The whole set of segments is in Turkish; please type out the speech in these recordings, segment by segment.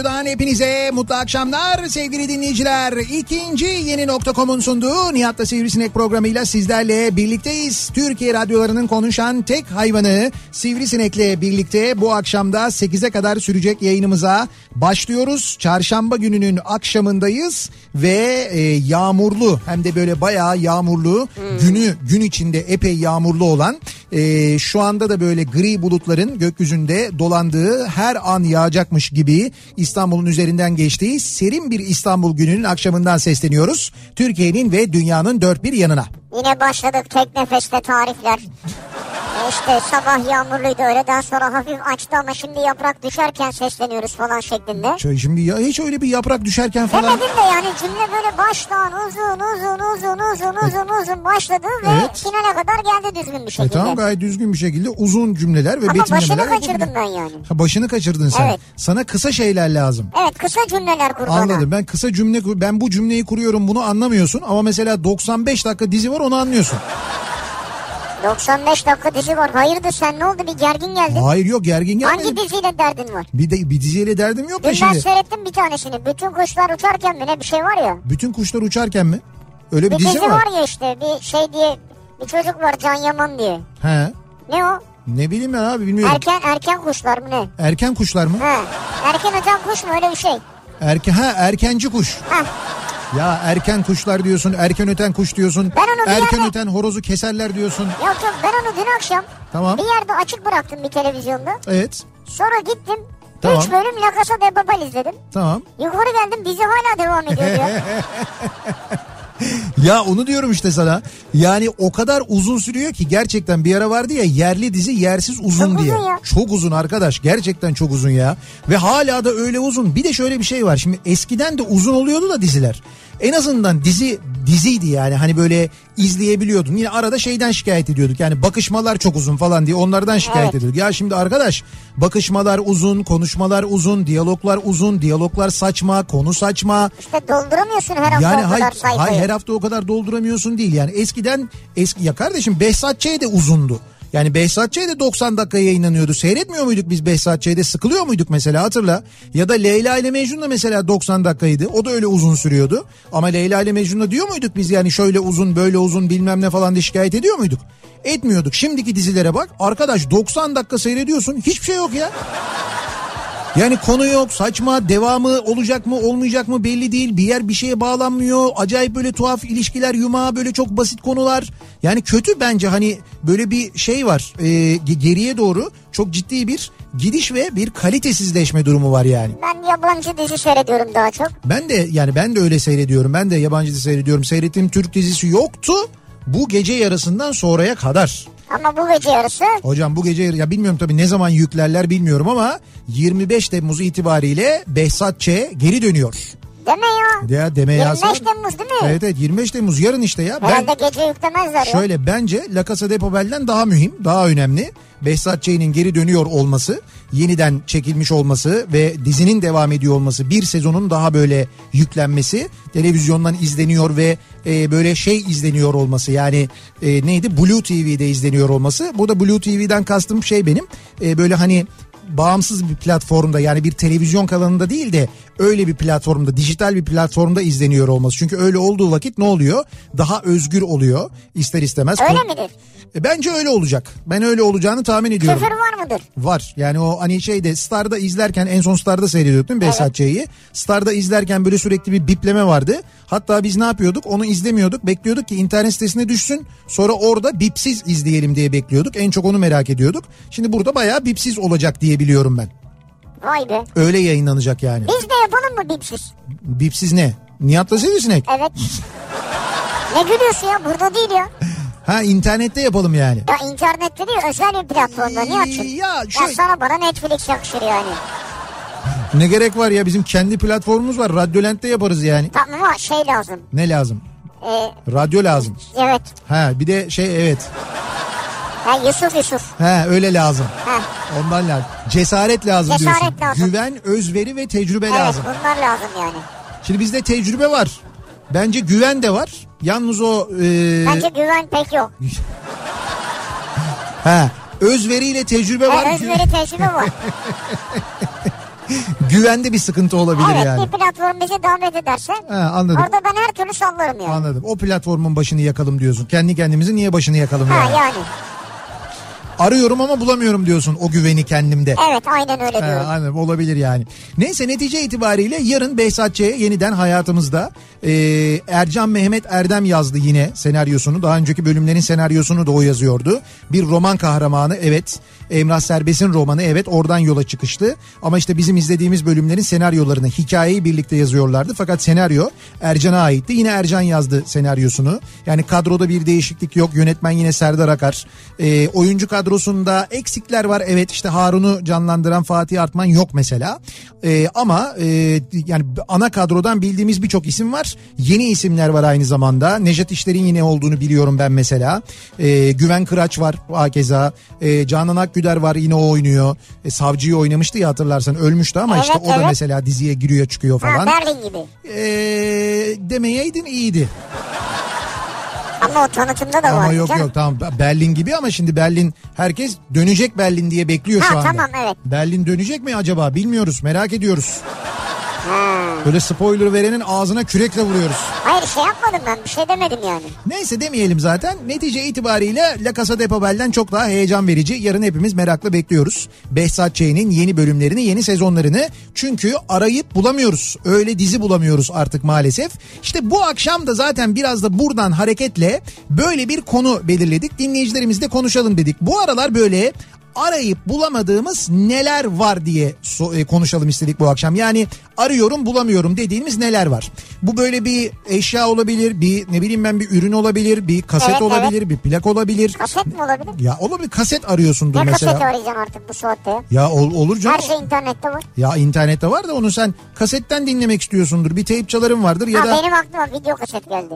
radyodan hepinize mutlu akşamlar sevgili dinleyiciler. İkinci yeni nokta.com'un sunduğu Nihat'la Sivrisinek programıyla sizlerle birlikteyiz. Türkiye radyolarının konuşan tek hayvanı Sivrisinek'le birlikte bu akşamda 8'e kadar sürecek yayınımıza başlıyoruz. Çarşamba gününün akşamındayız ve e, yağmurlu hem de böyle bayağı yağmurlu günü gün içinde epey yağmurlu olan e, şu anda da böyle gri bulutların gökyüzünde dolandığı her an yağacakmış gibi İstanbul'un üzerinden geçtiği serin bir İstanbul gününün akşamından sesleniyoruz. Türkiye'nin ve dünyanın dört bir yanına. Yine başladık tek nefeste tarifler. E İşte sabah yağmurluydu öğleden sonra hafif açtı ama şimdi yaprak düşerken sesleniyoruz falan şeklinde. Şöyle Şimdi ya hiç öyle bir yaprak düşerken falan. Demedim de yani cümle böyle baştan uzun uzun uzun uzun uzun uzun başladı ve Evet. finale kadar geldi düzgün bir E şekilde. tamam gayet düzgün bir şekilde uzun cümleler ve Ama betimlemeler. başını yapabilir. kaçırdım ben yani. Ha, başını kaçırdın sen. Evet. Sana kısa şeyler lazım. Evet kısa cümleler kur. Anladım. Ben kısa cümle ben bu cümleyi kuruyorum bunu anlamıyorsun ama mesela 95 dakika dizi var onu anlıyorsun. 95 dakika dizi var. Hayırdır sen ne oldu bir gergin geldin. Hayır yok gergin gelmedi. Hangi diziyle derdin var? Bir de bir diziyle derdim yok Dün ben şimdi. seyrettim bir tanesini. Bütün kuşlar uçarken mi ne bir şey var ya. Bütün kuşlar uçarken mi? Öyle bir, Bir dizi, dizi mi var ya işte bir şey diye bir çocuk var Can Yaman diye. He. Ne o? Ne bileyim ben abi bilmiyorum. Erken erken kuşlar mı ne? Erken kuşlar mı? Ha. Erken öten kuş mu öyle bir şey? Erken ha erkenci kuş. Ha. Ya erken kuşlar diyorsun, erken öten kuş diyorsun. Ben onu erken yerde- öten horozu keserler diyorsun. Yok yok ben onu dün akşam Tamam. bir yerde açık bıraktım bir televizyonda. Evet. Sonra gittim. Tamam. 3 bölüm La Casa de Papel izledim. Tamam. Yukarı geldim dizi hala devam ediyor ya. Ya onu diyorum işte sana. Yani o kadar uzun sürüyor ki gerçekten bir ara vardı ya yerli dizi yersiz uzun Çok diye. uzun ya. Çok uzun arkadaş. Gerçekten çok uzun ya. Ve hala da öyle uzun. Bir de şöyle bir şey var. Şimdi eskiden de uzun oluyordu da diziler. En azından dizi diziydi yani hani böyle izleyebiliyordun. Yine arada şeyden şikayet ediyorduk. Yani bakışmalar çok uzun falan diye onlardan şikayet Evet. ediyorduk. Ya şimdi arkadaş bakışmalar uzun, konuşmalar uzun, diyaloglar uzun, diyaloglar saçma, konu saçma. İşte dolduramıyorsun her hafta Yani o hay, kadar sayfayı. hay her hafta o kadar dolduramıyorsun değil. Yani eskiden eski ya kardeşim Behzat Ç. de uzundu. Yani Behzat Ç. de 90 dakika yayınlanıyordu. Seyretmiyor muyduk biz Behzat Ç'de? Sıkılıyor muyduk mesela hatırla. Ya da Leyla ile Mecnun da mesela 90 dakikaydı. O da öyle uzun sürüyordu. Ama Leyla ile Mecnun'da diyor muyduk biz yani şöyle uzun böyle uzun bilmem ne falan diye şikayet ediyor muyduk? Etmiyorduk. Şimdiki dizilere bak. Arkadaş 90 dakika seyrediyorsun. Hiçbir şey yok ya. Yani konu yok, saçma, devamı olacak mı, olmayacak mı belli değil. Bir yer bir şeye bağlanmıyor. Acayip böyle tuhaf ilişkiler, yumağı böyle çok basit konular. Yani kötü bence hani böyle bir şey var. Ge- geriye doğru çok ciddi bir gidiş ve bir kalitesizleşme durumu var yani. Ben yabancı dizi seyrediyorum daha çok. Ben de yani ben de öyle seyrediyorum. Ben de yabancı dizi seyrediyorum. Seyrettiğim Türk dizisi yoktu. Bu gece yarısından sonraya kadar. Ama bu gece yarısı Hocam bu gece ya bilmiyorum tabii ne zaman yüklerler bilmiyorum ama 25 Temmuz itibariyle Behzat Ç. geri dönüyor. deme ya. Ya deme 25 ya. Temmuz değil mi? Evet evet 25 Temmuz yarın işte ya. Ben Herhalde gece yüklemezler ya. şöyle bence La Casa de Papel'den daha mühim, daha önemli. Behzat Ç'nin geri dönüyor olması, yeniden çekilmiş olması ve dizinin devam ediyor olması, bir sezonun daha böyle yüklenmesi, televizyondan izleniyor ve e, böyle şey izleniyor olması yani e, neydi Blue TV'de izleniyor olması. Burada Blue TV'den kastım şey benim e, böyle hani bağımsız bir platformda yani bir televizyon kanalında değil de öyle bir platformda dijital bir platformda izleniyor olması. Çünkü öyle olduğu vakit ne oluyor? Daha özgür oluyor ister istemez. Öyle midir? E, Bence öyle olacak. Ben öyle olacağını tahmin ediyorum. Küfür var mıdır? Var. Yani o hani şeyde Star'da izlerken en son Star'da seyrediyorduk değil mi Behzat Ç'yi? Star'da izlerken böyle sürekli bir bipleme vardı. Hatta biz ne yapıyorduk? Onu izlemiyorduk. Bekliyorduk ki internet sitesine düşsün. Sonra orada bipsiz izleyelim diye bekliyorduk. En çok onu merak ediyorduk. Şimdi burada bayağı bipsiz olacak diye biliyorum ben. Vay be. Öyle yayınlanacak yani. Biz de yapalım mı bipsiz? Bipsiz ne? Nihat'la Sivrisinek. Evet. ne gülüyorsun ya? Burada değil ya. Ha internette yapalım yani. Ya internette değil özel bir platformda niye açın? Ya Ya şöyle- sana bana Netflix yakışır yani. Ne gerek var ya bizim kendi platformumuz var. Radyolent'te yaparız yani. Tamam ama şey lazım. Ne lazım? Ee, Radyo lazım. evet. Ha bir de şey evet. Ha, Yusuf Yusuf. Ha öyle lazım. Ha. Ondan lazım. Cesaret lazım Cesaret diyorsun. lazım. Güven, özveri ve tecrübe Evet lazım. bunlar lazım yani. Şimdi bizde tecrübe var. Bence güven de var. Yalnız o e, Bence güven pek yok. ha özveriyle tecrübe var. Ha, özveri tecrübe var. Güvende bir sıkıntı olabilir evet yani. bir platform bizi davet ederse Ha, anladım. orada ben her türlü sallarım yani. Anladım. O platformun başını yakalım diyorsun. Kendi kendimizi niye başını yakalım Ha yani? yani. Arıyorum ama bulamıyorum diyorsun o güveni kendimde. Evet aynen öyle Ha, diyorum. anladım olabilir yani. Neyse netice itibariyle yarın Behzat Ç. yeniden hayatımızda. Ee, Ercan Mehmet Erdem yazdı yine senaryosunu. Daha önceki bölümlerin senaryosunu da o yazıyordu. Bir roman kahramanı evet. Emrah Serbest'in romanı evet oradan yola çıkıştı. Ama işte bizim izlediğimiz bölümlerin senaryolarını hikayeyi birlikte yazıyorlardı. Fakat senaryo Ercan'a aitti. Yine Ercan yazdı senaryosunu. Yani kadroda bir değişiklik yok. Yönetmen yine Serdar Akar. Ee, oyuncu kadrosunda eksikler var. Evet işte Harun'u canlandıran Fatih Artman yok mesela. Ee, ama e, yani ana kadrodan bildiğimiz birçok isim var. Yeni isimler var aynı zamanda. Nejat İşler'in yine olduğunu biliyorum ben mesela. Ee, Güven Kıraç var hakeza. Ee, Canan Akgüder var yine o oynuyor. Ee, savcıyı oynamıştı ya hatırlarsan ölmüştü ama Evet, işte o da evet. mesela diziye giriyor çıkıyor Ha, falan. Berlin gibi. Ee, demeyeydin iyiydi. Ama o tanıtımda da var. Ama yok canım. yok tamam Berlin gibi ama şimdi Berlin herkes dönecek Berlin diye bekliyor şu Ha, anda. tamam, evet. Berlin dönecek mi acaba bilmiyoruz merak ediyoruz. Ha. Böyle spoiler verenin ağzına kürekle vuruyoruz. Hayır şey yapmadım ben bir şey demedim yani. Neyse demeyelim zaten. Netice itibariyle La Casa de Papel'den çok daha heyecan verici. Yarın hepimiz merakla bekliyoruz. Behzat Ç'nin yeni bölümlerini, yeni sezonlarını. Çünkü arayıp bulamıyoruz. Öyle dizi bulamıyoruz artık maalesef. İşte bu akşam da zaten biraz da buradan hareketle böyle bir konu belirledik. Dinleyicilerimizle konuşalım dedik. Bu aralar böyle arayıp bulamadığımız neler var diye so- e, konuşalım istedik bu akşam. Yani arıyorum bulamıyorum dediğimiz neler var. Bu böyle bir eşya olabilir, bir ne bileyim ben bir ürün olabilir, bir kaset Evet, olabilir, bir plak olabilir. Kaset mi olabilir? Ya olabilir kaset arıyorsundur Ne mesela. kaseti arayacağım artık bu saatte ya? Ol- olur canım. Her şey internette var. Ya internette var da onu sen kasetten dinlemek istiyorsundur. Bir teyp çalarım vardır ya ha da benim aklıma video kaset geldi.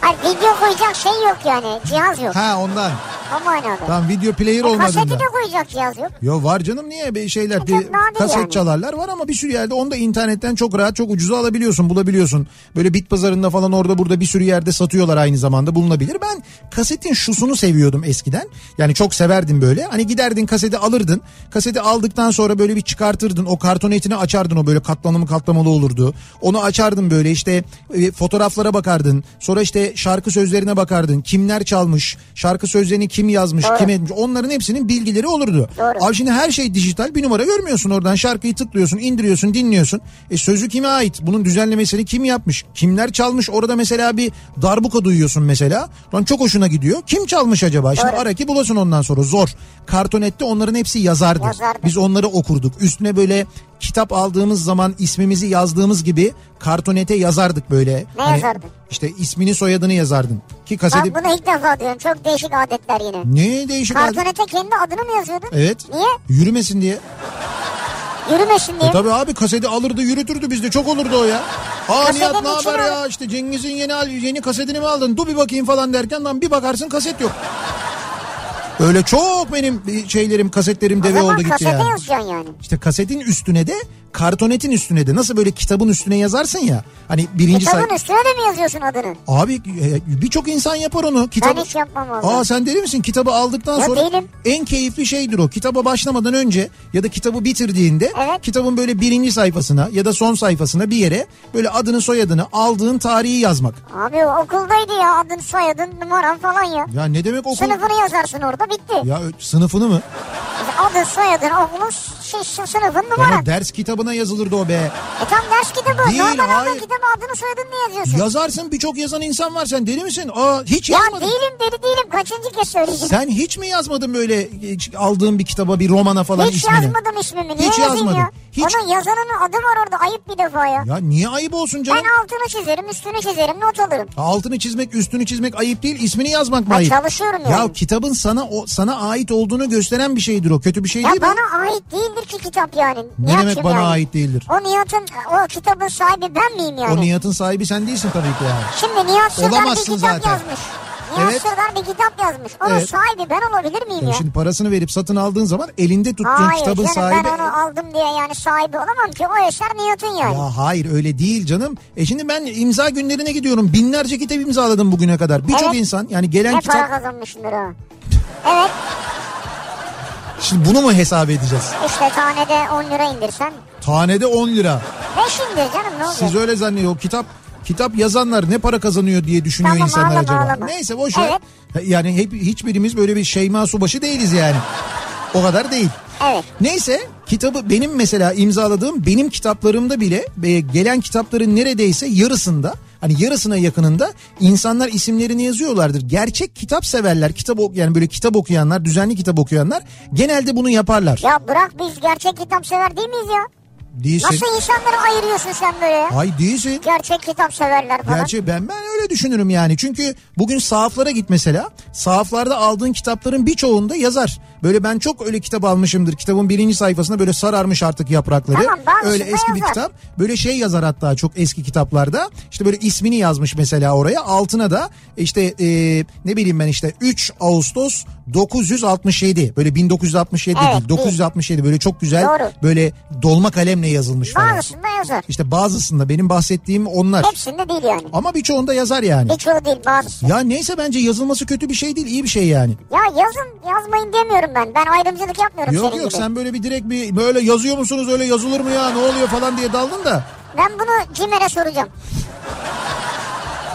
Hayır video koyacak şey yok yani. Cihaz yok. ha ondan. O manada. Tamam video player E, kaseti olmadığında. de koyacak cihaz yok. Yo var canım niye bir şeyler bir kaset yani. çalarlar var ama bir sürü yerde onu da internetten çok rahat çok ucuza alabiliyorsun bulabiliyorsun. Böyle bit pazarında falan orada burada bir sürü yerde satıyorlar aynı zamanda bulunabilir. Ben kasetin şusunu seviyordum eskiden. Yani çok severdim böyle. Hani giderdin kaseti alırdın. Kaseti aldıktan sonra böyle bir çıkartırdın. O karton etini açardın o böyle katlanımı katlamalı olurdu. Onu açardın böyle işte e, fotoğraflara bakardın. Sonra işte şarkı sözlerine bakardın. Kimler çalmış, şarkı sözlerini kim yazmış, Doğru. kim etmiş. Onların hepsinin bilgileri olurdu. Doğru. Abi şimdi her şey dijital bir numara görmüyorsun oradan şarkıyı tıklıyorsun indiriyorsun dinliyorsun. E sözü kime ait bunun düzenlemesini kim yapmış kimler çalmış orada mesela bir darbuka duyuyorsun mesela. Lan çok hoşuna gidiyor kim çalmış acaba şimdi Doğru. ara ki bulasın ondan sonra zor. Kartonette onların hepsi yazardı. Yazardı. Biz onları okurduk üstüne böyle kitap aldığımız zaman ismimizi yazdığımız gibi kartonete yazardık böyle. Hani Ne yazardın? İşte ismini soyadını yazardın. Ki kaseti... Bak bunu ilk defa diyorum. Çok değişik adetler yine. Ne değişik adet- Kartonete kendi adını mı yazıyordun? Evet. Niye? Yürümesin diye. Yürümesin diye. E tabii abi kaseti alırdı yürütürdü bizde çok olurdu o ya. Aa Kasetin Nihat ne haber ya işte Cengiz'in yeni al- yeni kasetini mi aldın? Dur bir bakayım falan derken lan bir bakarsın kaset yok. Öyle çok benim şeylerim kasetlerim deve oldu gitti yani. yani. İşte kasetin üstüne de kartonetin üstüne de nasıl böyle kitabın üstüne yazarsın ya. Hani birinci say... Kitabın üstüne de mi yazıyorsun adını? Abi e, birçok insan yapar onu. Kitabı... Ben hiç yapmam valla. Aa sen deli misin? Kitabı aldıktan Ya sonra değilim. en keyifli şeydir o. Kitaba başlamadan önce ya da kitabı bitirdiğinde Evet. kitabın böyle birinci sayfasına ya da son sayfasına bir yere böyle adını soyadını aldığın tarihi yazmak. Abi okuldaydı ya adın soyadın numaran falan ya. Ya ne demek okul? Sınıfını yazarsın orada bitti. Ya sınıfını mı? Adın soyadın okulun şey, sınıfın Ya numaran. ders kitabına yazılırdı o be. E tam ders kitabı. Değil, Normal hayır. aldığın kitabı adını soyadını niye yazıyorsun? Yazarsın birçok yazan insan var sen deli misin? Aa hiç ya yazmadın. değilim deli değilim. Kaçıncı kez söyleyeceğim. Sen hiç mi yazmadın böyle hiç aldığın bir kitaba bir romana falan Hiç ismini? yazmadım ismimi. Niye Hiç yazmadın. ya? Hiç- Onun yazanının adı var orada. Ayıp bir defa ya. Ya niye ayıp olsun canım? Ben altını çizerim, üstünü çizerim, not alırım. Altını çizmek, üstünü çizmek ayıp değil, ismini yazmak mı Ben ayıp? çalışıyorum yani. Ya kitabın sana o sana ait olduğunu gösteren bir şeydir o. Kötü bir şey Ya değil mi? bana ait değildir ki kitap yani. Ne Nihat'cığım demek bana yani. ait değildir? O Nihat'ın, o kitabın sahibi ben miyim yani? O niyatın sahibi sen değilsin tabii ki yani. Şimdi Nihat Sırdar bir kitap zaten. yazmış. Nihat Evet. Bir kitap yazmış. Onun Evet. sahibi ben olabilir miyim Ya ya? Şimdi parasını verip satın aldığın zaman elinde tuttuğun Hayır kitabın canım sahibi... ben onu aldım diye yani sahibi olamam ki. O eser Nihat'ın yani. Ya hayır öyle değil canım. E şimdi ben imza günlerine gidiyorum. Binlerce kitap imzaladım bugüne kadar. Birçok Evet. insan yani gelen ne kitap... para kazanmışsındır o. Evet Şimdi bunu mu hesap edeceğiz? işte tanede 10 lira indirsen. Tanede 10 lira. 5 indir canım ne olacak? Siz öyle zannediyor. O kitap kitap yazanlar ne para kazanıyor diye düşünüyor Tamam, insanlar ağlama, acaba. ağlama. Neyse boş ver. Evet. Yani hep hiçbirimiz böyle bir Şeyma Subaşı değiliz yani. O kadar değil. Evet. Neyse kitabı benim mesela imzaladığım benim kitaplarımda bile e, gelen kitapların neredeyse yarısında hani yarısına yakınında insanlar isimlerini yazıyorlardır. Gerçek kitap severler, kitap yani böyle kitap okuyanlar, düzenli kitap okuyanlar genelde bunu yaparlar. Ya bırak biz gerçek kitap sever değil miyiz ya? Değilsin. Nasıl insanları ayırıyorsun sen böyle ya? Ay değilsin. Gerçek kitap severler falan. Gerçi ben ben öyle düşünürüm yani. Çünkü bugün sahaflara git mesela. Sahaflarda aldığın kitapların birçoğunda yazar. Böyle ben çok öyle kitap almışımdır. Kitabın birinci sayfasında böyle sararmış artık yaprakları. Tamam, öyle eski bir yazar. kitap. Böyle şey yazar hatta çok eski kitaplarda. İşte böyle ismini yazmış mesela oraya. Altına da işte e, ne bileyim ben işte 3 Ağustos 967. Böyle 1967 Evet, değil 967 böyle çok güzel Doğru. böyle dolma kalemle yazılmış falan. Bazısında yazar. İşte bazısında benim bahsettiğim onlar. Hepsinde değil yani. Ama birçoğunda yazar yani. Birçoğu değil bazısı. Ya neyse bence yazılması kötü bir şey değil iyi bir şey yani. Ya yazın yazmayın demiyorum ben. Ben ayrımcılık yapmıyorum Yok senin yok gibi. sen böyle bir direkt bir böyle yazıyor musunuz öyle yazılır mı ya ne oluyor falan diye daldın da. Ben bunu Cimer'e soracağım.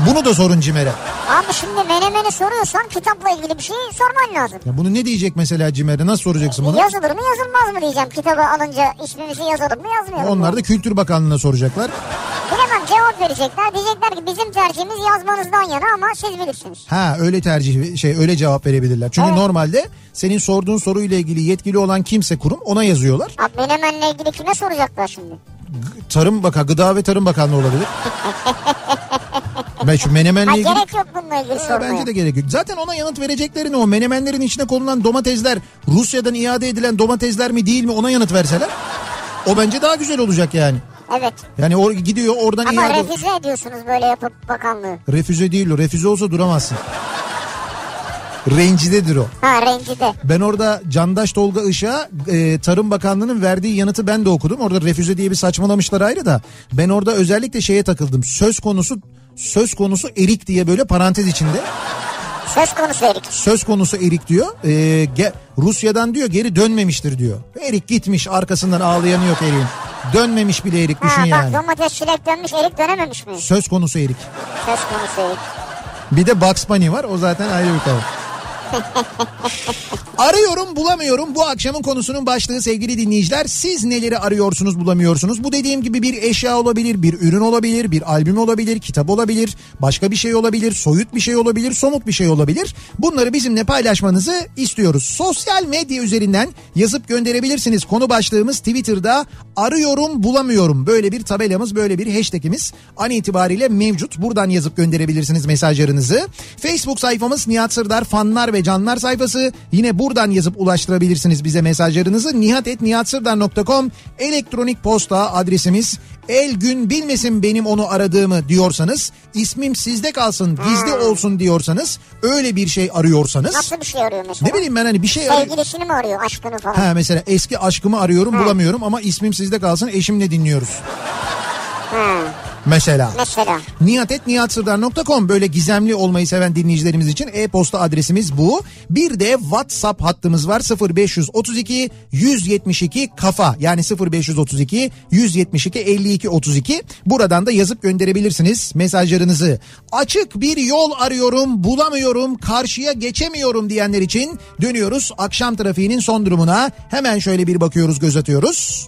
Bunu da sorun Cimer'e. Abi şimdi menemeni soruyorsan kitapla ilgili bir şey sorman lazım. Ya bunu ne diyecek mesela Cimer'e nasıl soracaksın bunu? Yazılır mı yazılmaz mı diyeceğim. Kitabı alınca ismimizi yazalım mı yazmayalım mı? Onlar da Kültür Bakanlığı'na soracaklar. Bilemem cevap verecekler. Diyecekler ki bizim tercihimiz yazmanızdan yana ama siz bilirsiniz. Ha öyle tercih şey öyle cevap verebilirler. Çünkü Evet. normalde senin sorduğun soruyla ilgili yetkili olan kimse kurum ona yazıyorlar. Abi menemenle ilgili kime soracaklar şimdi? Tarım Bakan, Gıda ve Tarım Bakanlığı olabilir. ben şu menemenle Ha, ilgili... gerek yok bununla ilgili sormaya. Bence de gerek yok. Zaten ona yanıt vereceklerini o menemenlerin içine konulan domatesler Rusya'dan iade edilen domatesler mi değil mi ona yanıt verseler. O bence daha güzel olacak yani. Evet. Yani or gidiyor oradan Ama iade... refüze ediyorsunuz böyle yapıp bakanlığı. Refüze değil o. Refüze olsa duramazsın. Rencidedir o. Ha rencide. Ben orada Candaş Tolga Işık'a e, Tarım Bakanlığı'nın verdiği yanıtı ben de okudum. Orada refüze diye bir saçmalamışlar ayrı da. Ben orada özellikle şeye takıldım. Söz konusu söz konusu erik diye böyle parantez içinde. Söz konusu Erik. söz konusu Erik diyor. Ee, ge- Rusya'dan diyor geri dönmemiştir diyor. Erik gitmiş arkasından ağlayanı yok Erik'in. Dönmemiş bile Erik düşün Ha yani. bak domates çilek dönmüş Erik dönememiş mi? Söz konusu Erik. Söz konusu Erik. Bir de Bugs Bunny var o zaten ayrı bir konu. Arıyorum bulamıyorum bu akşamın konusunun başlığı sevgili dinleyiciler. Siz neleri arıyorsunuz bulamıyorsunuz? Bu dediğim gibi bir eşya olabilir, bir ürün olabilir, bir albüm olabilir, kitap olabilir, başka bir şey olabilir, soyut bir şey olabilir, somut bir şey olabilir. Bunları bizimle paylaşmanızı istiyoruz. Sosyal medya üzerinden yazıp gönderebilirsiniz. Konu başlığımız Twitter'da arıyorum bulamıyorum. Böyle bir tabelamız, böyle bir hashtagimiz an itibariyle mevcut. Buradan yazıp gönderebilirsiniz mesajlarınızı. Facebook sayfamız Nihat Sırdar fanlar ve canlar sayfası. Yine buradan yazıp ulaştırabilirsiniz bize mesajlarınızı. nihatetnihatsırdar.com elektronik posta adresimiz. El gün bilmesin benim onu aradığımı diyorsanız, ismim sizde kalsın, gizli olsun diyorsanız, öyle bir şey arıyorsanız. Nasıl bir şey arıyor mesela? Ne bileyim ben hani bir şey arıyorum. Sevgilisini mi arıyor aşkını falan? Ha mesela eski aşkımı arıyorum bulamıyorum ama ismim sizde kalsın eşimle dinliyoruz. Mesela. Mesela. Nihatetnihatsırdar.com böyle gizemli olmayı seven dinleyicilerimiz için e-posta adresimiz bu. Bir de WhatsApp hattımız var 0532 172 kafa yani 0532 172 52 32 buradan da yazıp gönderebilirsiniz mesajlarınızı. Açık bir yol arıyorum bulamıyorum karşıya geçemiyorum diyenler için dönüyoruz akşam trafiğinin son durumuna hemen şöyle bir bakıyoruz göz atıyoruz.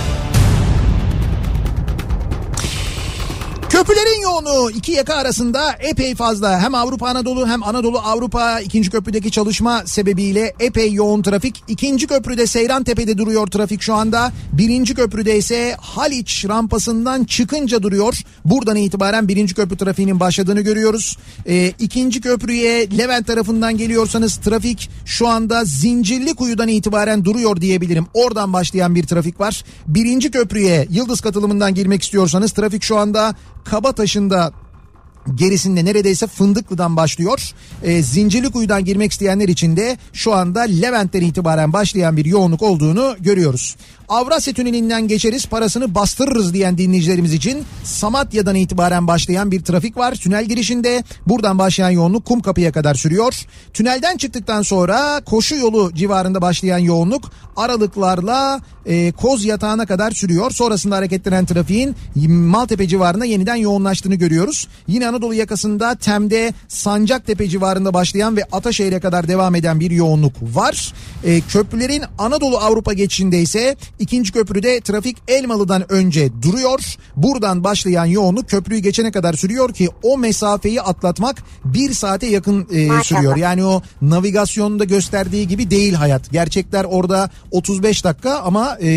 Köprülerin yoğunluğu iki yaka arasında epey fazla. Hem Avrupa Anadolu hem Anadolu Avrupa ikinci köprüdeki çalışma sebebiyle epey yoğun trafik. İkinci köprüde Seyran Tepe'de duruyor trafik şu anda. Birinci köprüde ise Haliç rampasından çıkınca duruyor. Buradan itibaren birinci köprü trafiğinin başladığını görüyoruz. Ee, ikinci köprüye Levent tarafından geliyorsanız trafik şu anda Zincirli Kuyu'dan itibaren duruyor diyebilirim. Oradan başlayan bir trafik var. Birinci köprüye Yıldız katılımından girmek istiyorsanız trafik şu anda Kabataş'ında gerisinde neredeyse Fındıklı'dan başlıyor. E, Zincirlikuyu'dan girmek isteyenler için de şu anda Levent'ten itibaren başlayan bir yoğunluk olduğunu görüyoruz. Avrasya Tüneli'nden geçeriz parasını bastırırız diyen dinleyicilerimiz için Samatya'dan itibaren başlayan bir trafik var. Tünel girişinde buradan başlayan yoğunluk Kumkapı'ya kadar sürüyor. Tünelden çıktıktan sonra koşu yolu civarında başlayan yoğunluk aralıklarla e, Koz Yatağı'na kadar sürüyor. Sonrasında hareketlenen trafiğin Maltepe civarında yeniden yoğunlaştığını görüyoruz. Yine Anadolu yakasında Tem'de Sancaktepe civarında başlayan ve Ataşehir'e kadar devam eden bir yoğunluk var. E, köprülerin Anadolu Avrupa geçişinde ise ikinci köprüde trafik Elmalı'dan önce duruyor. Buradan başlayan yoğunluk köprüyü geçene kadar sürüyor ki o mesafeyi atlatmak bir saate yakın e, sürüyor. Yani o navigasyonda gösterdiği gibi değil hayat. Gerçekler orada 35 dakika ama e,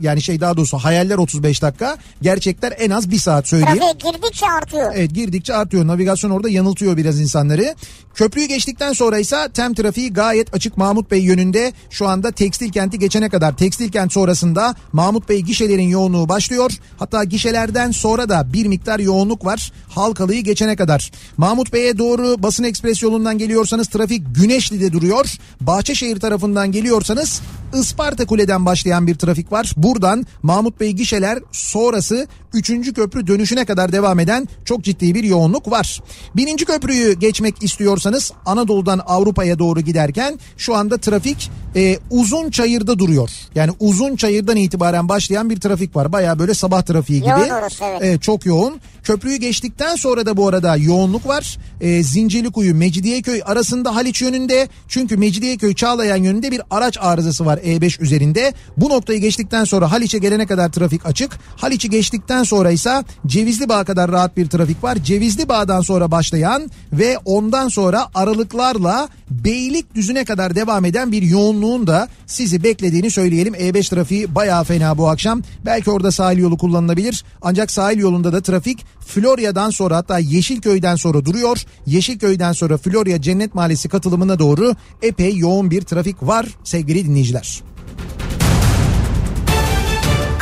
yani şey daha doğrusu hayaller 35 dakika. Gerçekler en az bir saat söyleyeyim. Trafiğe girdikçe artıyor. Evet girdikçe artıyor. Navigasyon orada yanıltıyor biraz insanları. Köprüyü geçtikten sonra ise tem trafiği gayet açık Mahmut Bey yönünde. Şu anda tekstil kenti geçene kadar tekstil kent sonrasında Mahmut Bey gişelerin yoğunluğu başlıyor. Hatta gişelerden sonra da bir miktar yoğunluk var. Halkalı'yı geçene kadar. Mahmut Bey'e doğru basın ekspres yolundan geliyorsanız trafik Güneşli'de duruyor. Bahçeşehir tarafından geliyorsanız Isparta Kule'den başlayan bir trafik var. Buradan Mahmut Bey gişeler sonrası 3. köprü dönüşüne kadar devam eden çok ciddi bir yoğunluk var. Birinci köprüyü geçmek istiyorsanız Anadolu'dan Avrupa'ya doğru giderken şu anda trafik e, uzun çayırda duruyor. Yani uzun çayırdan itibaren başlayan bir trafik var. Baya böyle sabah trafiği gibi. Yoğun orası, evet. Evet, çok yoğun. Köprüyü geçtikten sonra da bu arada yoğunluk var. E, Zincirlikuyu Mecidiyeköy arasında Haliç yönünde. Çünkü Mecidiyeköy Çağlayan yönünde bir araç arızası var E5 üzerinde. Bu noktayı geçtikten sonra Haliç'e gelene kadar trafik açık. Haliç'i geçtikten sonra ise Cevizli Bağ kadar rahat bir trafik var. Cevizli Bağ'dan sonra başlayan ve ondan sonra aralıklarla Beylikdüzü'ne kadar devam eden bir yoğunluğun da sizi beklediğini söyleyelim. E5 trafiği bayağı fena bu akşam. Belki orada sahil yolu kullanılabilir. Ancak sahil yolunda da trafik Florya'dan sonra hatta Yeşilköy'den sonra duruyor. Yeşilköy'den sonra Florya Cennet Mahallesi katılımına doğru epey yoğun bir trafik var sevgili dinleyiciler.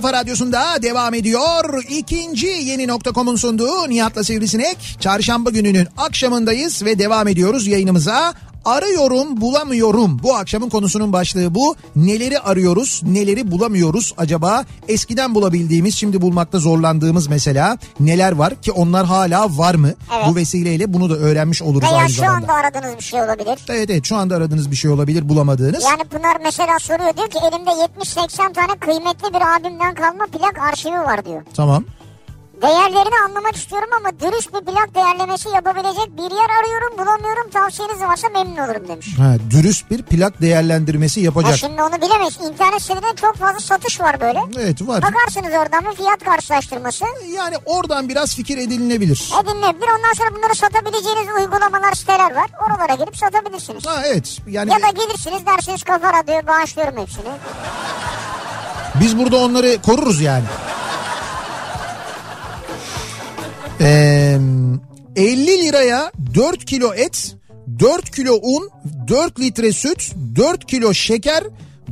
Kafa Radyosu'nda devam ediyor. İkinci yeni nokta.com'un sunduğu Nihat'la Sivrisinek. Çarşamba gününün akşamındayız ve devam ediyoruz yayınımıza. Arıyorum bulamıyorum. Bu akşamın konusunun başlığı bu. Neleri arıyoruz, neleri bulamıyoruz acaba? Eskiden bulabildiğimiz, şimdi bulmakta zorlandığımız mesela neler var ki onlar hala var mı? Evet. Bu vesileyle bunu da öğrenmiş oluruz Veya aynı şu zamanda. anda aradığınız bir şey olabilir. Evet evet şu anda aradığınız bir şey olabilir bulamadığınız. Yani Pınar mesela soruyor diyor ki elimde 70-80 tane kıymetli bir abimden kalma plak arşivi var diyor. Tamam. Değerlerini anlamak istiyorum ama dürüst bir plak değerlemesi yapabilecek bir yer arıyorum bulamıyorum tavsiyeniz varsa memnun olurum demiş. Ha, dürüst bir plak değerlendirmesi Ya yapacak. şimdi onu bilemeyiz. İnternet sitelerinde çok fazla satış var böyle. Evet var. Bakarsınız oradan bir fiyat karşılaştırması. Yani oradan biraz fikir edinilebilir. Edinilebilir. Ondan sonra bunları satabileceğiniz uygulamalar, siteler var. Oralara girip satabilirsiniz. Ha evet yani Ya da gelirsiniz dersiniz kafa radyoya bağışlıyorum hepsini. biz burada onları koruruz yani. Ee, 50 liraya 4 kilo et, 4 kilo un, 4 litre süt, 4 kilo şeker,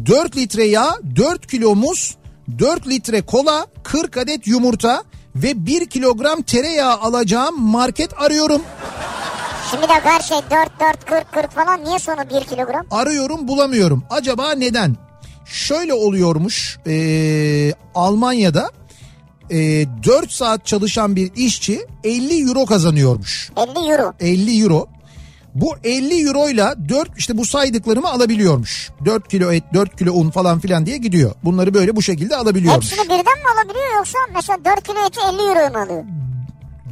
4 litre yağ, 4 kilo muz, 4 litre kola, 40 adet yumurta ve 1 kilogram tereyağı alacağım market arıyorum. Şimdi de her şey 4 4 40 40 falan niye sonu 1 kilogram? arıyorum bulamıyorum. Acaba neden? Şöyle oluyormuş ee, Almanya'da ee, 4 saat çalışan bir işçi 50 euro kazanıyormuş. 50 euro. 50 euro. Bu 50 euroyla 4 işte bu saydıklarımı alabiliyormuş. 4 kilo et, 4 kilo un falan filan diye gidiyor. Bunları böyle bu şekilde alabiliyormuş. Hepsini birden mi alabiliyor yoksa mesela 4 kilo eti 50 euro mu alıyor?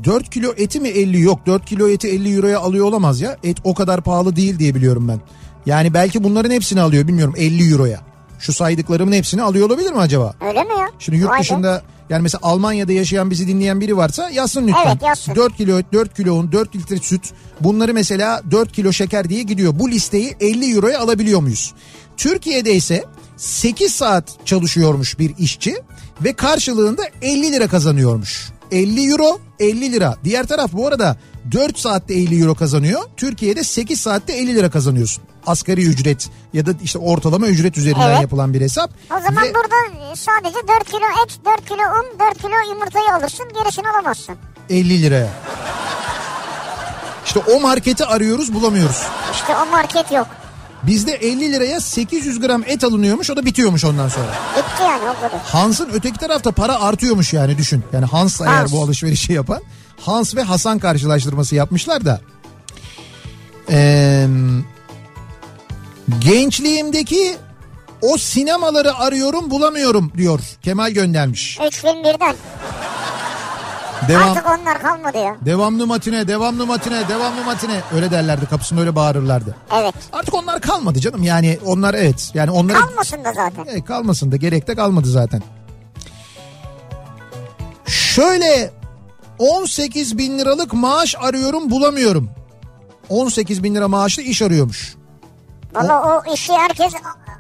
4 kilo eti mi 50 yok 4 kilo eti 50 euroya alıyor olamaz ya. Et o kadar pahalı değil diye biliyorum ben. Yani belki bunların hepsini alıyor bilmiyorum 50 euroya. Şu saydıklarımın hepsini alıyor olabilir mi acaba? Öyle mi ya? Şimdi yurt Vay be. Yani mesela Almanya'da yaşayan bizi dinleyen biri varsa yazsın lütfen. Evet, yazsın. 4 kilo et, 4 kilo un, 4 litre süt bunları mesela 4 kilo şeker diye gidiyor. Bu listeyi 50 euroya alabiliyor muyuz? Türkiye'de ise 8 saat çalışıyormuş bir işçi ve karşılığında 50 lira kazanıyormuş. 50 euro 50 lira. Diğer taraf bu arada 4 saatte 50 euro kazanıyor. Türkiye'de 8 saatte 50 lira kazanıyorsun. Asgari ücret ya da işte ortalama ücret üzerinden Evet. yapılan bir hesap. O zaman Ve- burada sadece 4 kilo et, 4 kilo un, 4 kilo yumurtayı alırsın gerisini alamazsın. 50 liraya. İşte o marketi arıyoruz bulamıyoruz. İşte o market yok. Bizde 50 liraya 800 gram et alınıyormuş o da bitiyormuş ondan sonra. Bitti yani o kadar. Hans'ın öteki tarafta para artıyormuş yani düşün. Yani Hans eğer Hans. bu alışverişi yapan. Hans ve Hasan karşılaştırması yapmışlar da. Ee, gençliğimdeki o sinemaları arıyorum bulamıyorum diyor Kemal göndermiş. 3 film birden. Devam. Artık onlar kalmadı ya. Devamlı matine, devamlı matine, devamlı matine. Öyle derlerdi kapısında öyle bağırırlardı. Evet. Artık onlar kalmadı canım yani onlar evet. Yani onlara Kalmasın da zaten. E, kalmasın da gerek de kalmadı zaten. Şöyle 18 bin liralık maaş arıyorum bulamıyorum. 18 bin lira maaşlı iş arıyormuş. Valla o işi herkes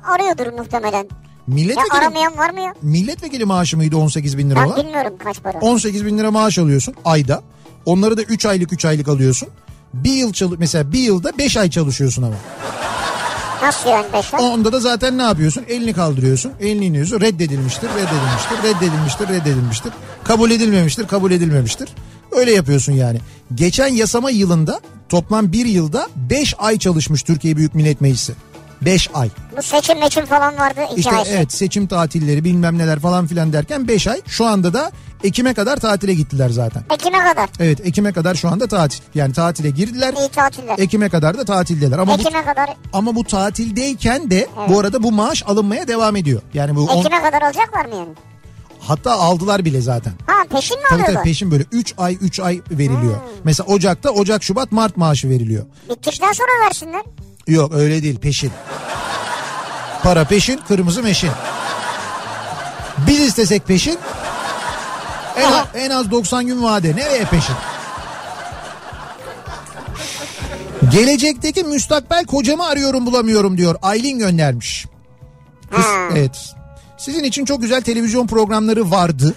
arıyordur muhtemelen. Ya Milletvekili, aramayan var mı ya? milletvekili maaşı mıydı 18 bin lira Ben olan? bilmiyorum kaç para. 18 bin lira maaş alıyorsun ayda. Onları da 3 aylık 3 aylık alıyorsun. Bir yıl çalı mesela bir yılda 5 ay çalışıyorsun ama. Nasıl yani 5 ay? Onda da zaten ne yapıyorsun? Elini kaldırıyorsun. Elini iniyorsun. Reddedilmiştir, reddedilmiştir, reddedilmiştir, reddedilmiştir. Kabul edilmemiştir, kabul edilmemiştir. Öyle yapıyorsun yani. Geçen yasama yılında toplam bir yılda 5 ay çalışmış Türkiye Büyük Millet Meclisi. 5 ay. Bu seçim meçim falan vardı İşte hikayesi. evet seçim tatilleri bilmem neler falan filan derken 5 ay. Şu anda da Ekim'e kadar tatile gittiler zaten. Ekim'e kadar. Evet Ekim'e kadar şu anda tatil. Yani tatile girdiler. İyi tatiller. Ekim'e kadar da tatildeler. Ama bu Ekim'e kadar ama bu tatildeyken de bu arada bu maaş alınmaya devam ediyor. Yani bu on- Ekim'e kadar alacaklar mı yani? Hatta aldılar bile zaten. Ha peşin mi Tabii alıyorlar? tabii peşin böyle 3 ay 3 ay veriliyor. Mesela Ocak'ta Ocak Şubat Mart maaşı veriliyor. Bittikten sonra versinler. Yok öyle değil peşin. Para peşin kırmızı meşin. Biz istesek peşin en, az, en az 90 gün vade. Nereye peşin? Gelecekteki müstakbel kocamı arıyorum bulamıyorum diyor. Aylin göndermiş. Kız, evet. Sizin için çok güzel televizyon programları vardı.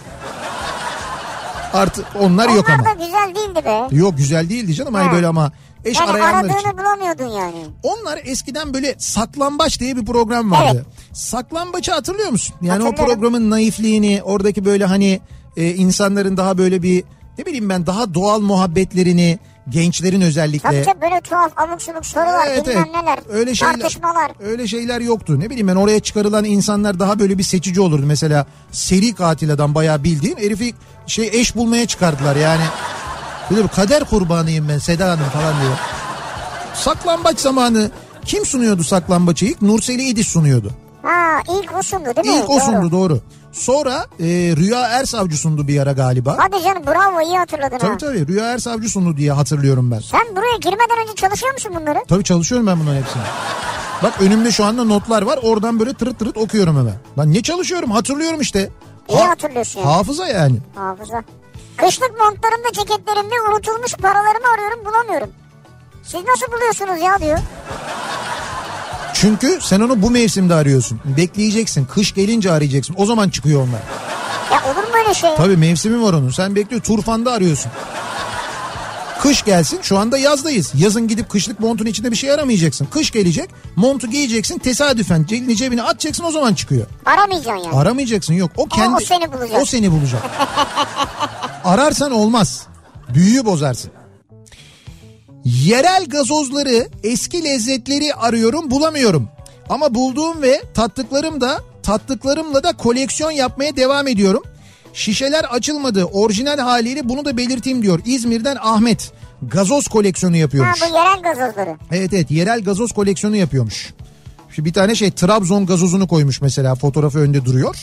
Artık onlar yok Onlar ama. da güzel değildi be. Yok güzel değildi canım. Hani Ha. böyle ama eş Yani arayanlar için. aradığını bulamıyordun yani. Onlar eskiden böyle saklambaç diye bir program vardı. Saklambaçı hatırlıyor musun? Yani o programın naifliğini, oradaki böyle hani e, insanların daha böyle bir ne bileyim ben daha doğal muhabbetlerini, gençlerin özellikle. Tabii tabii böyle tuhaf abuk subuk sorular Evet, bilmem evet. neler. Öyle şeyler, Tartışmalar. Öyle şeyler yoktu. Ne bileyim ben oraya çıkarılan insanlar daha böyle bir seçici olurdu. Mesela seri katil adam bayağı bildiğin herifi şey eş bulmaya çıkardılar yani. Böyle bir kader kurbanıyım ben Seda Hanım falan diyor. Saklambaç zamanı kim sunuyordu saklambaçı ilk? Nurseli İdiş sunuyordu. Ha ilk o sundu değil mi? İlk o Doğru. sundu doğru. Sonra e, Rüya Ersavcı sundu bir ara galiba. Hadi canım bravo iyi hatırladın ha. Tabii tabii Rüya Ersavcı sundu diye hatırlıyorum ben. Sen buraya girmeden önce çalışıyor musun bunları? Tabii çalışıyorum ben bunların hepsini. Bak önümde şu anda notlar var. Oradan böyle tırıt tırıt okuyorum hemen. Ben ne çalışıyorum hatırlıyorum işte. İyi hatırlıyorsun yani. Hafıza yani. Hafıza. Kışlık montlarımda ceketlerimde unutulmuş paralarımı arıyorum bulamıyorum. Siz nasıl buluyorsunuz ya diyor. Çünkü sen onu bu mevsimde arıyorsun. Bekleyeceksin. Kış gelince arayacaksın. O zaman çıkıyor onlar. Ya olur mu öyle şey? Tabii mevsimi var onun. Sen bekliyor. Turfanda arıyorsun. Kış gelsin. Şu anda yazdayız. Yazın gidip kışlık montun içinde bir şey aramayacaksın. Kış gelecek. Montu giyeceksin. Tesadüfen elini cebine atacaksın. O zaman çıkıyor. Aramayacaksın yani. Aramayacaksın yok. O kendi o seni bulacak. O seni bulacak. Ararsan olmaz. Büyüyü bozarsın. Yerel gazozları, eski lezzetleri arıyorum, bulamıyorum. Ama bulduğum ve tattıklarım da tattıklarımla da koleksiyon yapmaya devam ediyorum. Şişeler açılmadı. Orijinal haliyle bunu da belirteyim diyor. İzmir'den Ahmet. Gazoz koleksiyonu ha yapıyormuş. bu yerel gazozları. Evet evet yerel gazoz koleksiyonu yapıyormuş. Şimdi bir tane şey Trabzon gazozunu koymuş mesela fotoğrafı önde duruyor.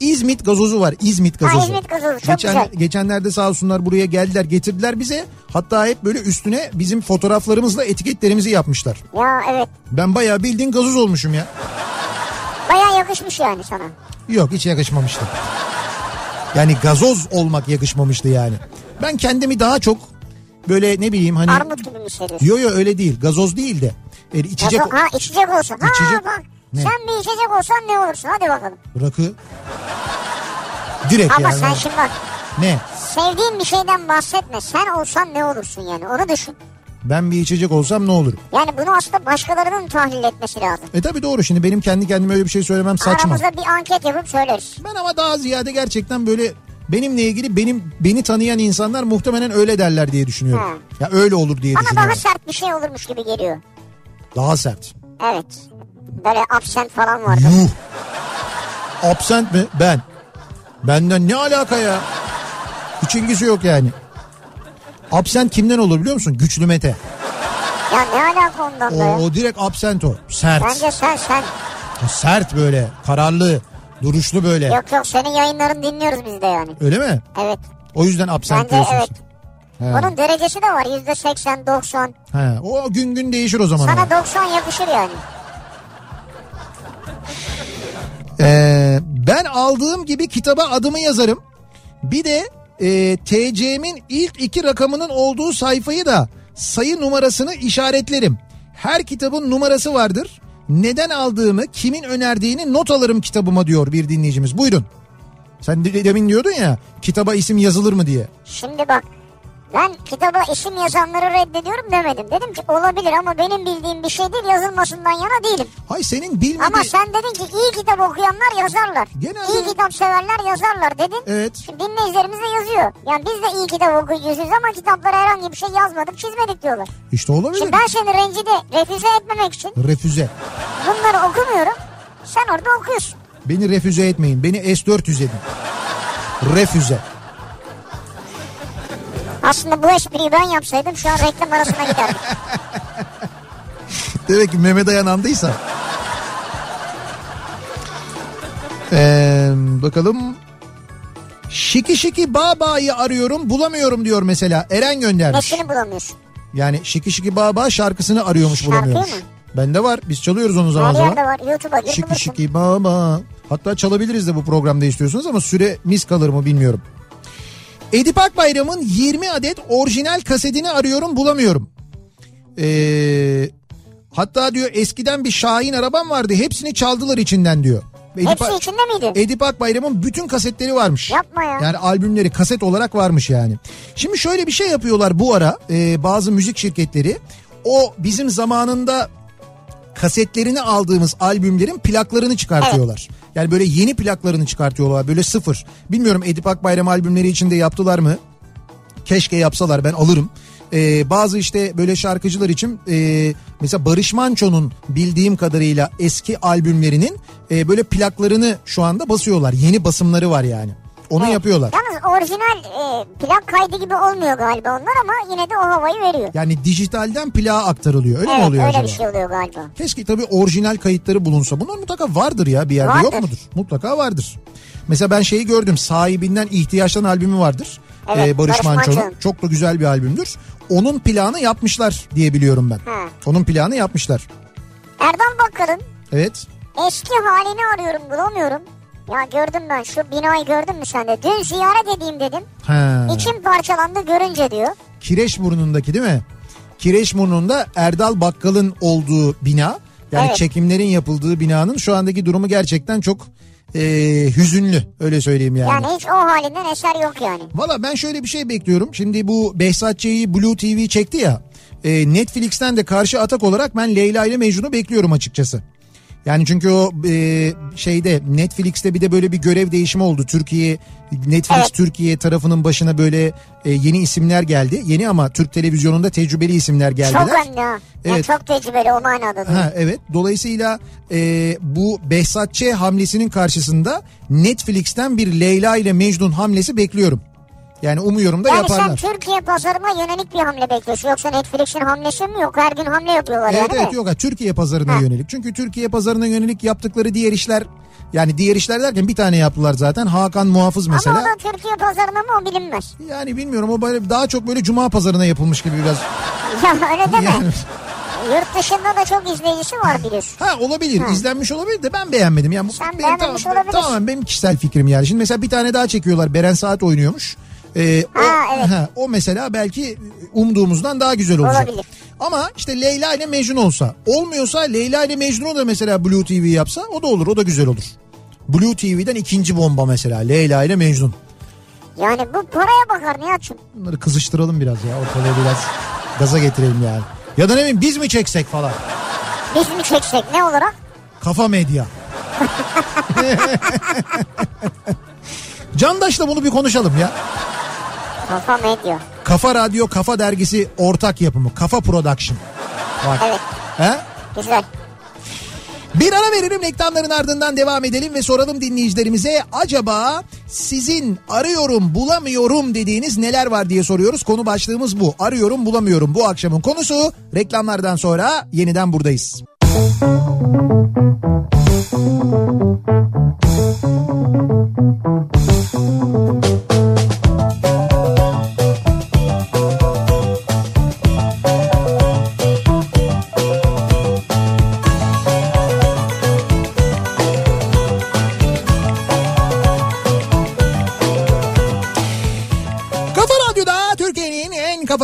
İzmit gazozu var İzmit gazozu. İzmit gazozu, çok Geçen, güzel. Geçenlerde sağ olsunlar buraya geldiler getirdiler bize. Hatta hep böyle üstüne bizim fotoğraflarımızla etiketlerimizi yapmışlar. Ya evet. Ben bayağı bildiğin gazoz olmuşum ya. Baya yakışmış yani sana. Yok hiç yakışmamıştı. Yani gazoz olmak yakışmamıştı yani. Ben kendimi daha çok böyle ne bileyim hani... Armut gibi mi hissediyorsun? Yo yo öyle değil gazoz değil de. Yani içecek... Gazo- ha içecek olsun. Ha İçecek- bak. Ne? Sen bir içecek olsan ne olursun? Hadi bakalım. Rakı. Direkt Ama yani. sen şimdi bak. Ne? Sevdiğin bir şeyden bahsetme. Sen olsan ne olursun yani onu düşün. Ben bir içecek olsam ne olur? Yani bunu aslında başkalarının tahlil etmesi lazım. E tabi doğru şimdi benim kendi kendime öyle bir şey söylemem saçma. Aramızda bir anket yapıp söyleriz. Ben ama daha ziyade gerçekten böyle benimle ilgili benim beni tanıyan insanlar muhtemelen öyle derler diye düşünüyorum. Ya öyle olur diye Ama düşünüyorum. daha sert bir şey olurmuş gibi geliyor. Daha sert. Evet. Böyle absent falan vardı. Yuh. Absent mi? Ben. Benden ne alaka ya? Hiç ilgisi yok yani. Absent kimden olur biliyor musun? Güçlü Mete. Ya ne alaka ondan O, da ya? o direkt absent o. Sert. Bence sen sen. Sert böyle. Kararlı. Duruşlu böyle. Yok yok senin yayınlarını dinliyoruz biz de yani. Öyle mi? Evet. O yüzden absent Bence evet. He. Onun derecesi de var. Yüzde seksen, doksan. He. O gün gün değişir o zaman. ama. Sana 90 yakışır yani. Ee, ben aldığım gibi kitaba adımı yazarım. Bir de e, TC'min ilk iki rakamının olduğu sayfayı da sayı numarasını işaretlerim. Her kitabın numarası vardır. Neden aldığımı, kimin önerdiğini not alırım kitabıma diyor bir dinleyicimiz. Buyurun. Sen de- demin diyordun ya kitaba isim yazılır mı diye. Şimdi bak ben kitaba isim yazanları reddediyorum demedim. Dedim ki olabilir ama benim bildiğim bir şey değil yazılmasından yana değilim. Hay senin bilmediğin... Ama sen dedin ki iyi kitap okuyanlar yazarlar. Genelde- İyi kitap severler yazarlar dedin. Evet. Şimdi dinleyicilerimiz de yazıyor. Yani biz de iyi kitap okuyucuyuz ama kitaplara herhangi bir şey yazmadık çizmedik diyorlar. İşte olabilir. Şimdi ben seni rencide refüze etmemek için Refüze. bunları okumuyorum. Sen orada okuyorsun. Beni refüze etmeyin. Beni S400 edin. Refüze. Aslında bu espriyi ben yapsaydım şu an reklam arasına giderdim. Demek ki Mehmet Ayan andıysa. Ee, bakalım. Şiki şiki baba'yı arıyorum bulamıyorum diyor mesela. Eren göndermiş. Nesini bulamıyorsun? Yani şiki şiki baba şarkısını arıyormuş Şarkıyı bulamıyormuş. mı? Bende var biz çalıyoruz onu zaman zaman. yerde var. YouTube'a gir Şiki bulursun. şiki baba. Hatta çalabiliriz de bu programda istiyorsunuz ama süremiz kalır mı bilmiyorum. Edip Akbayram'ın 20 adet orijinal kasetini arıyorum bulamıyorum. Ee, hatta diyor eskiden bir Şahin arabam vardı hepsini çaldılar içinden diyor. Edip, Hepsi içinde miydi? Edip Akbayram'ın bütün kasetleri varmış. Yapma ya. Yani albümleri kaset olarak varmış yani. Şimdi şöyle bir şey yapıyorlar bu ara e, bazı müzik şirketleri. O bizim zamanında kasetlerini aldığımız albümlerin plaklarını çıkartıyorlar. Yani böyle yeni plaklarını çıkartıyorlar böyle sıfır. Bilmiyorum Edip Akbayram albümleri içinde yaptılar mı? Keşke yapsalar ben alırım. Ee, bazı işte böyle şarkıcılar için e, mesela Barış Manço'nun bildiğim kadarıyla eski albümlerinin e, böyle plaklarını şu anda basıyorlar. Yeni basımları var yani. Onu Evet. yapıyorlar. Yalnız orijinal e, plak kaydı gibi olmuyor galiba onlar ama yine de o havayı veriyor. Yani dijitalden plağa aktarılıyor. Öyle mi evet oluyor öyle acaba? bir şey oluyor galiba. Keşke tabii orijinal kayıtları bulunsa. Bunlar mutlaka vardır ya bir yerde Vardır. yok mudur? Mutlaka vardır. Mesela ben şeyi gördüm. Sahibinden ihtiyaçtan albümü vardır. Evet, Ee, Barış, Barış Manço'nun. Manço'nun. Çok da güzel bir albümdür. Onun planı yapmışlar diye biliyorum ben. Ha. Onun planı yapmışlar. Erdal Bakkal'ın Evet. eski halini arıyorum bulamıyorum. Ya gördüm ben şu binayı gördün mü sen de? Dün ziyaret edeyim dedim. Ha. İçim parçalandı görünce diyor. Kireçburnu'ndaki değil mi? Kireçburnu'nda Erdal Bakkal'ın olduğu bina. Yani Evet. çekimlerin yapıldığı binanın şu andaki durumu gerçekten çok e, hüzünlü. Öyle söyleyeyim yani. Yani hiç o halinden eser yok yani. Valla ben şöyle bir şey bekliyorum. Şimdi bu Behzat Ç'yi Blue TV çekti ya. e, Netflix'ten de karşı atak olarak ben Leyla ile Mecnun'u bekliyorum açıkçası. Yani çünkü o e, şeyde Netflix'te bir de böyle bir görev değişimi oldu. Türkiye Netflix Evet. Türkiye tarafının başına böyle e, yeni isimler geldi. Yeni ama Türk televizyonunda tecrübeli isimler geldiler. Çok ha. Evet. Yani çok tecrübeli o manada. Ha, evet dolayısıyla e, bu Behzat Ç hamlesinin karşısında Netflix'ten bir Leyla ile Mecnun hamlesi bekliyorum. Yani umuyorum da Yani yaparlar. sen Türkiye pazarına yönelik bir hamle bekliyorsun. Yoksa Netflix'in hamlesi mi yok? Her gün hamle yapıyorlar Evet yani evet yok Türkiye pazarına Ha. yönelik. Çünkü Türkiye pazarına yönelik yaptıkları diğer işler yani diğer işler derken bir tane yaptılar zaten. Hakan Muhafız mesela. Ama o da Türkiye pazarına mı o bilinmez. Yani bilmiyorum o böyle daha çok böyle cuma pazarına yapılmış gibi biraz. Ya öyle deme. Yani, Yurt dışında da çok izleyicisi var biliyorsun. ha olabilir Ha. izlenmiş olabilir de ben beğenmedim. Yani bu Sen benim beğenmemiş tamamen- olabilirsin. Tamamen benim kişisel fikrim yani. Şimdi mesela bir tane daha çekiyorlar. Beren Saat oynuyormuş. Ee, o, Ha, evet. ha, o mesela belki umduğumuzdan daha güzel olacak. Olabilir. Ama işte Leyla ile Mecnun olsa olmuyorsa Leyla ile Mecnun'u da mesela Blue TV yapsa o da olur o da güzel olur. Blue TV'den ikinci bomba mesela Leyla ile Mecnun. Yani bu paraya bakar Nihat'cığım. Bunları kızıştıralım biraz ya ortalığı biraz gaza getirelim yani. Ya da ne bileyim biz mi çeksek falan. Biz mi çeksek ne olarak? Kafa medya. Candaş'la bunu bir konuşalım ya. Kafa medya. Kafa Radyo, Kafa Dergisi ortak yapımı. Kafa Production. Bak. Evet He? güzel. Bir ara verelim reklamların ardından devam edelim ve soralım dinleyicilerimize acaba sizin arıyorum bulamıyorum dediğiniz neler var diye soruyoruz. Konu başlığımız bu. Arıyorum bulamıyorum bu akşamın konusu. Reklamlardan sonra yeniden buradayız. Kafa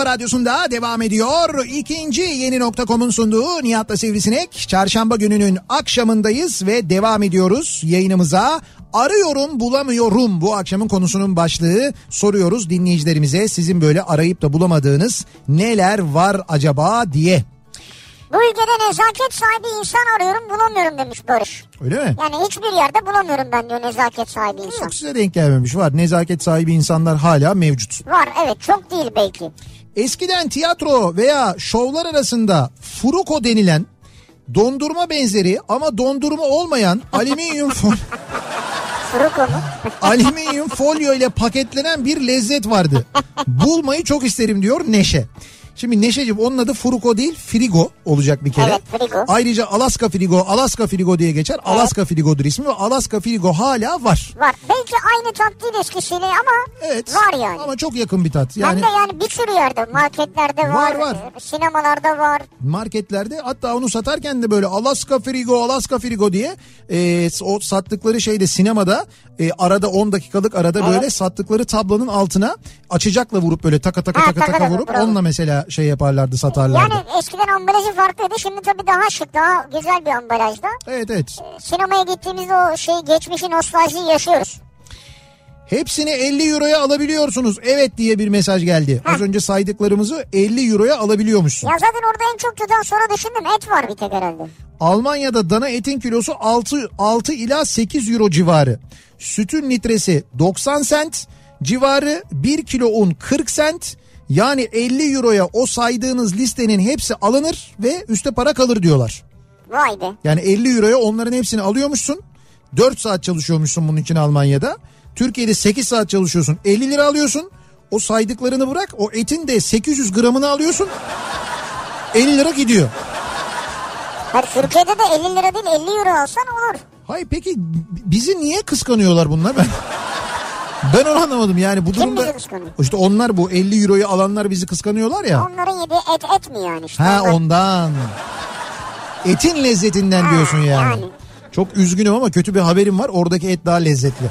kafa radyosunda devam ediyor. İkinci yeni nokta.com'un sunduğu Nihat'la Sivrisinek. Çarşamba gününün akşamındayız ve devam ediyoruz yayınımıza. Arıyorum bulamıyorum bu akşamın konusunun başlığı. Soruyoruz dinleyicilerimize sizin böyle arayıp da bulamadığınız neler var acaba diye. Bu ülkede nezaket sahibi insan arıyorum bulamıyorum demiş Barış. Öyle mi? Yani hiçbir yerde bulamıyorum ben diyor nezaket sahibi insan. Yok size denk gelmemiş var. Nezaket sahibi insanlar hala mevcut. Var evet çok değil belki. Eskiden tiyatro veya şovlar arasında furuko denilen dondurma benzeri ama dondurma olmayan alüminyum fol alüminyum folyo ile paketlenen bir lezzet vardı. Bulmayı çok isterim diyor Neşe. Şimdi Neşeciğim onun adı Furuko değil Frigo olacak bir kere. Evet, Frigo. Ayrıca Alaska Frigo, Alaska Frigo diye geçer. Alaska Frigo'dur ismi ve Alaska Frigo hala var. Var. Belki aynı tat değil eskisiyle ama Evet. var yani. Ama çok yakın bir tat. Hem Yani de yani bir sürü yerde marketlerde var, Var, var. sinemalarda var. marketlerde hatta onu satarken de böyle Alaska Frigo Alaska Frigo diye e, o sattıkları şeyde sinemada e, arada 10 dakikalık arada Evet. böyle sattıkları tablonun altına açacakla vurup böyle taka taka Ha, taka taka taka vurup bravo. onunla mesela şey yaparlardı satarlardı. Yani eskiden ambalajı farklıydı şimdi tabii daha şık daha güzel bir ambalajda. Evet evet. Sinemaya gittiğimizde o şey geçmişi nostaljiyi yaşıyoruz. Hepsini 50 euroya alabiliyorsunuz. Evet diye bir mesaj geldi. Az önce saydıklarımızı 50 euroya alabiliyormuşsun. Ya zaten orada en çok tutan sonra düşündüm et var bir tek herhalde. Almanya'da dana etin kilosu 6, 6 ila 8 euro civarı. Sütün litresi 90 sent civarı. 1 kilo un 40 sent. Yani 50 euroya o saydığınız listenin hepsi alınır ve üste para kalır diyorlar. Vay be. Yani 50 euroya onların hepsini alıyormuşsun. 4 saat çalışıyormuşsun bunun için Almanya'da. Türkiye'de 8 saat çalışıyorsun. 50 lira alıyorsun. O saydıklarını bırak. O etin de 800 gramını alıyorsun. 50 lira gidiyor. Hayır Türkiye'de de 50 lira değil 50 euro alsan olur. Hayır peki bizi niye kıskanıyorlar bunlar ben? Ben onu anlamadım yani bu durumda. İşte onlar bu 50 euroyu alanlar bizi kıskanıyorlar ya. Onların yediği et etmiyor yani işte. Ha ondan. Etin lezzetinden Ha, diyorsun yani. yani. Çok üzgünüm ama kötü bir haberim var. Oradaki et daha lezzetli.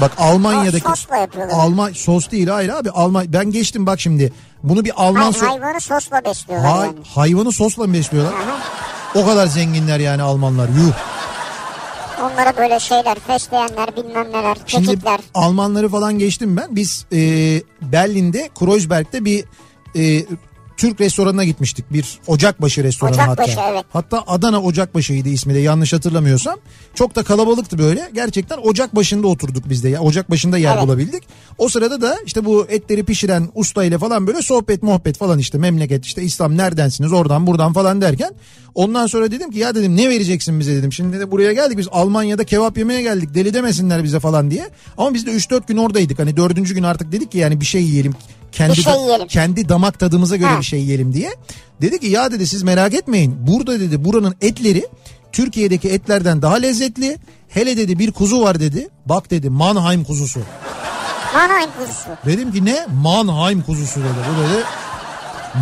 Bak Almanya'daki Ha, sosla yapıyorlar. Alman sos değil hayır abi. Alman ben geçtim bak şimdi. Bunu bir Alman Hayır, hayvanı sosla besliyorlar Hay- yani. hayvanı sosla mı besliyorlar? Aha. O kadar zenginler yani Almanlar. Yuh. Onlara böyle şeyler, fesleğenler, bilmem neler, Şimdi kekikler. Almanları falan geçtim ben. Biz e, Berlin'de Kreuzberg'de bir e, Türk restoranına gitmiştik. Bir Ocakbaşı restoranı Ocakbaşı, hatta. evet. Hatta Adana Ocakbaşı'ydı ismi de yanlış hatırlamıyorsam. Çok da kalabalıktı böyle. Gerçekten ocak başında oturduk biz de. Ya, ocak başında yer Evet. bulabildik. O sırada da işte bu etleri pişiren usta ile falan böyle sohbet muhabbet falan işte memleket işte İslam neredensiniz oradan buradan falan derken ondan sonra dedim ki ya dedim ne vereceksin bize dedim. Şimdi de buraya geldik biz Almanya'da kebap yemeye geldik deli demesinler bize falan diye. Ama biz de 3-4 gün oradaydık hani dördüncü gün artık dedik ki yani bir şey yiyelim. Kendi, Bir şey yiyelim. kendi damak tadımıza göre Ha. bir şey yiyelim diye. Dedi ki ya dedi siz merak etmeyin. Burada dedi buranın etleri Türkiye'deki etlerden daha lezzetli. Hele dedi bir kuzu var dedi. Bak dedi Mannheim kuzusu. Mannheim kuzusu. Dedim ki ne? Mannheim kuzusu dedi. Bu dedi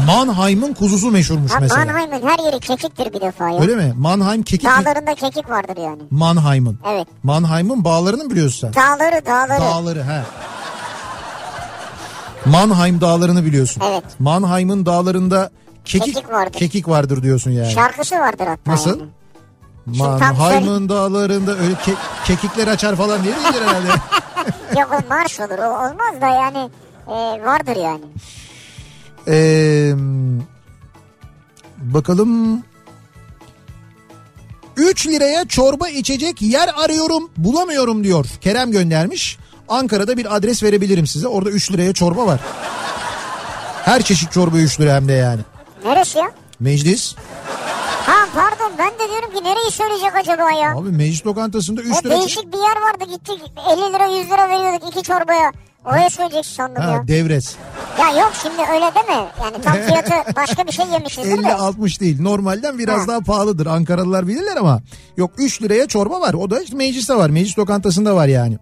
Mannheim'ın kuzusu meşhurmuş Ha, mesela. Mannheim'in her yeri kekiktir bir defa ya. Öyle mi? Mannheim kekik. Dağlarında kekik vardır yani. Mannheim'ın. Evet. Mannheim'ın bağlarını biliyorsun sen? Dağları dağları. Dağları he. Mannheim dağlarını biliyorsun. Evet. Mannheim'ın dağlarında kekik, Kekik vardır. kekik vardır diyorsun yani. Şarkısı vardır hatta Nasıl? yani. Mannheim'ın dağlarında öyle ke- kekikler açar falan diye değildir herhalde. Yok o marş olur. O olmaz da yani e, vardır yani. Ee, bakalım 3 liraya çorba içecek yer arıyorum bulamıyorum diyor. Kerem göndermiş. Ankara'da bir adres verebilirim size. Orada 3 liraya çorba var. Her çeşit çorba 3 lira hem de yani. Neresi ya? Meclis. Ha pardon ben de diyorum ki nereyi söyleyecek acaba ya? Abi meclis lokantasında 3 O lira. değişik bir yer vardı gittik 50 lira 100 lira veriyorduk iki çorbaya. Oraya söyleyeceksin sandım Ha, ya. devres. Ya yok şimdi öyle deme. Yani tam fiyatı başka bir şey yemişizdir de. 50-60 değil. Normalden biraz Ha. daha pahalıdır. Ankaralılar bilirler ama. Yok 3 liraya çorba var. O da işte mecliste var. Meclis lokantasında var yani.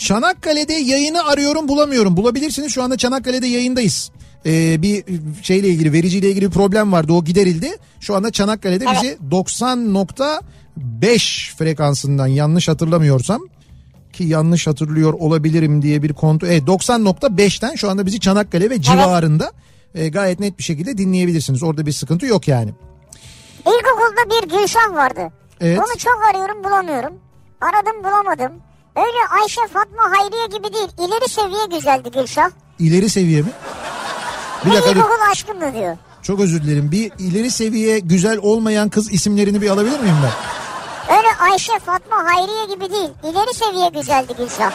Çanakkale'de yayını arıyorum bulamıyorum. Bulabilirsiniz şu anda Çanakkale'de yayındayız. Ee, bir şeyle ilgili vericiyle ilgili bir problem vardı o giderildi. Şu anda Çanakkale'de Evet. bizi 90.5 frekansından yanlış hatırlamıyorsam ki yanlış hatırlıyor olabilirim diye bir kontrol. Evet 90.5'ten şu anda bizi Çanakkale ve civarında e, gayet net bir şekilde dinleyebilirsiniz. Orada bir sıkıntı yok yani. İlkokulda bir Gülşah vardı. Evet. Onu çok arıyorum bulamıyorum. Aradım bulamadım. Öyle Ayşe Fatma Hayriye gibi değil. İleri seviye güzeldi Gülşah. İleri seviye mi? Bir Bir dakika ilkokul aşkımdı diyor. çok özür dilerim. Bir ileri seviye güzel olmayan kız isimlerini bir alabilir miyim ben? Öyle Ayşe Fatma Hayriye gibi değil. İleri seviye güzeldi Gülşah.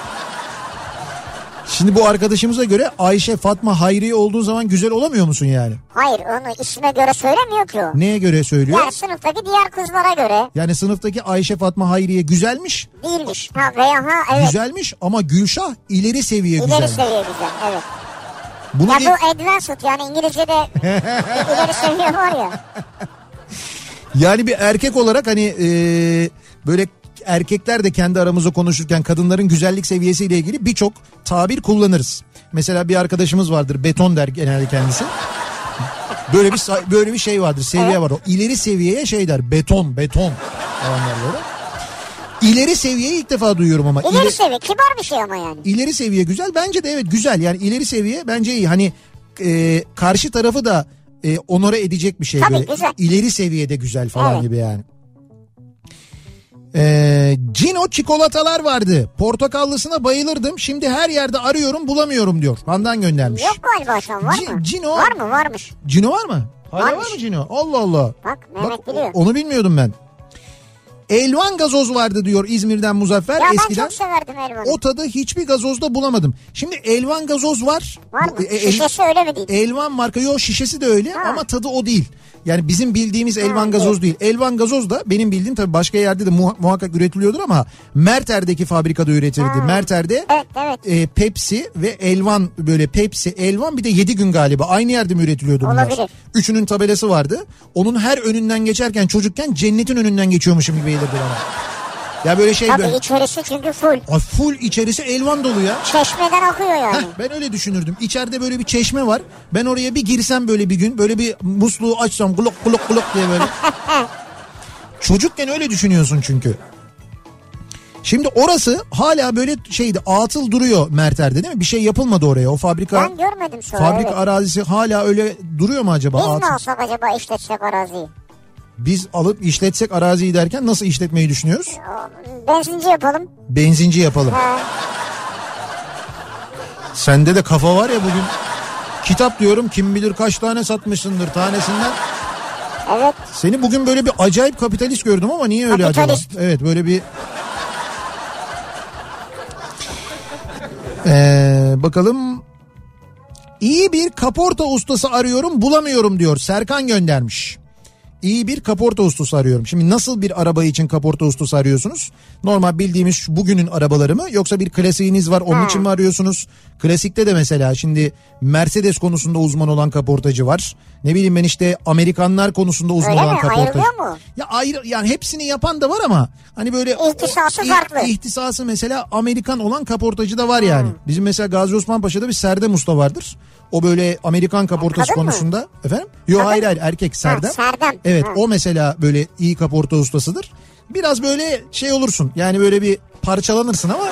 Şimdi bu arkadaşımıza göre Ayşe, Fatma, Hayriye olduğu zaman güzel olamıyor musun yani? Hayır onu isme göre söylemiyor ki o. Neye göre söylüyor? Yani sınıftaki diğer kızlara göre Yani sınıftaki Ayşe, Fatma, Hayriye güzelmiş. değilmiş. Ha veya ha evet. Güzelmiş ama Gülşah ileri seviye İleri güzel. seviye güzel evet. Bunu Ya bir- bu advanced yani İngilizce'de ileri seviye var ya. Yani bir erkek olarak hani e, böyle erkekler de kendi aramızda konuşurken kadınların güzellik seviyesiyle ilgili birçok tabir kullanırız. Mesela bir arkadaşımız vardır beton der genelde kendisi. Böyle bir böyle bir şey vardır seviye var o. İleri seviyeye şey der beton beton falan der böyle. İleri seviyeyi ilk defa duyuyorum ama. İleri İle- seviye kibar bir şey ama yani. İleri seviye güzel bence de evet güzel yani ileri seviye bence iyi hani e, karşı tarafı da e, onore edecek bir şey Tabii, böyle güzel. ileri seviyede güzel falan Evet. gibi yani. Ee, Cino çikolatalar vardı. Portakallısına bayılırdım. Şimdi her yerde arıyorum bulamıyorum diyor. Handan göndermiş. Yok galiba şu an var Ci- mı? Cino- Var mı varmış. Cino var mı? Hala Varmış. var mı Cino? Allah Allah. Bak Mehmet biliyor. Onu bilmiyordum ben. Elvan gazoz vardı diyor İzmir'den Muzaffer Ya ben eskiden. çok severdim elvanı. O tadı hiçbir gazozda bulamadım. Şimdi Elvan gazoz var. Var mı? E- el- Şişesi öyle mi değil? Elvan marka yok şişesi de öyle Ha. ama tadı o değil. Yani bizim bildiğimiz elvan gazoz değil. Elvan gazoz da benim bildiğim tabii başka yerde de muha- muhakkak üretiliyordur ama Merter'deki fabrikada üretildi. Ha. Merter'de Evet evet. e, Pepsi ve Elvan böyle Pepsi, Elvan bir de 7 gün galiba aynı yerde mi üretiliyordu bunlar? Olabilir. Üçünün tabelası vardı. Onun her önünden geçerken çocukken cennetin önünden geçiyormuşum gibi gelirdi bana. Ya böyle şey Tabii böyle. içerisi çünkü full. Ay full içerisi elvan dolu ya. Çeşmeden akıyor yani. Heh, ben öyle düşünürdüm. İçeride böyle bir çeşme var. Ben oraya bir girsem böyle bir gün böyle bir musluğu açsam glok glok glok diye böyle. Çocukken öyle düşünüyorsun çünkü. Şimdi orası hala böyle şeydi atıl duruyor Merter'de değil mi? Bir şey yapılmadı oraya. O fabrika Ben görmedim sonra. fabrika evet. arazisi hala öyle duruyor mu acaba? Biz mi Atıl. alsak acaba işletsek araziyi? Biz alıp işletsek araziyi derken nasıl işletmeyi düşünüyoruz? Benzinci yapalım. Benzinci yapalım. Ha, Sende de kafa var ya bugün. Kitap diyorum kim bilir kaç tane satmışsındır tanesinden. evet. Seni bugün böyle bir acayip kapitalist gördüm ama niye öyle Kapitalist. acaba? Evet böyle bir... Ee, bakalım iyi bir kaporta ustası arıyorum bulamıyorum diyor Serkan göndermiş. İyi bir kaporta ustası arıyorum. Şimdi nasıl bir araba için kaporta ustası arıyorsunuz? Normal bildiğimiz şu bugünün arabaları mı yoksa bir klasiğiniz var onun Ha. için mi arıyorsunuz? Klasikte de mesela şimdi Mercedes konusunda uzman olan kaportacı var. Ne bileyim ben işte Amerikanlar konusunda uzman Öyle olan mi? kaportacı. Ayrılıyor mu? Ya ayrı yani hepsini yapan da var ama hani böyle İhtisası İh- farklı. İhtisası mesela Amerikan olan kaportacı da var yani. Bizim mesela Gazi Osman Paşa'da bir Serdem Usta vardır. O böyle Amerikan kaportası Kadın mı? konusunda. Efendim? Yok hayır hayır erkek Serdem. Serdem. Evet Ha. o mesela böyle iyi kaporta ustasıdır. Biraz böyle şey olursun yani böyle bir parçalanırsın ama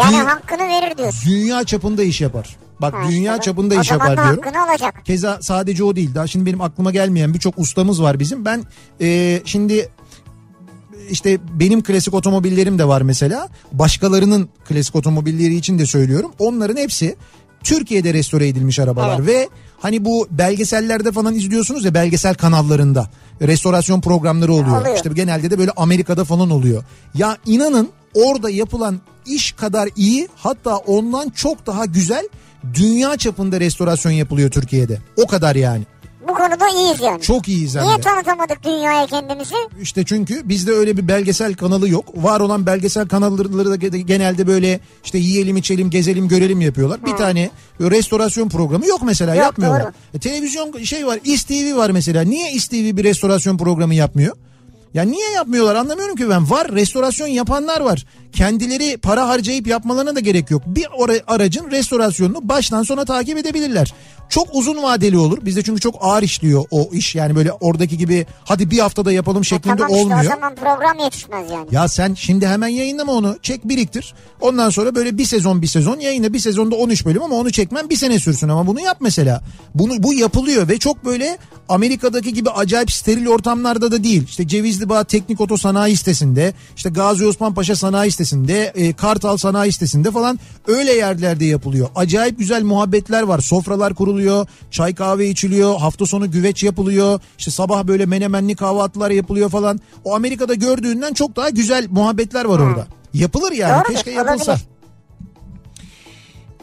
Yani Dü- hakkını verir diyorsun. dünya çapında iş yapar. Bak Ha, dünya işte. çapında o iş yapar diyorum. alacak. Keza sadece o değil. Daha şimdi benim aklıma gelmeyen birçok ustamız var bizim. Ben e, şimdi işte benim klasik otomobillerim de var mesela. Başkalarının klasik otomobilleri için de söylüyorum. Onların hepsi Türkiye'de restore edilmiş arabalar Evet. ve hani bu belgesellerde falan izliyorsunuz ya belgesel kanallarında restorasyon programları oluyor. Oluyor. İşte genelde de böyle Amerika'da falan oluyor. Ya inanın orada yapılan iş kadar iyi hatta ondan çok daha güzel dünya çapında restorasyon yapılıyor Türkiye'de. O kadar yani. Bu konuda iyiyiz yani. Çok iyiyiz hem Niye de. tanıtamadık dünyaya kendimizi? İşte çünkü bizde öyle bir belgesel kanalı yok. Var olan belgesel kanalları da ge- genelde böyle işte yiyelim içelim gezelim görelim yapıyorlar. Bir tane restorasyon programı yok mesela Yok, yapmıyorlar. doğru. E, televizyon şey var İSTV var mesela. Niye İSTV bir restorasyon programı yapmıyor? Ya niye yapmıyorlar anlamıyorum ki ben. Var restorasyon yapanlar var. Kendileri para harcayıp yapmalarına da gerek yok. Bir aracın restorasyonunu baştan sona takip edebilirler. Çok uzun vadeli olur. Bizde çünkü çok ağır işliyor o iş. Yani böyle oradaki gibi hadi bir haftada yapalım şeklinde tamam işte olmuyor. o zaman program yetişmez yani. Ya sen şimdi hemen yayınlama onu. Çek biriktir. Ondan sonra böyle bir sezon bir sezon yayına bir sezonda 13 bölüm ama onu çekmen bir sene sürsün ama bunu yap mesela. Bunu bu yapılıyor ve çok böyle Amerika'daki gibi acayip steril ortamlarda da değil. İşte Cevizli Bağ Teknik Oto Sanayi sitesinde, işte Gazi Osman Paşa Sanayi sitesinde, e, Kartal Sanayi sitesinde falan öyle yerlerde yapılıyor. Acayip güzel muhabbetler var. Sofralar kuruluyor, çay kahve içiliyor, hafta sonu güveç yapılıyor. İşte sabah böyle menemenli kahvaltılar yapılıyor falan. O Amerika'da gördüğünden çok daha güzel muhabbetler var orada. Yapılır yani. Doğrudur, Keşke yapılsa. olabilir.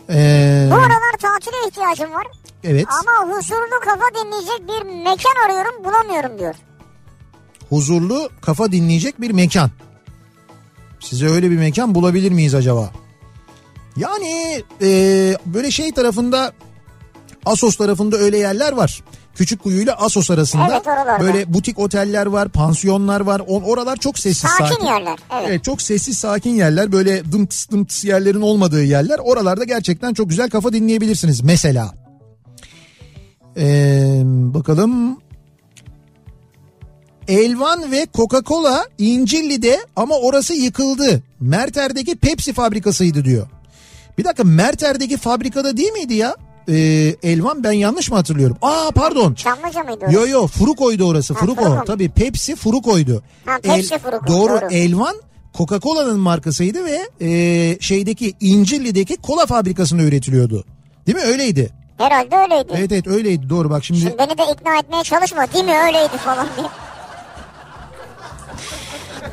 Ee, Bu aralar tatile ihtiyacım var. evet. Ama huzurlu kafa dinleyecek bir mekan arıyorum bulamıyorum diyor. Huzurlu kafa dinleyecek bir mekan. Size öyle bir mekan bulabilir miyiz acaba? Yani e, böyle şey tarafında Asos tarafında öyle yerler var. Küçükkuyu ile Asos arasında Evet, oralarda. böyle butik oteller var, pansiyonlar var. O- oralar çok sessiz Sakin, sakin. yerler. Evet. Evet çok sessiz sakin yerler böyle dımtıs dımtıs yerlerin olmadığı yerler. Oralarda gerçekten çok güzel kafa dinleyebilirsiniz mesela. Ee, bakalım. Elvan ve Coca-Cola İncilli'de ama orası yıkıldı. Merter'deki Pepsi fabrikasıydı diyor. Bir dakika Merter'deki fabrikada değil miydi ya? e, Elvan ben yanlış mı hatırlıyorum? Aa pardon. Çamlıca mıydı? Yo yo Furuko'ydu orası. Ha, Furuko. Fruko mu? Tabii Pepsi Furuko'ydu. Ha, Pepsi Fruko, Doğru. doğru. Elvan Coca-Cola'nın markasıydı ve e, şeydeki İncirli'deki kola fabrikasında üretiliyordu. Değil mi? Öyleydi. Herhalde öyleydi. Evet evet öyleydi. Doğru bak şimdi. Şimdi beni de ikna etmeye çalışma değil mi öyleydi falan diye.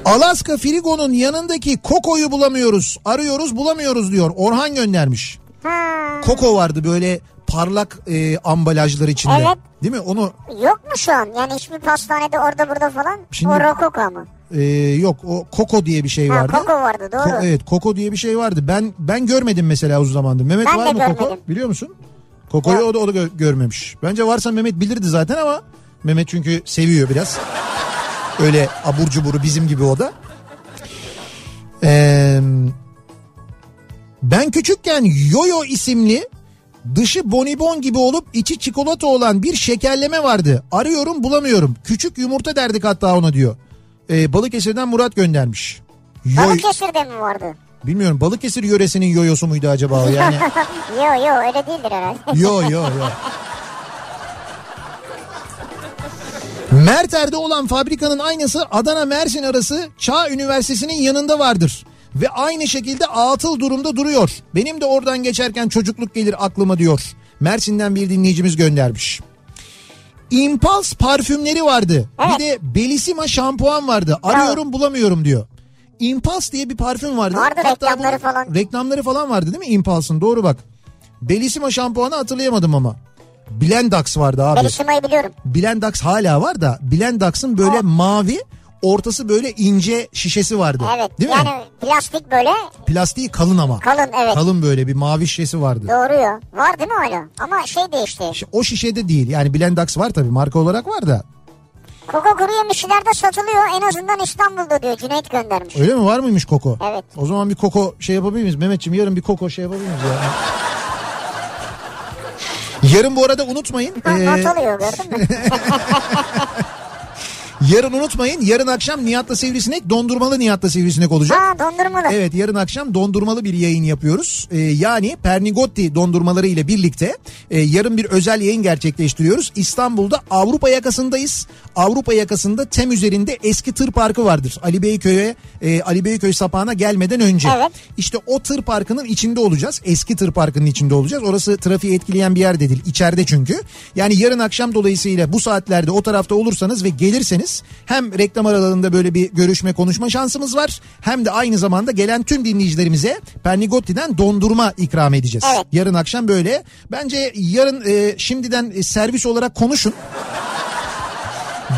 Alaska Frigo'nun yanındaki Koko'yu bulamıyoruz. Arıyoruz bulamıyoruz diyor. Orhan göndermiş. Ha. Koko vardı böyle parlak e, ambalajlar içinde. Evet. Değil mi? Onu Yok mu şu an? Yani hiçbir pastanede orada burada falan. Şimdi- O Rococo mu? e, yok o Koko diye bir şey Ha, vardı. Koko vardı doğru. Ko- evet Koko diye bir şey vardı. Ben ben görmedim mesela uzun zamandır. Mehmet Ben var mı Koko? Biliyor musun? Koko'yu o da, o da gö- görmemiş. Bence varsa Mehmet bilirdi zaten ama Mehmet çünkü seviyor biraz. Öyle abur cuburu bizim gibi o da. Ee, ben küçükken Yoyo isimli dışı bonibon gibi olup içi çikolata olan bir şekerleme vardı. Arıyorum bulamıyorum. Küçük yumurta derdik hatta ona diyor. Ee, Balıkesir'den Murat göndermiş. Yoy, Balıkesir'de mi vardı? bilmiyorum Balıkesir yöresinin yoyosu muydu acaba o yani? yo yo öyle değildir herhalde. yo yo yo. Merter'de olan fabrikanın aynısı Adana Mersin arası Çağ Üniversitesi'nin yanında vardır. Ve aynı şekilde atıl durumda duruyor. Benim de oradan geçerken çocukluk gelir aklıma diyor. Mersin'den bir dinleyicimiz göndermiş. Impulse parfümleri vardı. Evet. Bir de Bellissima şampuan vardı. Arıyorum bulamıyorum diyor. Impulse diye bir parfüm vardı. Vardı, Hatta reklamları falan. Reklamları falan vardı değil mi Impulse'ın? Doğru bak. Bellissima şampuanı hatırlayamadım ama. Blendax vardı abi. Belissima'yı biliyorum. Blendax hala var da Blendax'ın böyle mavi ortası böyle ince şişesi vardı. Evet Değil mi? yani plastik böyle Plastiği kalın ama. kalın evet. Kalın böyle bir mavi şişesi vardı. Doğru ya. Var değil mi hala? Ama şey değişti. O şişede değil yani Blendax var tabii marka olarak var da. Koko kuru yemişçilerde satılıyor. En azından İstanbul'da diyor. Cüneyt göndermiş. Öyle mi var mıymış Koko? Evet. O zaman bir Koko şey yapabilir miyiz? Mehmetciğim yarın bir Koko şey yapabilir miyiz ya? Yarın bu arada unutmayın. Ha, ee, not alıyor gördün mü? yarın unutmayın. Yarın akşam Nihat'la Sivrisinek dondurmalı Nihat'la Sivrisinek olacak. ha dondurmalı. Evet yarın akşam dondurmalı bir yayın yapıyoruz. Ee, yani Pernigotti dondurmaları ile birlikte e, yarın bir özel yayın gerçekleştiriyoruz. İstanbul'da Avrupa yakasındayız. Avrupa yakasında tem üzerinde eski tır parkı vardır. Ali Beyköy'e e, Ali Beyköy sapağına gelmeden önce. Evet. İşte o tır parkının içinde olacağız. Eski tır parkının içinde olacağız. Orası trafiği etkileyen bir yer de değil. İçeride çünkü. Yani yarın akşam dolayısıyla bu saatlerde o tarafta olursanız ve gelirseniz hem reklam aralarında böyle bir görüşme konuşma şansımız var. Hem de aynı zamanda gelen tüm dinleyicilerimize Pernigotti'den dondurma ikram edeceğiz. Evet. Yarın akşam böyle. Bence yarın e, şimdiden e, servis olarak konuşun.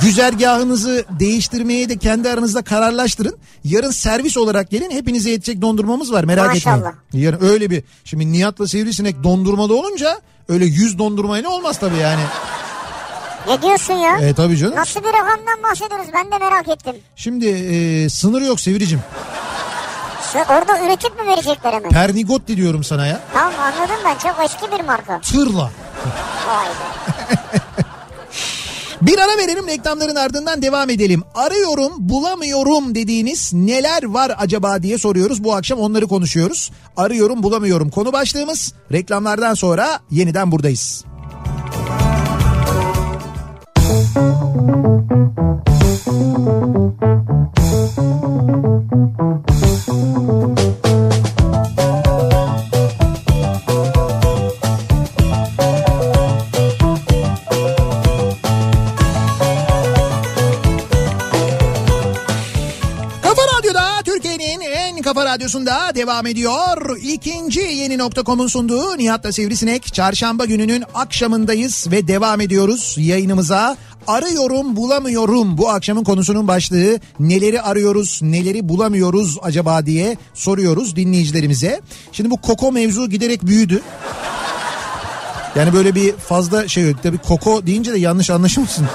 Güzergahınızı değiştirmeye de kendi aranızda kararlaştırın. Yarın servis olarak gelin. Hepinize yetecek dondurmamız var merak Maşallah. etmeyin. Yarın öyle bir şimdi Nihat'la Sivrisinek dondurmalı olunca öyle 100 dondurmayla olmaz tabii yani. Ne diyorsun ya? E tabii canım. Nasıl bir rakamdan bahsediyoruz ben de merak ettim. Şimdi e, sınır yok Sivricim. Şu- Orada üretip mi verecekler hemen? Pernigotti diyorum sana ya. Tamam anladım ben çok eski bir marka. Tırla. Vay be. Bir ara verelim reklamların ardından devam edelim. Arıyorum bulamıyorum dediğiniz neler var acaba diye soruyoruz. Bu akşam onları konuşuyoruz. Arıyorum bulamıyorum konu başlığımız. Reklamlardan sonra yeniden buradayız. Radyosunda devam ediyor. İkinci yeni nokta.com'un sunduğu Nihat'la Sivrisinek. Çarşamba gününün akşamındayız ve devam ediyoruz yayınımıza. Arıyorum bulamıyorum bu akşamın konusunun başlığı neleri arıyoruz neleri bulamıyoruz acaba diye soruyoruz dinleyicilerimize. Şimdi bu koko mevzu giderek büyüdü. Yani böyle bir fazla şey yok. Tabii koko deyince de yanlış anlaşılmasın.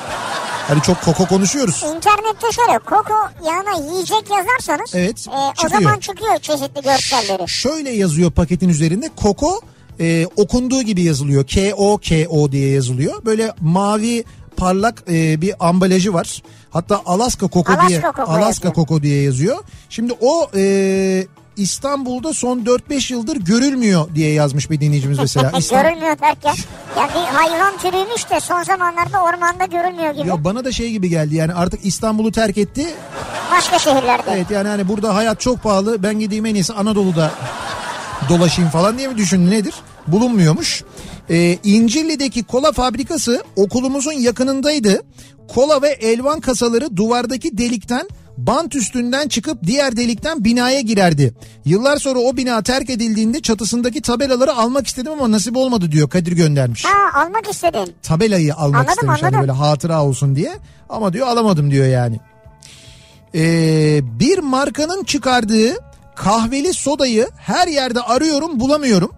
Hani çok koko konuşuyoruz. İnternette şöyle Koko yanına yiyecek yazarsanız Evet, e, o zaman çıkıyor çeşitli görselleri. Şöyle yazıyor paketin üzerinde Koko e, okunduğu gibi yazılıyor. K-O-K-O diye yazılıyor. Böyle mavi parlak e, bir ambalajı var. Hatta Alaska Koko Alaska diye Koko Alaska yazıyor. Koko diye yazıyor. Şimdi o e, İstanbul'da son 4-5 yıldır görülmüyor diye yazmış bir dinleyicimiz mesela. İstanbul- Görülmüyor derken. Ya bir hayvan türüymüş de son zamanlarda ormanda görülmüyor gibi. Ya bana da şey gibi geldi yani artık İstanbul'u terk etti. Başka şehirlerde. Evet yani hani burada hayat çok pahalı ben gideyim en iyisi Anadolu'da dolaşayım falan diye mi düşündü nedir? Bulunmuyormuş. Ee, İncirli'deki kola fabrikası okulumuzun yakınındaydı. Kola ve elvan kasaları duvardaki delikten bant üstünden çıkıp diğer delikten binaya girerdi. Yıllar sonra o bina terk edildiğinde çatısındaki tabelaları almak istedim ama nasip olmadı diyor Kadir göndermiş. Ha almak istedin. Tabelayı almak Anladım, istemiş hani anladım. böyle hatıra olsun diye ama diyor alamadım diyor yani. Ee, bir markanın çıkardığı kahveli sodayı her yerde arıyorum bulamıyorum.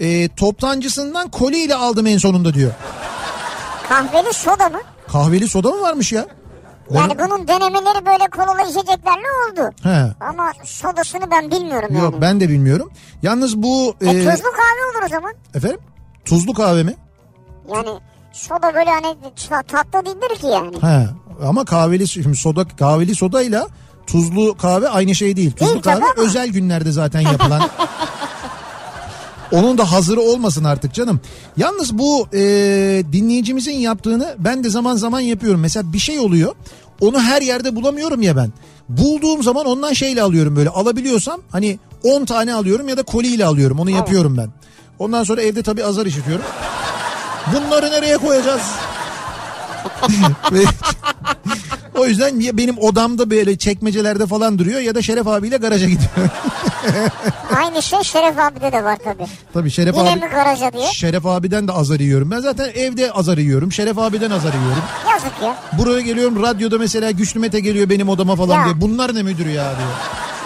Ee, toptancısından koliyle aldım en sonunda diyor. Kahveli soda mı? Kahveli soda mı varmış ya? Ben- Yani bunun denemeleri böyle kolalı içeceklerle oldu. He. Ama sodasını ben bilmiyorum Yok yani. ben de bilmiyorum. Yalnız bu E, e, tuzlu kahve olur o zaman. efendim tuzlu kahve mi? Yani soda böyle hani ta- tatlı değildir ki yani. He. Ama kahveli şimdi soda kahveli sodayla tuzlu kahve aynı şey değil. Tuzlu Değil kahve özel günlerde zaten yapılan. Onun da hazırı olmasın artık canım. Yalnız bu e, dinleyicimizin yaptığını ben de zaman zaman yapıyorum. Mesela bir şey oluyor. Onu her yerde bulamıyorum ya ben. Bulduğum zaman ondan şeyle alıyorum böyle. Alabiliyorsam hani 10 tane alıyorum ya da koliyle alıyorum. Onu yapıyorum ben. Ondan sonra evde tabii azar işitiyorum. Bunları nereye koyacağız? O yüzden ya benim odamda böyle çekmecelerde falan duruyor ya da Şeref abiyle garaja gidiyor. Aynı şey Şeref abide de var tabii. Tabii Şeref Yine abi mi garaja diye? Şeref abiden de azar yiyorum. Ben zaten evde azar yiyorum. Şeref abiden azar yiyorum. Yazık ya. Buraya geliyorum radyoda mesela Güçlü Mete geliyor benim odama falan Ya. diye. Bunlar ne müdür ya diyor.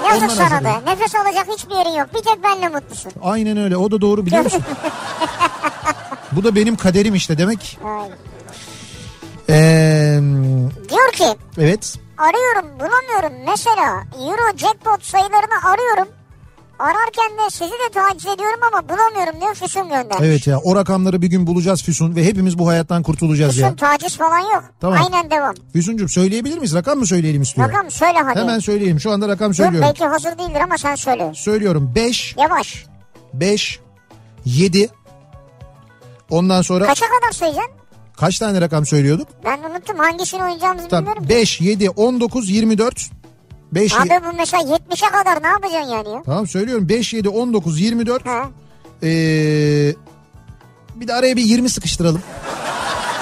Yazık Ondan sana yiyorum. Nefes alacak hiçbir yerin yok. Bir tek benle mutlusun. Aynen öyle o da doğru biliyor musun? Bu da benim kaderim işte demek. Ay. Ee, Diyor ki evet. arıyorum bulamıyorum. Mesela Euro jackpot sayılarını arıyorum. Ararken de sizi de taciz ediyorum ama bulamıyorum diyor Füsun göndermiş. Evet ya o rakamları bir gün bulacağız Füsun ve hepimiz bu hayattan kurtulacağız Füsun ya. taciz falan yok. Tamam. Aynen devam. Füsun'cum söyleyebilir miyiz? Rakam mı söyleyelim istiyor? Rakam söyle hadi. Hemen söyleyelim. Şu anda rakam Dur, söylüyorum. belki hazır değildir ama sen söyle. Söylüyorum 5, Yavaş. 5, 7. Ondan sonra Kaça kadar sayacaksın? Kaç tane rakam söylüyorduk? Ben unuttum hangisini oynayacağımızı Tamam bilmiyorum. 5, 7, 19, 24. 5, Abi bu mesela 70'e kadar ne yapacaksın yani ya? Tamam söylüyorum 5, 7, 19, 24. Ha. Ee, bir de araya bir 20 sıkıştıralım.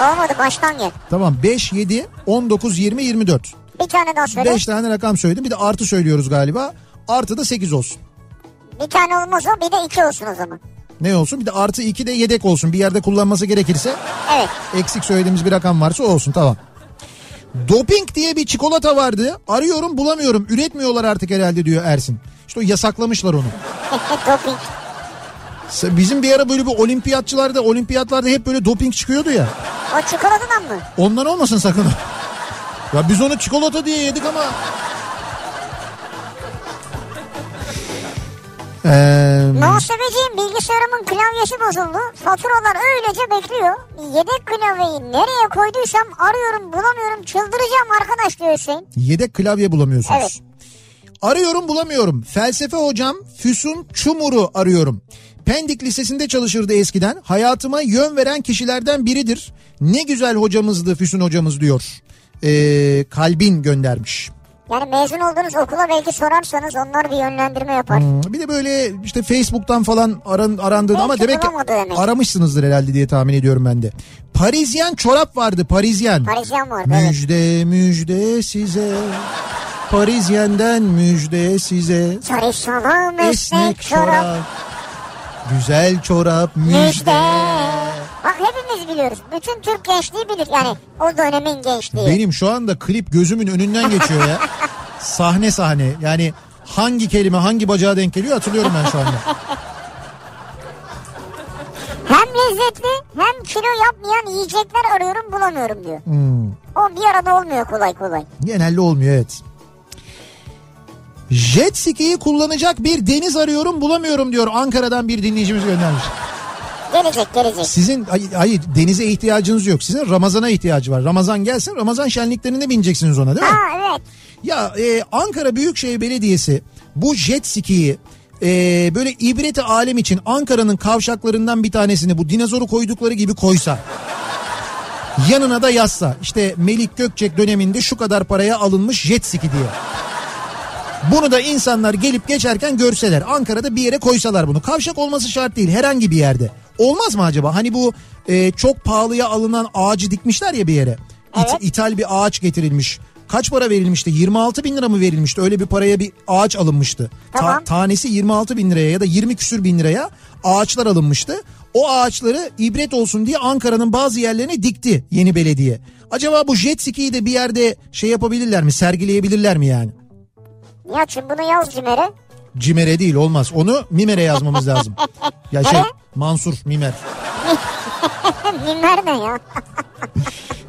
Olmadı baştan gel. Tamam 5, 7, 19, 20, 24. Bir tane daha söyle. 5 tane rakam söyledim. Bir de artı söylüyoruz galiba. Artı da 8 olsun. Bir tane olmaz o bir de iki olsun o zaman. Ne olsun? Bir de artı 2 de yedek olsun. Bir yerde kullanması gerekirse Evet. eksik söylediğimiz bir rakam varsa olsun tamam. Doping diye bir çikolata vardı. Arıyorum bulamıyorum. Üretmiyorlar artık herhalde diyor Ersin. İşte o yasaklamışlar onu. Doping. Bizim bir ara böyle bir olimpiyatçılarda, olimpiyatlarda hep böyle doping çıkıyordu ya. O çikolatadan mı? Ondan olmasın sakın. ya biz onu çikolata diye yedik ama. Ee, Muhasebeciyim bilgisayarımın klavyesi bozuldu. Faturalar öylece bekliyor. Yedek klavyeyi nereye koyduysam arıyorum bulamıyorum çıldıracağım arkadaş diyor Hüseyin. yedek klavye bulamıyorsunuz. Evet. Arıyorum bulamıyorum. Felsefe hocam Füsun Çumur'u arıyorum. Pendik Lisesi'nde çalışırdı eskiden. Hayatıma yön veren kişilerden biridir. Ne güzel hocamızdı Füsun hocamız diyor. Ee, kalbin göndermiş. Yani mezun olduğunuz okula belki sorarsanız onlar bir yönlendirme yapar. Hmm, Bir de böyle işte Facebook'tan falan aran, arandığını ama Belki demek ki demek. aramışsınızdır herhalde diye tahmin ediyorum ben de. Parisyen çorap vardı Parisyen. Parisyen vardı evet. Müjde müjde size. Parisyenden müjde size. Çalışalım esnek çorap. Güzel çorap müjde. Müjde. Bak hepimiz biliyoruz. Bütün Türk gençliği bilir. Yani o dönemin gençliği. Benim şu anda klip gözümün önünden geçiyor ya. sahne sahne. Yani hangi kelime hangi bacağa denk geliyor hatırlıyorum ben şu anda. Hem lezzetli hem kilo yapmayan yiyecekler arıyorum bulamıyorum diyor. Hmm. O bir arada olmuyor kolay kolay. Genelde olmuyor evet. Jet ski'yi kullanacak bir deniz arıyorum bulamıyorum diyor Ankara'dan bir dinleyicimiz göndermiş. Gelecek gelecek. Sizin ay- hayır denize ihtiyacınız yok. Sizin Ramazan'a ihtiyacı var. Ramazan gelsin Ramazan şenliklerine bineceksiniz ona değil mi? Ha evet. Ya e, Ankara Büyükşehir Belediyesi bu jet ski'yi e, böyle ibreti alem için Ankara'nın kavşaklarından bir tanesini bu dinozoru koydukları gibi koysa yanına da yazsa işte Melik Gökçek döneminde şu kadar paraya alınmış jet ski diye. Bunu da insanlar gelip geçerken görseler. Ankara'da bir yere koysalar bunu. Kavşak olması şart değil herhangi bir yerde. Olmaz mı acaba? Hani bu e, çok pahalıya alınan ağacı dikmişler ya bir yere. İt- Evet. İthal bir ağaç getirilmiş. Kaç para verilmişti? 26 bin lira mı verilmişti? Öyle bir paraya bir ağaç alınmıştı. Ta- Tamam. tanesi 26 bin liraya ya da 20 küsür bin liraya ağaçlar alınmıştı. O ağaçları ibret olsun diye Ankara'nın bazı yerlerine dikti yeni belediye. Acaba bu jet ski'yi de bir yerde şey yapabilirler mi? Sergileyebilirler mi yani? Nihat'cığım bunu yaz Cimer'e. Cimer'e değil olmaz. Onu Mimer'e yazmamız lazım. Ya şey? Mansur Mimer. Cimer ne ya?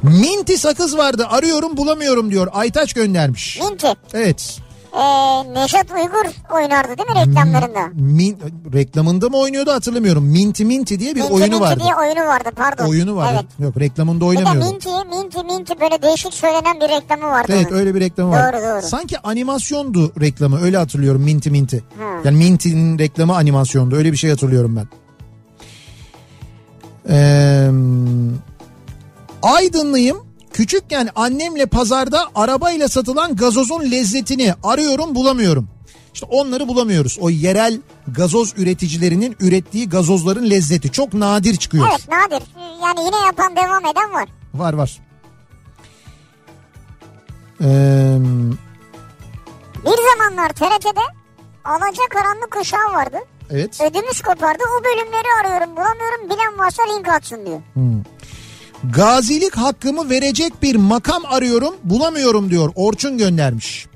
Minti sakız vardı arıyorum bulamıyorum diyor. Aytaç göndermiş. Minti. Evet. Ee, Neşet Uygur oynardı değil mi reklamlarında? Min, reklamında mı oynuyordu hatırlamıyorum. Minti Minti diye bir Minti oyunu Minti vardı. diye oyunu vardı pardon. Oyunu vardı. Evet. Yok reklamında Bir de oynamıyordu. Minti, Minti, Minti böyle değişik söylenen bir reklamı vardı. Evet onun. öyle bir reklamı var. Doğru, doğru. Sanki animasyondu reklamı öyle hatırlıyorum Minti Minti. Hı. Yani Minti'nin reklamı animasyondu öyle bir şey hatırlıyorum ben. Ee, Aydınlıyım. Küçükken annemle pazarda arabayla satılan gazozun lezzetini arıyorum bulamıyorum. İşte onları bulamıyoruz. O yerel gazoz üreticilerinin ürettiği gazozların lezzeti çok nadir çıkıyor. Evet nadir. Yani yine yapan devam eden var. Var var. Ee, Bir zamanlar TRT'de Alaca Karanlık Kuşağı vardı. evet. Ödümüz kopardı. O bölümleri arıyorum bulamıyorum. Bilen varsa link atsın diyor. Gazilik hakkımı verecek bir makam arıyorum bulamıyorum diyor Orçun göndermiş.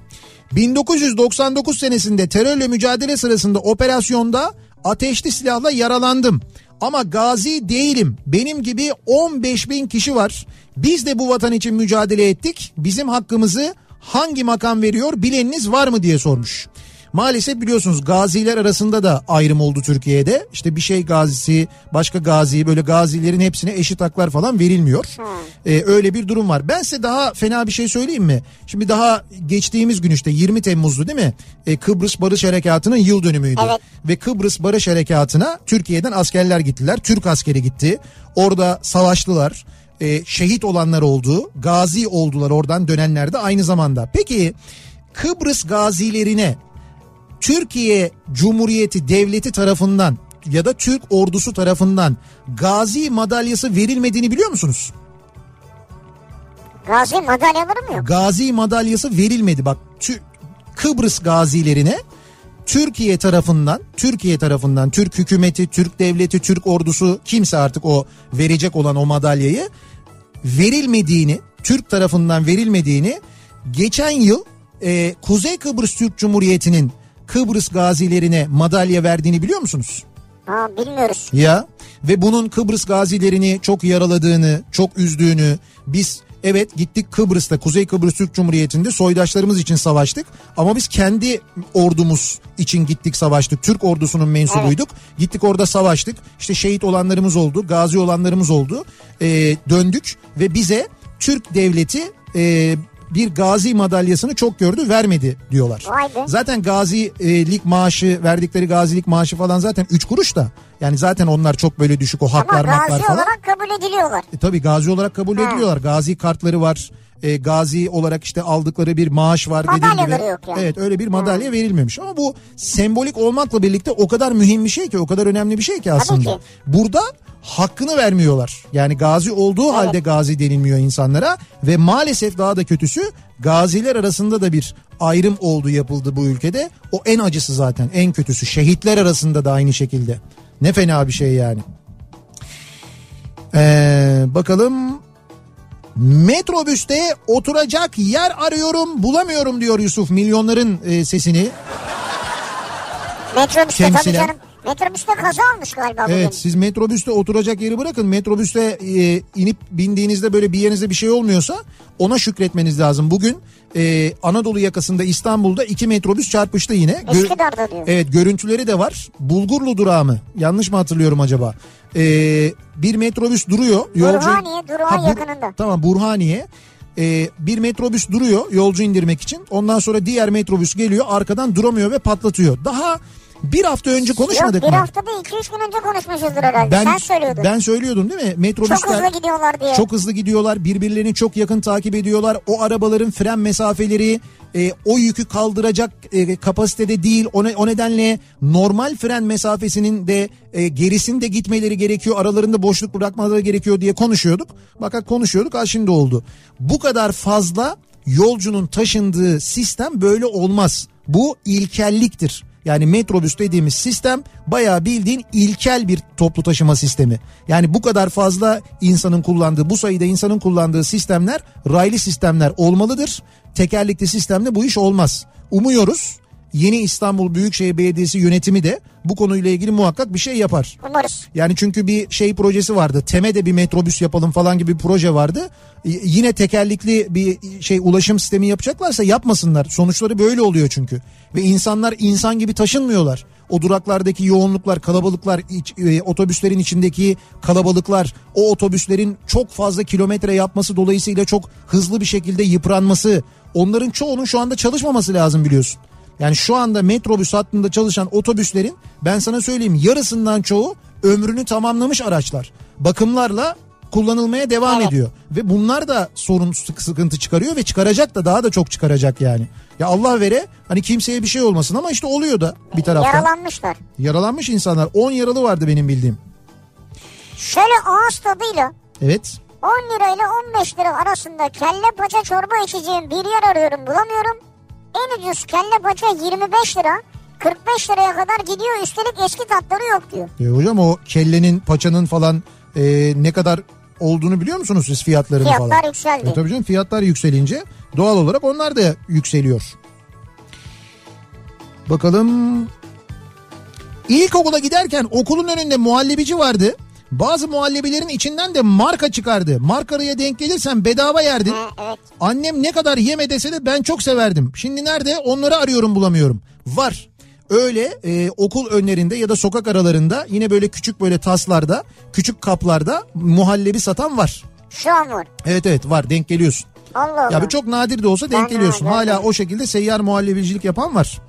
1999 senesinde terörle mücadele sırasında operasyonda ateşli silahla yaralandım. Ama gazi değilim. Benim gibi 15 bin kişi var. Biz de bu vatan için mücadele ettik. Bizim hakkımızı hangi makam veriyor bileniniz var mı diye sormuş. Maalesef biliyorsunuz gaziler arasında da ayrım oldu Türkiye'de. İşte bir şey gazisi, başka gazi böyle gazilerin hepsine eşit haklar falan verilmiyor. Ee, öyle bir durum var. Ben size daha fena bir şey söyleyeyim mi? Şimdi daha geçtiğimiz gün işte 20 Temmuz'du değil mi? Ee, Kıbrıs Barış Harekatı'nın yıl dönümüydü. Evet. Ve Kıbrıs Barış Harekatı'na Türkiye'den askerler gittiler. Türk askeri gitti. Orada savaştılar. Ee, şehit olanlar oldu. Gazi oldular oradan dönenler de aynı zamanda. Peki Kıbrıs gazilerine Türkiye Cumhuriyeti Devleti tarafından ya da Türk ordusu tarafından gazi madalyası verilmediğini biliyor musunuz? Gazi madalyaları mı yok? Gazi madalyası verilmedi. Bak Tü- Kıbrıs gazilerine Türkiye tarafından, Türkiye tarafından Türk hükümeti, Türk devleti, Türk ordusu kimse artık o verecek olan o madalyayı verilmediğini, Türk tarafından verilmediğini geçen yıl e, Kuzey Kıbrıs Türk Cumhuriyeti'nin Kıbrıs gazilerine madalya verdiğini biliyor musunuz? Ha bilmiyoruz. Ya ve bunun Kıbrıs gazilerini çok yaraladığını, çok üzdüğünü biz evet gittik Kıbrıs'ta Kuzey Kıbrıs Türk Cumhuriyeti'nde soydaşlarımız için savaştık ama biz kendi ordumuz için gittik savaştık. Türk ordusunun mensubuyduk. Gittik orada savaştık. İşte şehit olanlarımız oldu, gazi olanlarımız oldu. Ee, döndük ve bize Türk devleti e, bir gazi madalyasını çok gördü vermedi diyorlar. Zaten gazilik maaşı verdikleri gazilik maaşı falan zaten 3 kuruş da. Yani zaten onlar çok böyle düşük o Ama haklar maklar gazi falan. olarak kabul ediliyorlar. E, tabii gazi olarak kabul Ha. ediliyorlar. Gazi kartları var. E, gazi olarak işte aldıkları bir maaş var dediğim gibi. Yok yani. Evet öyle bir madalya verilmemiş. Ama bu sembolik olmakla birlikte o kadar mühim bir şey ki o kadar önemli bir şey ki aslında. ki. Burada hakkını vermiyorlar. Yani gazi olduğu halde gazi denilmiyor insanlara ve maalesef daha da kötüsü gaziler arasında da bir ayrım oldu yapıldı bu ülkede. O en acısı zaten en kötüsü. Şehitler arasında da aynı şekilde. Ne fena bir şey yani. Ee, bakalım metrobüste oturacak yer arıyorum bulamıyorum diyor Yusuf milyonların e, sesini. Metrobüste tabii canım. Metrobüste kaza olmuş galiba bugün. Evet siz metrobüste oturacak yeri bırakın metrobüste e, inip bindiğinizde böyle bir yerinizde bir şey olmuyorsa ona şükretmeniz lazım. Bugün e, Anadolu yakasında İstanbul'da iki metrobüs çarpıştı yine. Üsküdar'da diyor. Evet görüntüleri de var. Bulgurlu durağı mı? Yanlış mı hatırlıyorum acaba? Ee, bir metrobüs duruyor. Burhaniye, durağın Ha, Bur- yakınında. Tamam Burhaniye. e, bir metrobüs duruyor yolcu indirmek için. Ondan sonra diğer metrobüs geliyor arkadan duramıyor ve patlatıyor. Daha bir hafta önce konuşmadık Yok bir mı? hafta değil 2-3 gün önce konuşmuşuzdur herhalde. Ben, Sen söylüyordun. Ben söylüyordum değil mi? Metrobüsler Çok hızlı gidiyorlar diye. çok hızlı gidiyorlar. Birbirlerini çok yakın takip ediyorlar. O arabaların fren mesafeleri e, o yükü kaldıracak e, kapasitede değil. O, ne- o nedenle normal fren mesafesinin de e, gerisinde gitmeleri gerekiyor. Aralarında boşluk bırakmaları gerekiyor diye konuşuyorduk. Fakat konuşuyorduk. Ha şimdi oldu. Bu kadar fazla yolcunun taşındığı sistem böyle olmaz. Bu ilkelliktir. Yani metrobüs dediğimiz sistem bayağı bildiğin ilkel bir toplu taşıma sistemi. Yani bu kadar fazla insanın kullandığı, bu sayıda insanın kullandığı sistemler raylı sistemler olmalıdır. Tekerlekli sistemde bu iş olmaz. Umuyoruz yeni İstanbul Büyükşehir Belediyesi yönetimi de bu konuyla ilgili muhakkak bir şey yapar. Umarız. Yani çünkü bir şey projesi vardı. Tem'e bir metrobüs yapalım falan gibi bir proje vardı. Yine tekerlekli bir şey ulaşım sistemi yapacaklarsa yapmasınlar. Sonuçları böyle oluyor çünkü. Ve insanlar insan gibi taşınmıyorlar. O duraklardaki yoğunluklar, kalabalıklar, iç- e, otobüslerin içindeki kalabalıklar, o otobüslerin çok fazla kilometre yapması dolayısıyla çok hızlı bir şekilde yıpranması, onların çoğunun şu anda çalışmaması lazım biliyorsun. Yani şu anda metrobüs hattında çalışan otobüslerin ben sana söyleyeyim yarısından çoğu ömrünü tamamlamış araçlar. Bakımlarla kullanılmaya devam Evet. ediyor. Ve bunlar da sorun sık- sıkıntı çıkarıyor ve çıkaracak da daha da çok çıkaracak yani. Ya Allah vere hani kimseye bir şey olmasın ama işte oluyor da bir taraftan. Yaralanmışlar. Yaralanmış insanlar 10 yaralı vardı benim bildiğim. Şöyle ağız tadıyla Evet 10 lirayla 15 lira arasında kelle paça çorba içeceğim bir yer arıyorum bulamıyorum. En ucuz kelle paça 25 lira. 45 liraya kadar gidiyor üstelik eski tatları yok diyor. E hocam o kellenin paçanın falan e, ne kadar olduğunu biliyor musunuz siz fiyatlarını Fiyatlar falan? yükseldi. E tabii canım fiyatlar yükselince doğal olarak onlar da yükseliyor. Bakalım. İlkokula giderken okulun önünde muhallebici vardı. Bazı muhallebilerin içinden de marka çıkardı. Markaraya denk gelirsen bedava yerdin. Ha, evet. Annem ne kadar yeme dese de ben çok severdim. Şimdi nerede onları arıyorum bulamıyorum. Var. Öyle e, okul önlerinde ya da sokak aralarında yine böyle küçük böyle taslarda, küçük kaplarda muhallebi satan var. Şu an var. Evet evet var denk geliyorsun. Allah Allah. Ya bu çok nadir de olsa denk Ben geliyorsun. Hala o şekilde seyyar muhallebicilik yapan var.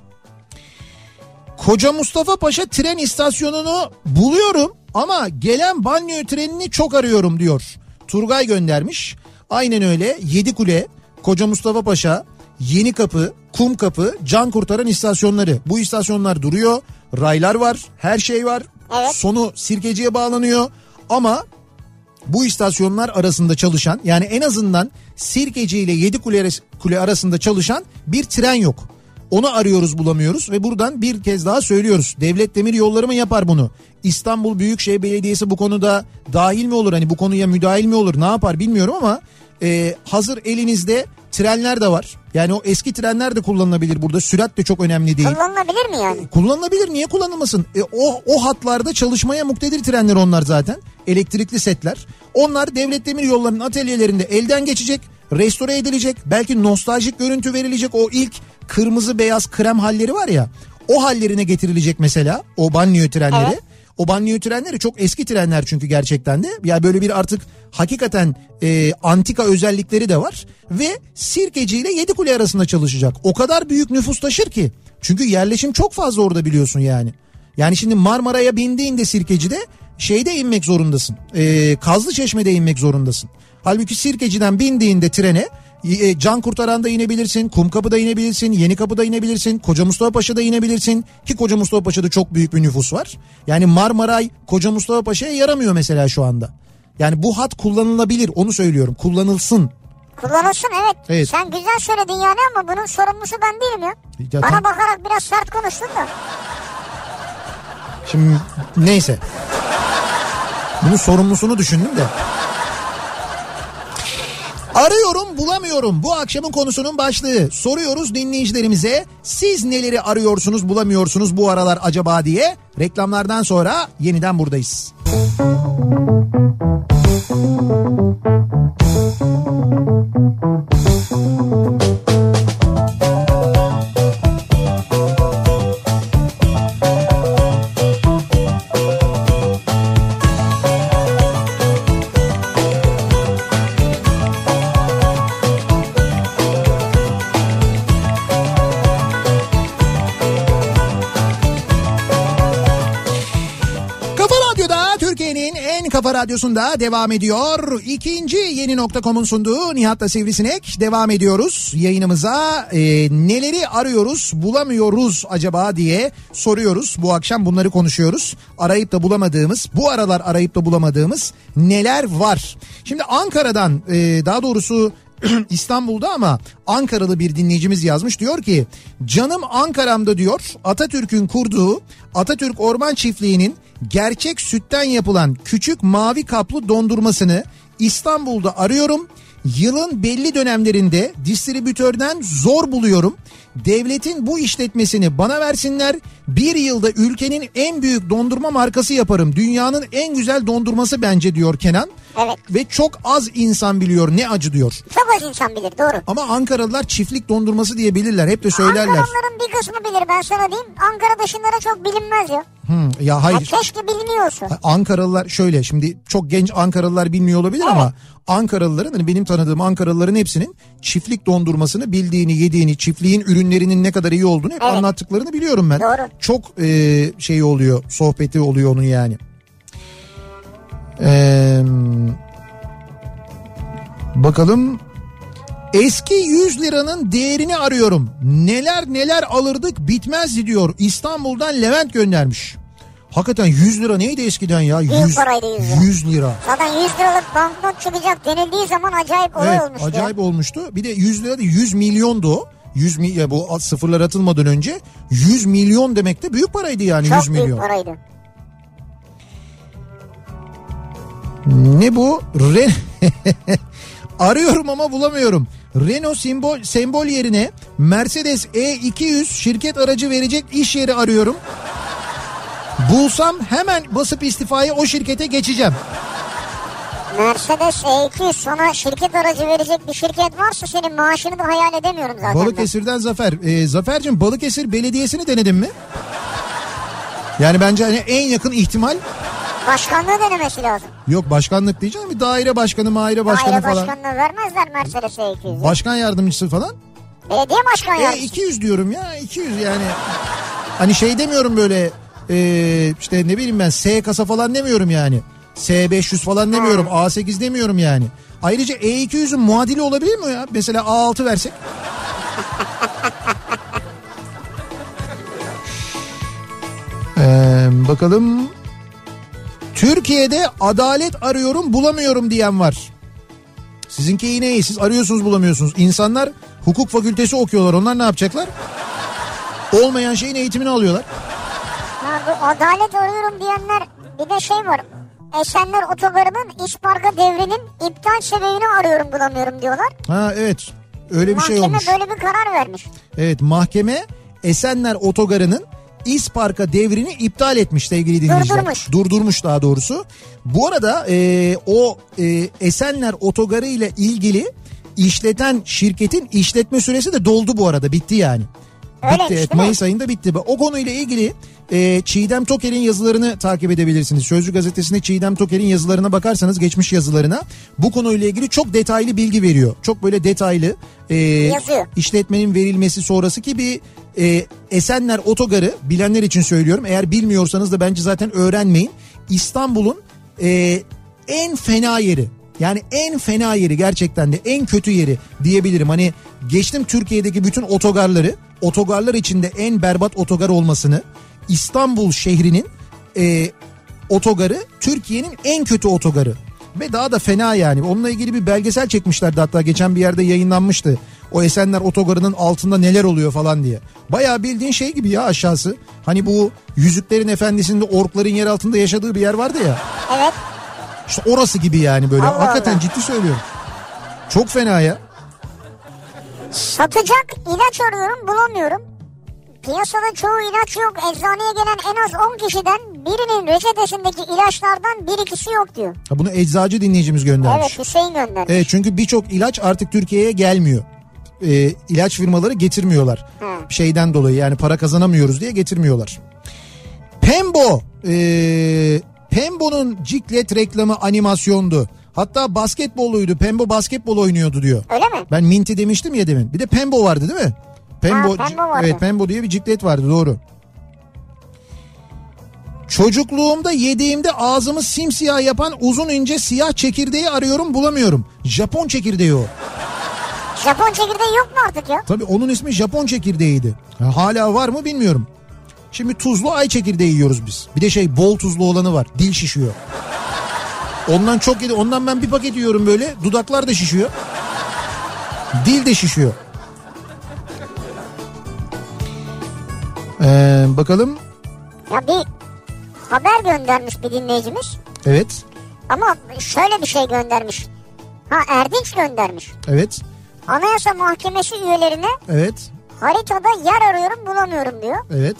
Koca Mustafa Paşa tren istasyonunu buluyorum ama gelen banyo trenini çok arıyorum diyor. Turgay göndermiş. Aynen öyle Yedikule, Koca Mustafa Paşa, Yeni Kapı, Kum Kapı, Can Kurtaran istasyonları. Bu istasyonlar duruyor. Raylar var, her şey var. Evet. Sonu Sirkeci'ye bağlanıyor ama bu istasyonlar arasında çalışan yani en azından Sirkeci ile Yedikule Kule arasında çalışan bir tren yok. Onu arıyoruz bulamıyoruz ve buradan bir kez daha söylüyoruz. Devlet Demir Yolları mı yapar bunu? İstanbul Büyükşehir Belediyesi bu konuda dahil mi olur? Hani bu konuya müdahil mi olur? Ne yapar bilmiyorum ama e, hazır elinizde trenler de var. Yani o eski trenler de kullanılabilir burada. Sürat de çok önemli değil. Kullanılabilir mi yani? Kullanılabilir niye kullanılmasın? E, o, o hatlarda çalışmaya muktedir trenler onlar zaten. Elektrikli setler. Onlar devlet demir yollarının atölyelerinde elden geçecek. Restore edilecek. Belki nostaljik görüntü verilecek. O ilk kırmızı beyaz krem halleri var ya. O hallerine getirilecek mesela o banliyö trenleri. Evet. O banliyö trenleri çok eski trenler çünkü gerçekten de. Yani böyle bir artık hakikaten e, antika özellikleri de var. Ve Sirkeci ile Yedikule arasında çalışacak. O kadar büyük nüfus taşır ki. Çünkü yerleşim çok fazla orada biliyorsun yani. Yani şimdi Marmara'ya bindiğinde Sirkeci'de şeyde inmek zorundasın. E, Kazlı Çeşme'de inmek zorundasın. Halbuki Sirkeci'den bindiğinde trene e, Can Kurtaran'da inebilirsin, Kumkapı'da inebilirsin, Yenikapı'da inebilirsin, Koca Mustafa Paşa'da inebilirsin ki Koca Mustafa Paşa'da çok büyük bir nüfus var. Yani Marmaray Koca Mustafa Paşa'ya yaramıyor mesela şu anda. Yani bu hat kullanılabilir onu söylüyorum kullanılsın. Kullanılsın evet. Evet. Sen güzel söyledin yani ama bunun sorumlusu ben değilim ya. Ya Bana tam- bakarak biraz sert konuştun da. Şimdi neyse. Bunun sorumlusunu düşündüm de. Arıyorum bulamıyorum bu akşamın konusunun başlığı. Soruyoruz dinleyicilerimize siz neleri arıyorsunuz bulamıyorsunuz bu aralar acaba diye. Reklamlardan sonra yeniden buradayız. Müzik Kafa Radyosu'nda devam ediyor. İkinci yeni nokta.com'un sunduğu Nihat'la Sivrisinek devam ediyoruz. Yayınımıza e, neleri arıyoruz bulamıyoruz acaba diye soruyoruz. Bu akşam bunları konuşuyoruz. Arayıp da bulamadığımız bu aralar arayıp da bulamadığımız neler var? Şimdi Ankara'dan e, daha doğrusu İstanbul'da ama Ankaralı bir dinleyicimiz yazmış diyor ki canım Ankara'mda diyor Atatürk'ün kurduğu Atatürk Orman Çiftliği'nin gerçek sütten yapılan küçük mavi kaplı dondurmasını İstanbul'da arıyorum. Yılın belli dönemlerinde distribütörden zor buluyorum. Devletin bu işletmesini bana versinler. Bir yılda ülkenin en büyük dondurma markası yaparım. Dünyanın en güzel dondurması bence diyor Kenan. Evet. Ve çok az insan biliyor ne acı diyor. Çok az insan bilir doğru. Ama Ankaralılar çiftlik dondurması diye bilirler. Hep de söylerler. Ankaralıların bir kısmı bilir ben sana diyeyim. Ankara dışında çok bilinmez ya. Hmm, ya hayır. keşke biliniyorsa. Ankaralılar şöyle şimdi çok genç Ankaralılar bilmiyor olabilir ama Ankaralıların hani benim tanıdığım Ankaralıların hepsinin çiftlik dondurmasını bildiğini, yediğini, çiftliğin ürünlerinin ne kadar iyi olduğunu hep Evet. anlattıklarını biliyorum ben. Doğru. Çok e, şey oluyor, sohbeti oluyor onun yani. Eee bakalım Eski 100 liranın değerini arıyorum. Neler neler alırdık bitmezdi diyor. İstanbul'dan Levent göndermiş. Hakikaten 100 lira neydi eskiden ya? 100, paraydı 100 lira. 100 lira. Zaten 100 liralık banknot çıkacak denildiği zaman acayip olay Evet olmuştu. acayip olmuştu. Bir de 100 lira değil 100 milyondu o. 100 mi, bu sıfırlar atılmadan önce 100 milyon demek de büyük paraydı yani Çok 100 büyük milyon. paraydı. Ne bu? Re... Arıyorum ama bulamıyorum. Renault sembol, sembol yerine Mercedes E200 şirket aracı verecek iş yeri arıyorum. Bulsam hemen basıp istifayı o şirkete geçeceğim. Mercedes E200 sana şirket aracı verecek bir şirket varsa senin maaşını da hayal edemiyorum zaten. ben. Balıkesir'den Zafer. Ee, Zafer'cim Balıkesir Belediyesi'ni denedin mi? Yani bence hani en yakın ihtimal Başkanlığı denemesi lazım. yok başkanlık diyeceğim bir daire başkanı, maire başkanı Daire falan. başkanlığı vermezler Mercedes E200'e. Başkan yardımcısı falan. Belediye başkan E yardımcısı. 200 diyorum ya 200 yani. Hani şey demiyorum böyle e, işte ne bileyim ben S kasa falan demiyorum yani. S500 falan demiyorum A8 demiyorum yani. Ayrıca E200'ün muadili olabilir mi ya? Mesela A6 versek. Ee, bakalım. Türkiye'de adalet arıyorum bulamıyorum diyen var. Sizinki yine iyi. Siz arıyorsunuz bulamıyorsunuz. İnsanlar hukuk fakültesi okuyorlar. Onlar ne yapacaklar? Olmayan şeyin eğitimini alıyorlar. Ha, bu adalet arıyorum diyenler bir de şey var. Esenler Otogarı'nın İsparga devrinin iptal sebebini arıyorum bulamıyorum diyorlar. Ha evet. Öyle bir şey Mahkeme olmuş. böyle bir karar vermiş. Evet. mahkeme Esenler Otogarı'nın İspark'a devrini iptal etmiş sevgili dinleyiciler. Durdurmuş. Durdurmuş daha doğrusu. Bu arada e, o e, Esenler Otogarı ile ilgili işleten şirketin işletme süresi de doldu bu arada bitti yani. Bitti evet? Mayıs ayında bitti. O konuyla ilgili e, Çiğdem Toker'in yazılarını takip edebilirsiniz. Sözcü gazetesinde Çiğdem Toker'in yazılarına bakarsanız geçmiş yazılarına bu konuyla ilgili çok detaylı bilgi veriyor. Çok böyle detaylı e, Yazıyor. işletmenin verilmesi sonrası ki bir e, Esenler Otogarı bilenler için söylüyorum. Eğer bilmiyorsanız da bence zaten öğrenmeyin. İstanbul'un e, en fena yeri. Yani en fena yeri gerçekten de en kötü yeri diyebilirim. Hani geçtim Türkiye'deki bütün otogarları, otogarlar içinde en berbat otogar olmasını, İstanbul şehrinin e, otogarı Türkiye'nin en kötü otogarı. Ve daha da fena yani. Onunla ilgili bir belgesel çekmişlerdi hatta geçen bir yerde yayınlanmıştı. O Esenler otogarının altında neler oluyor falan diye. Bayağı bildiğin şey gibi ya aşağısı. Hani bu Yüzüklerin Efendisi'nde orkların yer altında yaşadığı bir yer vardı ya. Evet. İşte orası gibi yani böyle. Allah Hakikaten Allah. ciddi söylüyorum. Çok fena ya. Satacak ilaç arıyorum bulamıyorum. Piyasada çoğu ilaç yok. Eczaneye gelen en az 10 kişiden birinin reçetesindeki ilaçlardan bir ikisi yok diyor. Ha, bunu eczacı dinleyicimiz göndermiş. Evet Hüseyin göndermiş. Evet çünkü birçok ilaç artık Türkiye'ye gelmiyor. Ee, ilaç firmaları getirmiyorlar. Hı. Şeyden dolayı yani para kazanamıyoruz diye getirmiyorlar. Pembo. Ee, Pembo'nun ciklet reklamı animasyondu. Hatta basketbolluydu. Pembo basketbol oynuyordu diyor. Öyle mi? Ben Minty demiştim ya demin. Bir de Pembo vardı değil mi? Pembo, Ha, Pembo vardı. Evet Pembo diye bir ciklet vardı doğru. Çocukluğumda yediğimde ağzımı simsiyah yapan uzun ince siyah çekirdeği arıyorum bulamıyorum. Japon çekirdeği o. Japon çekirdeği yok mu artık ya? Tabii onun ismi Japon çekirdeğiydi. Ha, hala var mı bilmiyorum. Şimdi tuzlu ay çekirdeği yiyoruz biz. Bir de şey bol tuzlu olanı var. Dil şişiyor. Ondan çok yedi. Ondan ben bir paket yiyorum böyle. Dudaklar da şişiyor. Dil de şişiyor. Ee, bakalım. Ya bir haber göndermiş bir dinleyicimiz. Evet. Ama şöyle bir şey göndermiş. Ha Erdinç göndermiş. Evet. Anayasa Mahkemesi üyelerine Evet. haritada yer arıyorum bulamıyorum diyor. Evet.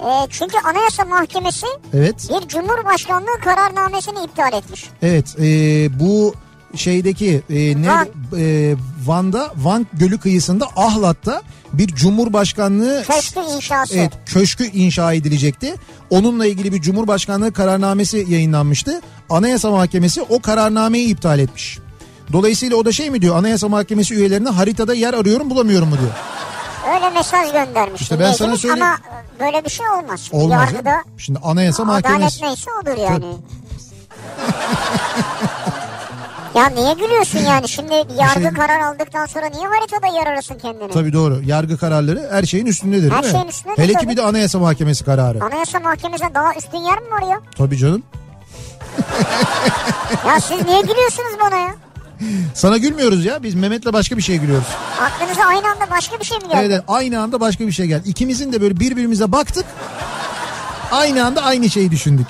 Ee, çünkü Anayasa Mahkemesi Evet. bir Cumhurbaşkanlığı kararnamesini iptal etmiş. Evet. ee, bu şeydeki ee, ne Van. ee, Van'da Van Gölü kıyısında Ahlat'ta bir cumhurbaşkanlığı Köşkü inşası. Evet köşkü inşa edilecekti. Onunla ilgili bir cumhurbaşkanlığı kararnamesi yayınlanmıştı. Anayasa Mahkemesi o kararnameyi iptal etmiş. Dolayısıyla o da şey mi diyor Anayasa Mahkemesi üyelerine haritada yer arıyorum bulamıyorum mu diyor. Öyle mesaj göndermiş. İşte ben sana söyleyeyim. Ama böyle bir şey olmaz. Olmaz. Yargıda ya. Şimdi Anayasa adalet Mahkemesi. neyse odur yani. ya niye gülüyorsun yani? Şimdi yargı şey- karar aldıktan sonra niye haritada yer arasın kendini? Tabii doğru. Yargı kararları her şeyin üstündedir Her değil mi? şeyin üstündedir Hele ki bir de Anayasa Mahkemesi kararı. Anayasa Mahkemesi'ne daha üstün yer mi var ya? Tabii canım. Ya siz niye gülüyorsunuz bana ya? Sana gülmüyoruz ya. Biz Mehmet'le başka bir şeye gülüyoruz. Aklınıza aynı anda başka bir şey mi geldi? Evet, evet, aynı anda başka bir şey geldi. İkimizin de böyle birbirimize baktık. Aynı anda aynı şeyi düşündük.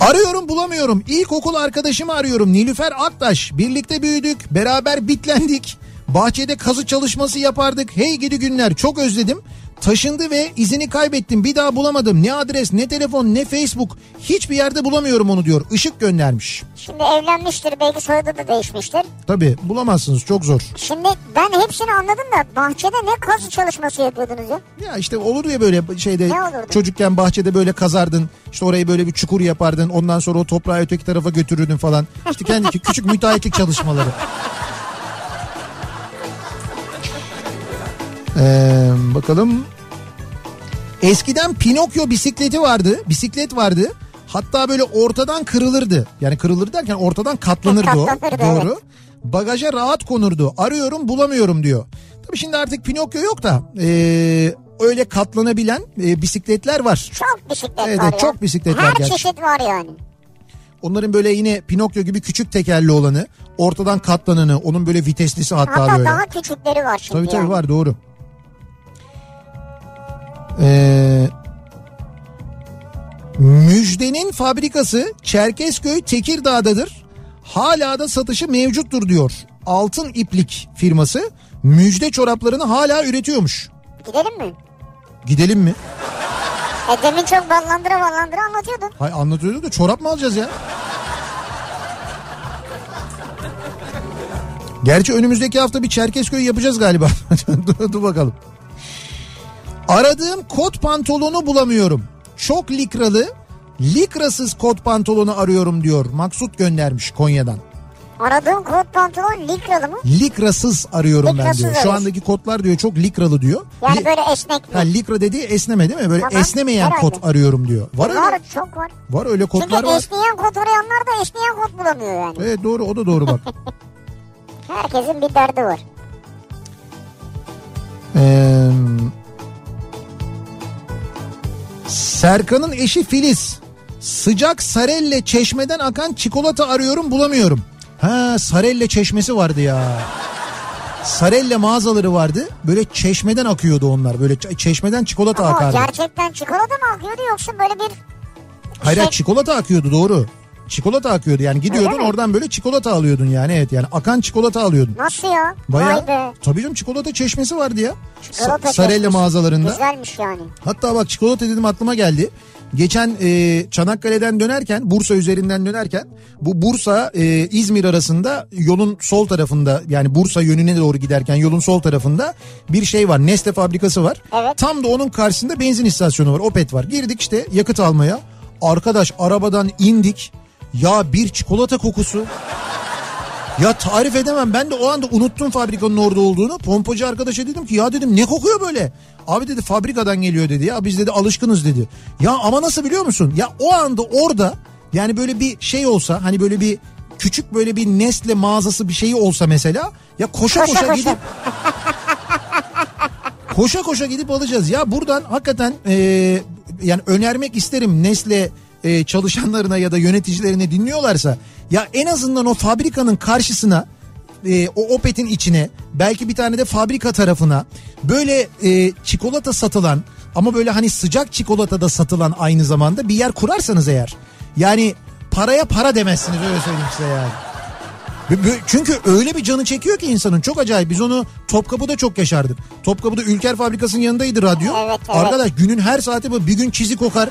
Arıyorum bulamıyorum. İlkokul arkadaşımı arıyorum. Nilüfer Aktaş. Birlikte büyüdük. Beraber bitlendik. Bahçede kazı çalışması yapardık. Hey gidi günler. Çok özledim. Taşındı ve izini kaybettim. Bir daha bulamadım. Ne adres, ne telefon, ne Facebook. Hiçbir yerde bulamıyorum onu diyor. Işık göndermiş. Şimdi evlenmiştir belki soyadı da değişmiştir. Tabii bulamazsınız. Çok zor. Şimdi ben hepsini anladım da bahçede ne kazı çalışması yapıyordunuz ya? Ya işte olur ya böyle şeyde çocukken bahçede böyle kazardın. İşte orayı böyle bir çukur yapardın. Ondan sonra o toprağı öteki tarafa götürürdün falan. İşte kendi küçük müteahhitlik çalışmaları. Ee, bakalım. Eskiden Pinokyo bisikleti vardı. Bisiklet vardı. Hatta böyle ortadan kırılırdı. Yani kırılır derken ortadan katlanırdı o. Doğru. Bagaja rahat konurdu. Arıyorum bulamıyorum diyor. Tabii şimdi artık Pinokyo yok da ee, öyle katlanabilen ee, bisikletler var. Çok bisiklet Evet, var evet, çok bisiklet var Her çeşit var yani. Onların böyle yine Pinokyo gibi küçük tekerli olanı, ortadan katlananı, onun böyle viteslisi hatta, Hatta böyle. daha küçükleri var şimdi Tabii tabii yani. var doğru. Ee, Müjdenin fabrikası Çerkezköy Tekirdağ'dadır. Hala da satışı mevcuttur diyor. Altın İplik firması müjde çoraplarını hala üretiyormuş. Gidelim mi? Gidelim mi? E demin çok ballandıra ballandıra anlatıyordun. Hay anlatıyordu da çorap mı alacağız ya? Gerçi önümüzdeki hafta bir Çerkezköy yapacağız galiba. dur, dur bakalım. Aradığım kot pantolonu bulamıyorum. Çok likralı, likrasız kot pantolonu arıyorum diyor. Maksut göndermiş Konya'dan. Aradığım kot pantolon likralı mı? Likrasız arıyorum ben Likrasız diyor. Şu arıyorsun. andaki kotlar diyor çok likralı diyor. Yani Li- böyle esnek mi? Ha, likra dediği esneme değil mi? Böyle Tamam, esnemeyen herhalde. kot arıyorum diyor. Var öyle. var çok var. Var öyle Çünkü kotlar var. esneyen kot arayanlar da esneyen kot bulamıyor yani. Evet doğru o da doğru bak. Herkesin bir derdi var. Ee, Serkan'ın eşi Filiz. Sıcak Sarelle çeşmeden akan çikolata arıyorum bulamıyorum. Ha Sarelle çeşmesi vardı ya. Sarelle mağazaları vardı. Böyle çeşmeden akıyordu onlar. Böyle çeşmeden çikolata Ama akardı. gerçekten çikolata mı akıyordu yoksa böyle bir hayır, şey- çikolata akıyordu doğru. Çikolata akıyordu yani gidiyordun oradan böyle çikolata alıyordun yani evet yani akan çikolata alıyordun. nasıl ya? Bayağı Vay be. tabii canım çikolata çeşmesi vardı ya. Çikolata Sa- Sarelle çeşmesi. mağazalarında. Güzelmiş yani. Hatta bak çikolata dedim aklıma geldi. Geçen e, Çanakkale'den dönerken Bursa üzerinden dönerken bu Bursa e, İzmir arasında yolun sol tarafında yani Bursa yönüne doğru giderken yolun sol tarafında bir şey var Nestle fabrikası var. Evet. Tam da onun karşısında benzin istasyonu var Opet var. Girdik işte yakıt almaya arkadaş arabadan indik ya bir çikolata kokusu. Ya tarif edemem ben de o anda unuttum fabrikanın orada olduğunu. Pompacı arkadaşa dedim ki ya dedim ne kokuyor böyle? Abi dedi fabrikadan geliyor dedi ya biz dedi alışkınız dedi. Ya ama nasıl biliyor musun? Ya o anda orada yani böyle bir şey olsa hani böyle bir küçük böyle bir Nestle mağazası bir şeyi olsa mesela ya koşa Koşa koşa, koşa. gidip koşa koşa gidip alacağız. Ya buradan hakikaten e, yani önermek isterim Nestle e, çalışanlarına ya da yöneticilerine dinliyorlarsa ya en azından o fabrikanın karşısına e, o Opet'in içine belki bir tane de fabrika tarafına böyle e, çikolata satılan ama böyle hani sıcak çikolata da satılan aynı zamanda bir yer kurarsanız eğer yani paraya para demezsiniz öyle söyleyeyim size yani. Çünkü öyle bir canı çekiyor ki insanın çok acayip. Biz onu Topkapı'da çok yaşardık. Topkapı'da Ülker Fabrikası'nın yanındaydı radyo. Evet, evet. Arkadaş günün her saati bu. Bir gün çizik kokar.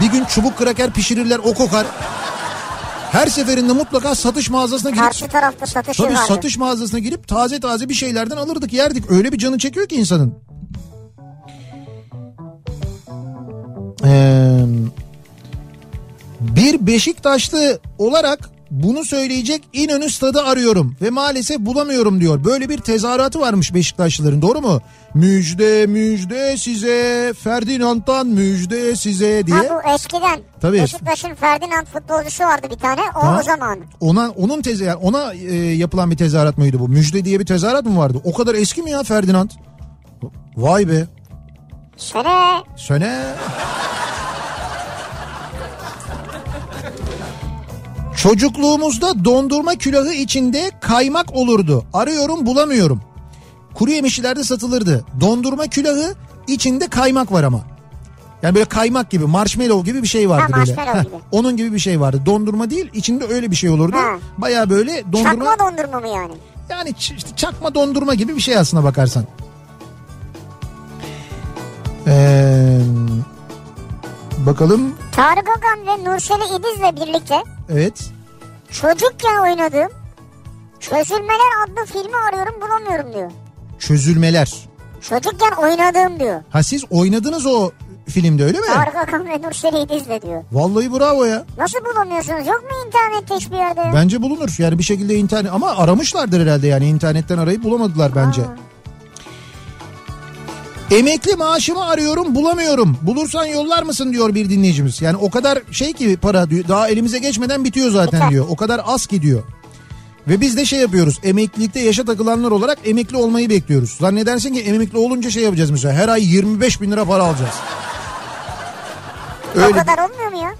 Bir gün çubuk kraker pişirirler o kokar. Her seferinde mutlaka satış mağazasına girip Karşı tarafta satışı Tabii vardı. satış mağazasına girip taze taze bir şeylerden alırdık yerdik. Öyle bir canı çekiyor ki insanın. Ee, bir Beşiktaşlı olarak bunu söyleyecek İnönü stadı arıyorum ve maalesef bulamıyorum diyor. Böyle bir tezahüratı varmış Beşiktaşlıların doğru mu? Müjde müjde size Ferdinand'dan müjde size diye. Ha bu eskiden. Tabii. Beşiktaş'ın Ferdinand futbolcusu vardı bir tane. O Ha. o zaman. Ona onun teze yani ona e, yapılan bir tezahürat mıydı bu? Müjde diye bir tezahürat mı vardı? O kadar eski mi ya Ferdinand? Vay be. Sene Söne. Çocukluğumuzda dondurma külahı içinde kaymak olurdu. Arıyorum bulamıyorum. Kuru yemişçilerde satılırdı. Dondurma külahı içinde kaymak var ama. Yani böyle kaymak gibi marshmallow gibi bir şey vardı Ha, böyle. gibi. Onun gibi bir şey vardı. Dondurma değil içinde öyle bir şey olurdu. Baya böyle dondurma. çakma dondurma mı yani? Yani işte çakma dondurma gibi bir şey aslına bakarsan. Ee, bakalım. Tarık Akan ve Nurseli İdiz'le birlikte Evet. çocukken oynadığım Çözülmeler adlı filmi arıyorum bulamıyorum diyor. Çözülmeler. Çocukken oynadığım diyor. Ha siz oynadınız o filmde öyle mi? Tarık Akan ve Nurseli İdiz'le diyor. Vallahi bravo ya. Nasıl bulamıyorsunuz? Yok mu internette hiçbir yerde? Bence bulunur. Yani bir şekilde internet ama aramışlardır herhalde yani internetten arayıp bulamadılar bence. Ha. Emekli maaşımı arıyorum bulamıyorum. Bulursan yollar mısın diyor bir dinleyicimiz. Yani o kadar şey ki para diyor. Daha elimize geçmeden bitiyor zaten Biter. diyor. O kadar az ki diyor. Ve biz de şey yapıyoruz. Emeklilikte yaşa takılanlar olarak emekli olmayı bekliyoruz. Zannedersin ki emekli olunca şey yapacağız mesela. Her ay 25 bin lira para alacağız. O Öyle kadar olmuyor mu ya?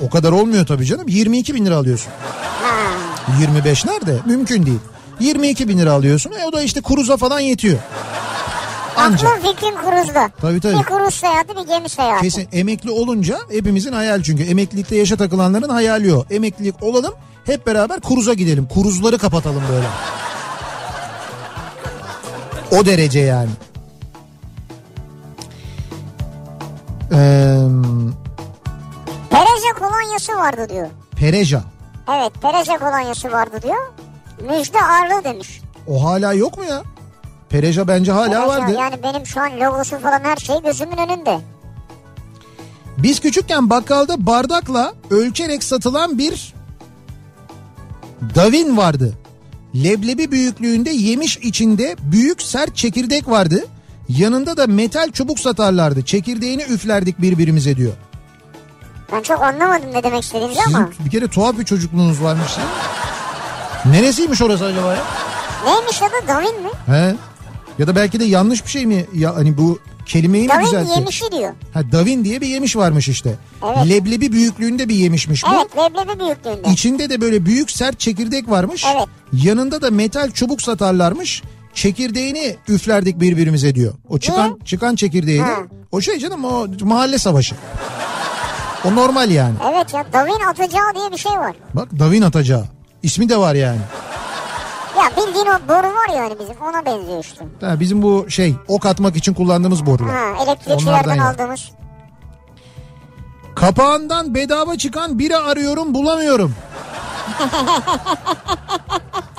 o kadar olmuyor tabii canım. 22 bin lira alıyorsun. Ha. 25 nerede? Mümkün değil. 22 bin lira alıyorsun. E o da işte kuruza falan yetiyor. Ancak. Aklım fikrim kruzda. Tabii, tabii. Bir kruz seyahati bir gemi seyahati. Kesin emekli olunca hepimizin hayal çünkü. Emeklilikte yaşa takılanların hayali o. Emeklilik olalım hep beraber kuruza gidelim. Kuruzları kapatalım böyle. O derece yani. Ee, Pereze kolonyası vardı diyor. Pereja. Evet Pereze kolonyası vardı diyor. Müjde ağırlığı demiş. O hala yok mu ya? Pereja bence hala Pereze, vardı. Yani benim şu an logosu falan her şey gözümün önünde. Biz küçükken bakkalda bardakla ölçerek satılan bir davin vardı. Leblebi büyüklüğünde yemiş içinde büyük sert çekirdek vardı. Yanında da metal çubuk satarlardı. Çekirdeğini üflerdik birbirimize diyor. Ben çok anlamadım ne demek istediğinizi Sizin ama. bir kere tuhaf bir çocukluğunuz varmış. ya. Neresiymiş orası acaba ya? Neymiş adı Davin mi? He? Ya da belki de yanlış bir şey mi? Ya hani bu kelimeyi mi Davin düzeltti? yemişi diyor. Ha Davin diye bir yemiş varmış işte. Evet. Leblebi büyüklüğünde bir yemişmiş bu. Evet leblebi büyüklüğünde. İçinde de böyle büyük sert çekirdek varmış. Evet. Yanında da metal çubuk satarlarmış. Çekirdeğini üflerdik birbirimize diyor. O çıkan çıkan çekirdeğini. Ha. O şey canım o mahalle savaşı. O normal yani. Evet ya Davin atacağı diye bir şey var. Bak Davin atacağı. İsmi de var yani. Ya bildiğin o boru var yani bizim ona benziyor işte. Ha, bizim bu şey ok atmak için kullandığımız borular. Ha Onlardan elektrikçilerden ya. aldığımız. Kapağından bedava çıkan bira arıyorum bulamıyorum.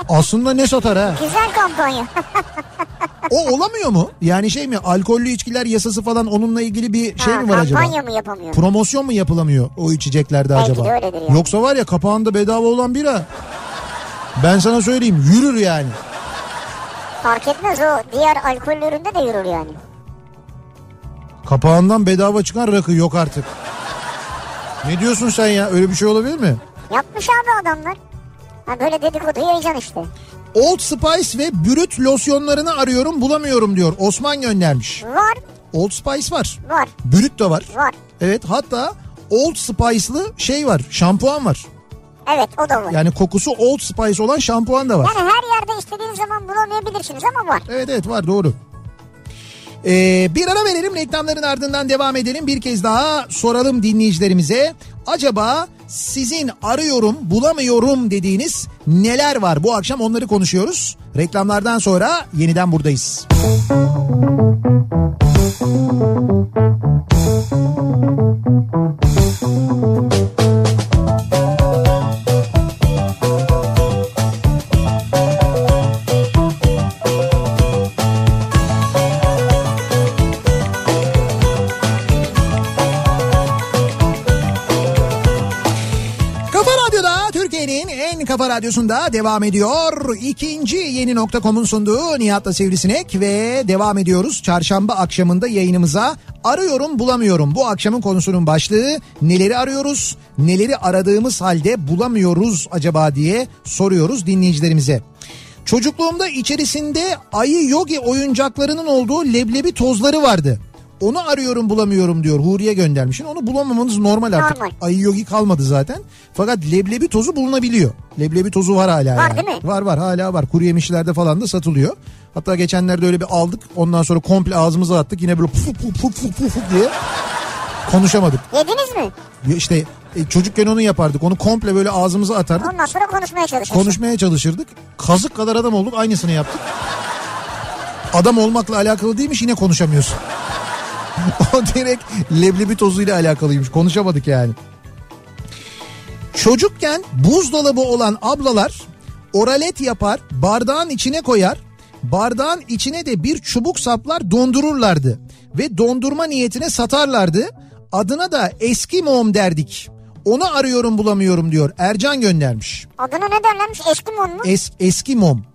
Aslında ne satar ha? Güzel kampanya. O olamıyor mu? Yani şey mi alkollü içkiler yasası falan onunla ilgili bir şey ha, mi var acaba? kampanya mı yapamıyor? Promosyon mu yapılamıyor o içeceklerde Belki acaba? de öyledir yani. Yoksa var ya kapağında bedava olan bira. Ben sana söyleyeyim yürür yani. Fark etmez o diğer alkollü üründe de yürür yani. Kapağından bedava çıkan rakı yok artık. Ne diyorsun sen ya? Öyle bir şey olabilir mi? Yapmış abi adamlar. Ha böyle dedikodu yayacaksın işte. Old Spice ve Brüt losyonlarını arıyorum bulamıyorum diyor. Osman göndermiş. Var Old Spice var. var Brüt de var. var. Evet hatta Old Spice'lı şey var. Şampuan var. Evet o da var. Yani kokusu Old Spice olan şampuan da var. Yani her yerde istediğiniz zaman bulamayabilirsiniz ama var. Evet evet var doğru. Ee, bir ara verelim reklamların ardından devam edelim. Bir kez daha soralım dinleyicilerimize. Acaba sizin arıyorum bulamıyorum dediğiniz neler var? Bu akşam onları konuşuyoruz. Reklamlardan sonra yeniden buradayız. Kafa radyosunda devam ediyor. İkinci yeni nokta.com'un sunduğu Nihat'la Sivrisinek ve devam ediyoruz. Çarşamba akşamında yayınımıza arıyorum bulamıyorum. Bu akşamın konusunun başlığı neleri arıyoruz, neleri aradığımız halde bulamıyoruz acaba diye soruyoruz dinleyicilerimize. Çocukluğumda içerisinde ayı yogi oyuncaklarının olduğu leblebi tozları vardı. Onu arıyorum bulamıyorum diyor Huriye göndermiş. Şimdi Onu bulamamanız normal artık. Normal. Ayı yogi kalmadı zaten. Fakat leblebi tozu bulunabiliyor. Leblebi tozu var hala. Var yani. değil mi? Var var hala var. Kuru yemişlerde falan da satılıyor. Hatta geçenlerde öyle bir aldık. Ondan sonra komple ağzımıza attık. Yine böyle puf puf puf puf puf diye konuşamadık. Yediniz mi? İşte e, çocukken onu yapardık. Onu komple böyle ağzımıza atardık. Ondan sonra konuşmaya çalışırsın. Konuşmaya çalışırdık. Kazık kadar adam olduk. Aynısını yaptık. Adam olmakla alakalı değilmiş yine konuşamıyorsun. o direkt leblebi tozuyla alakalıymış. Konuşamadık yani. Çocukken buzdolabı olan ablalar oralet yapar, bardağın içine koyar. Bardağın içine de bir çubuk saplar dondururlardı ve dondurma niyetine satarlardı. Adına da eski mom derdik. Onu arıyorum bulamıyorum diyor. Ercan göndermiş. Adına ne derlermiş? Eski mum mu? Es, eski mom.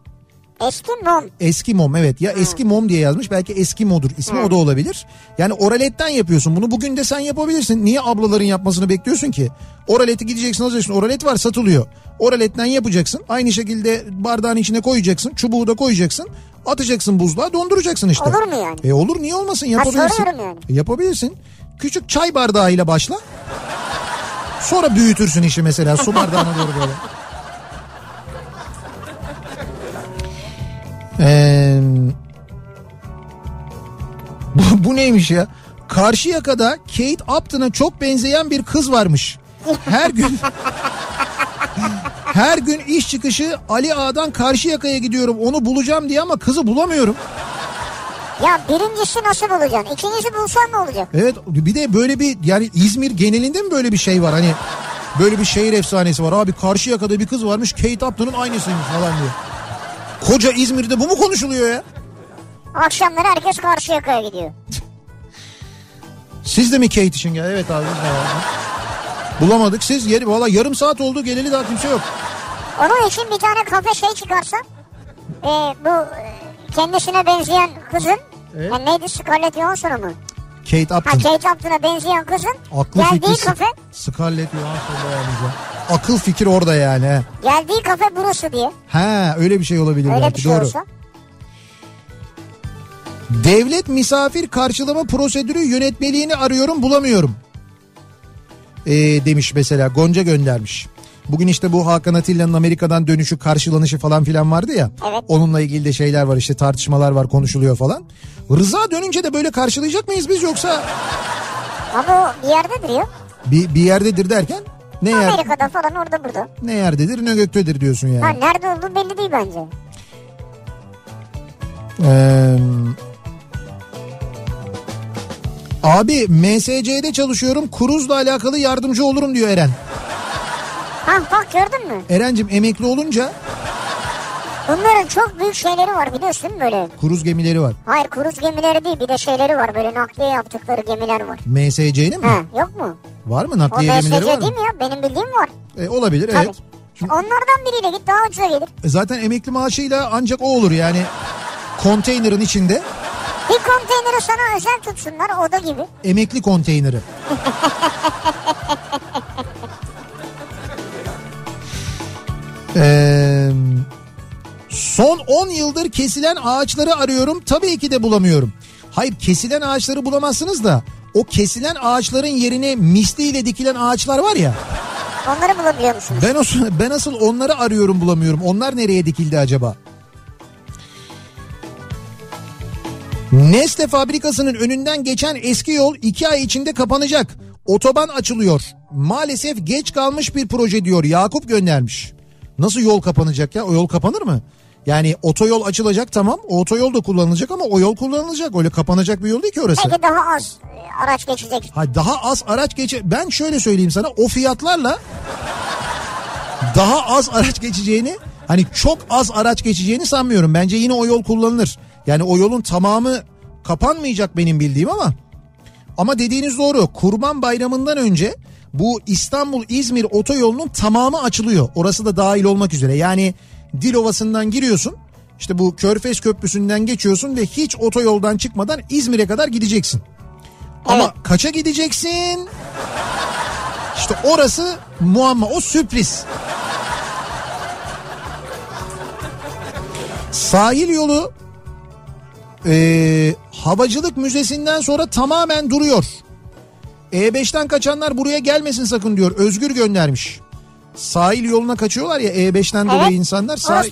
Eski mum. Eski mom evet ya eski mom diye yazmış belki eski modur ismi o da olabilir. Yani oraletten yapıyorsun bunu bugün de sen yapabilirsin. Niye ablaların yapmasını bekliyorsun ki? Oraleti gideceksin alacaksın oralet var satılıyor. Oraletten yapacaksın aynı şekilde bardağın içine koyacaksın çubuğu da koyacaksın. Atacaksın buzluğa donduracaksın işte. Olur mu yani? E olur niye olmasın yapabilirsin. soruyorum yani. E, yapabilirsin. Küçük çay bardağıyla başla. Sonra büyütürsün işi mesela su bardağına doğru böyle. Ee, bu, bu neymiş ya? Karşıyaka'da Kate Upton'a çok benzeyen bir kız varmış. Her gün her gün iş çıkışı Ali Ağa'dan Karşıyaka'ya gidiyorum onu bulacağım diye ama kızı bulamıyorum. Ya birincisi nasıl bulacaksın? İkincisi bulsan ne olacak? Evet bir de böyle bir yani İzmir genelinde mi böyle bir şey var hani böyle bir şehir efsanesi var abi Karşıyaka'da bir kız varmış Kate Upton'un aynısıymış falan diye. Koca İzmir'de bu mu konuşuluyor ya? Akşamları herkes karşı yakaya gidiyor. Siz de mi Kate için gel? Evet abi. Bulamadık siz yeri valla yarım saat oldu geleli daha kimse yok. Onun için bir tane kafe şey çıkarsa e, bu e, kendisine benzeyen kızın Evet. yani neydi Scarlett Johansson mu? Kate Ha Upton. Kate Upton'a benzeyen kızın Aklı geldiği fikri kafe Scarlett Johansson beğenmeyeceğim. Akıl fikir orada yani. he. geldiği kafe burası diye. Ha öyle bir şey olabilir Öyle belki bir şey doğru. olsa. Devlet misafir karşılama prosedürü yönetmeliğini arıyorum bulamıyorum. Ee, demiş mesela Gonca göndermiş. Bugün işte bu Hakan Atilla'nın Amerika'dan dönüşü karşılanışı falan filan vardı ya. Evet. Onunla ilgili de şeyler var işte tartışmalar var konuşuluyor falan. Rıza dönünce de böyle karşılayacak mıyız biz yoksa Ama o bir yerdedir ya. bir, bir yerdedir derken ne yer Amerika'da falan orada burada. ne yerdedir ne göktedir diyorsun yani. Ha nerede olduğu belli değil bence. Ee, abi MSC'de çalışıyorum kuruzla alakalı yardımcı olurum diyor Eren. Ha bak gördün mü? Erencim emekli olunca Bunların çok büyük şeyleri var biliyorsun değil mi böyle? kuruz gemileri var. Hayır kruz gemileri değil bir de şeyleri var böyle nakliye yaptıkları gemiler var. MSC'nin mi? Ha yok mu? Var mı O nakliye gemileri var MSC mı? değil mi ya? Benim bildiğim var. E, olabilir Tabii. evet. Onlardan biriyle git daha ucuza gelir. E zaten emekli maaşıyla ancak o olur yani konteynerin içinde Bir konteyneri sana özel tutsunlar oda gibi. emekli konteyneri. Ee, son 10 yıldır kesilen ağaçları arıyorum. Tabii ki de bulamıyorum. Hayır kesilen ağaçları bulamazsınız da o kesilen ağaçların yerine misliyle dikilen ağaçlar var ya. Onları bulabiliyor musunuz? Ben, o, ben asıl onları arıyorum bulamıyorum. Onlar nereye dikildi acaba? Nestle fabrikasının önünden geçen eski yol iki ay içinde kapanacak. Otoban açılıyor. Maalesef geç kalmış bir proje diyor Yakup göndermiş. Nasıl yol kapanacak ya? O yol kapanır mı? Yani otoyol açılacak tamam. O otoyol da kullanılacak ama o yol kullanılacak. Öyle kapanacak bir yol değil ki orası. Belki daha az e, araç geçecek. Ha daha az araç geçe ben şöyle söyleyeyim sana o fiyatlarla daha az araç geçeceğini hani çok az araç geçeceğini sanmıyorum. Bence yine o yol kullanılır. Yani o yolun tamamı kapanmayacak benim bildiğim ama ama dediğiniz doğru. Kurban Bayramı'ndan önce bu İstanbul İzmir otoyolunun tamamı açılıyor. Orası da dahil olmak üzere. Yani Dilovası'ndan giriyorsun. İşte bu Körfez Köprüsü'nden geçiyorsun ve hiç otoyoldan çıkmadan İzmir'e kadar gideceksin. Ama Evet. kaça gideceksin? İşte orası muamma o sürpriz. Sahil yolu eee, havacılık müzesinden sonra tamamen duruyor. E5'ten kaçanlar buraya gelmesin sakın diyor. Özgür göndermiş. Sahil yoluna kaçıyorlar ya E5'ten Evet. dolayı insanlar. Sahil,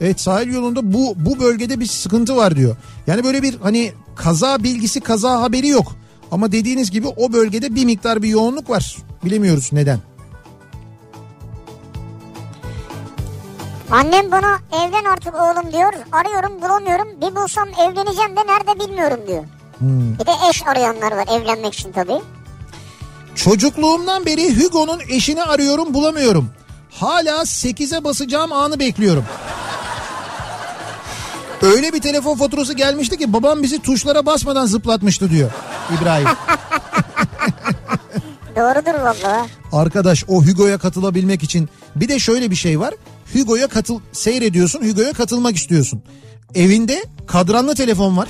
evet sahil yolunda bu bu bölgede bir sıkıntı var diyor. Yani böyle bir hani kaza bilgisi kaza haberi yok. Ama dediğiniz gibi o bölgede bir miktar bir yoğunluk var. Bilemiyoruz neden. Annem bana evlen artık oğlum diyor. Arıyorum bulamıyorum. Bir bulsam evleneceğim de nerede bilmiyorum diyor. Hmm. Bir de eş arayanlar var evlenmek için tabii. Çocukluğumdan beri Hugo'nun eşini arıyorum bulamıyorum. Hala 8'e basacağım anı bekliyorum. Öyle bir telefon faturası gelmişti ki babam bizi tuşlara basmadan zıplatmıştı diyor İbrahim. Doğrudur vallahi. Arkadaş o Hugo'ya katılabilmek için bir de şöyle bir şey var. Hugo'ya katıl seyrediyorsun Hugo'ya katılmak istiyorsun. Evinde kadranlı telefon var.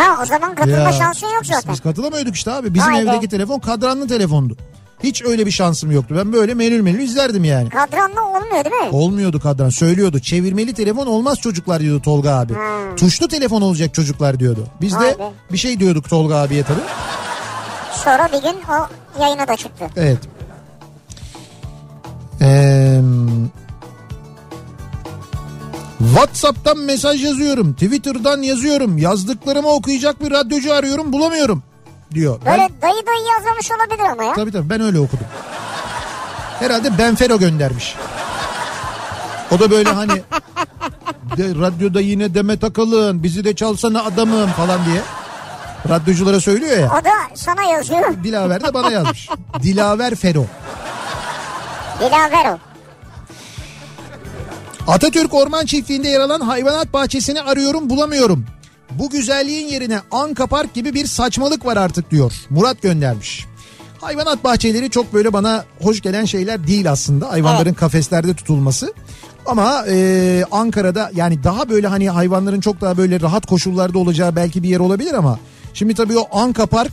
Ha o zaman katılma Ya, şansın yok zaten. Biz katılamıyorduk işte abi. Bizim Vay be. evdeki telefon kadranlı telefondu. Hiç öyle bir şansım yoktu. Ben böyle melül melül izlerdim yani. Kadranlı olmuyor değil mi? Olmuyordu kadran söylüyordu. Çevirmeli telefon olmaz çocuklar diyordu Tolga abi. Hmm. Tuşlu telefon olacak çocuklar diyordu. Biz Vay de be. bir şey diyorduk Tolga abiye tabii. Sonra bir gün o yayına da çıktı. Evet. Ee, WhatsApp'tan mesaj yazıyorum. Twitter'dan yazıyorum. Yazdıklarımı okuyacak bir radyocu arıyorum bulamıyorum diyor. Böyle Ben, dayı dayı yazmamış olabilir ama ya. tabii tabii ben öyle okudum. Herhalde Benfero göndermiş. O da böyle hani de, radyoda yine Demet Akalın bizi de çalsana adamım falan diye. Radyoculara söylüyor ya. O da sana yazıyor. Dilaver de bana yazmış. Dilaver Fero. Dilaver o. Atatürk Orman Çiftliği'nde yer alan hayvanat bahçesini arıyorum bulamıyorum. Bu güzelliğin yerine Anka Park gibi bir saçmalık var artık diyor. Murat göndermiş. Hayvanat bahçeleri çok böyle bana hoş gelen şeyler değil aslında. Hayvanların kafeslerde tutulması. Ama e, Ankara'da yani daha böyle hani hayvanların çok daha böyle rahat koşullarda olacağı belki bir yer olabilir ama şimdi tabii o Anka Park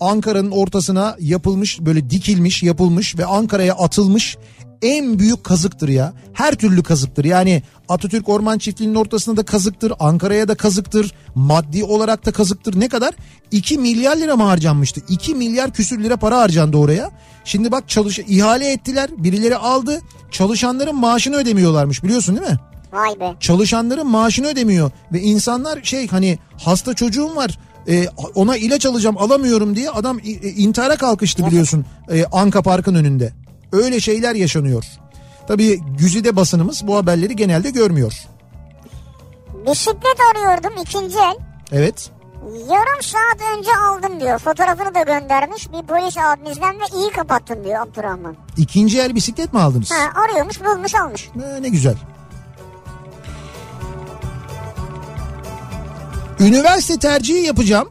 Ankara'nın ortasına yapılmış böyle dikilmiş yapılmış ve Ankara'ya atılmış en büyük kazıktır ya. Her türlü kazıktır. Yani Atatürk Orman Çiftliği'nin ortasında da kazıktır. Ankara'ya da kazıktır. Maddi olarak da kazıktır. Ne kadar? 2 milyar lira mı harcanmıştı? 2 milyar küsür lira para harcandı oraya. Şimdi bak çalış ihale ettiler. Birileri aldı. Çalışanların maaşını ödemiyorlarmış biliyorsun değil mi? Vay be. çalışanların maaşını ödemiyor ve insanlar şey hani hasta çocuğum var e, ona ilaç alacağım alamıyorum diye adam e, intihara kalkıştı biliyorsun e, Anka Park'ın önünde. Öyle şeyler yaşanıyor. Tabii güzide basınımız bu haberleri genelde görmüyor. Bisiklet arıyordum ikinci el. Evet. Yarım saat önce aldım diyor. Fotoğrafını da göndermiş bir polis abimizden ve iyi kapattın diyor Abdurrahman. İkinci el bisiklet mi aldınız? Ha, arıyormuş bulmuş almış. Ne, ne güzel. Üniversite tercihi yapacağım.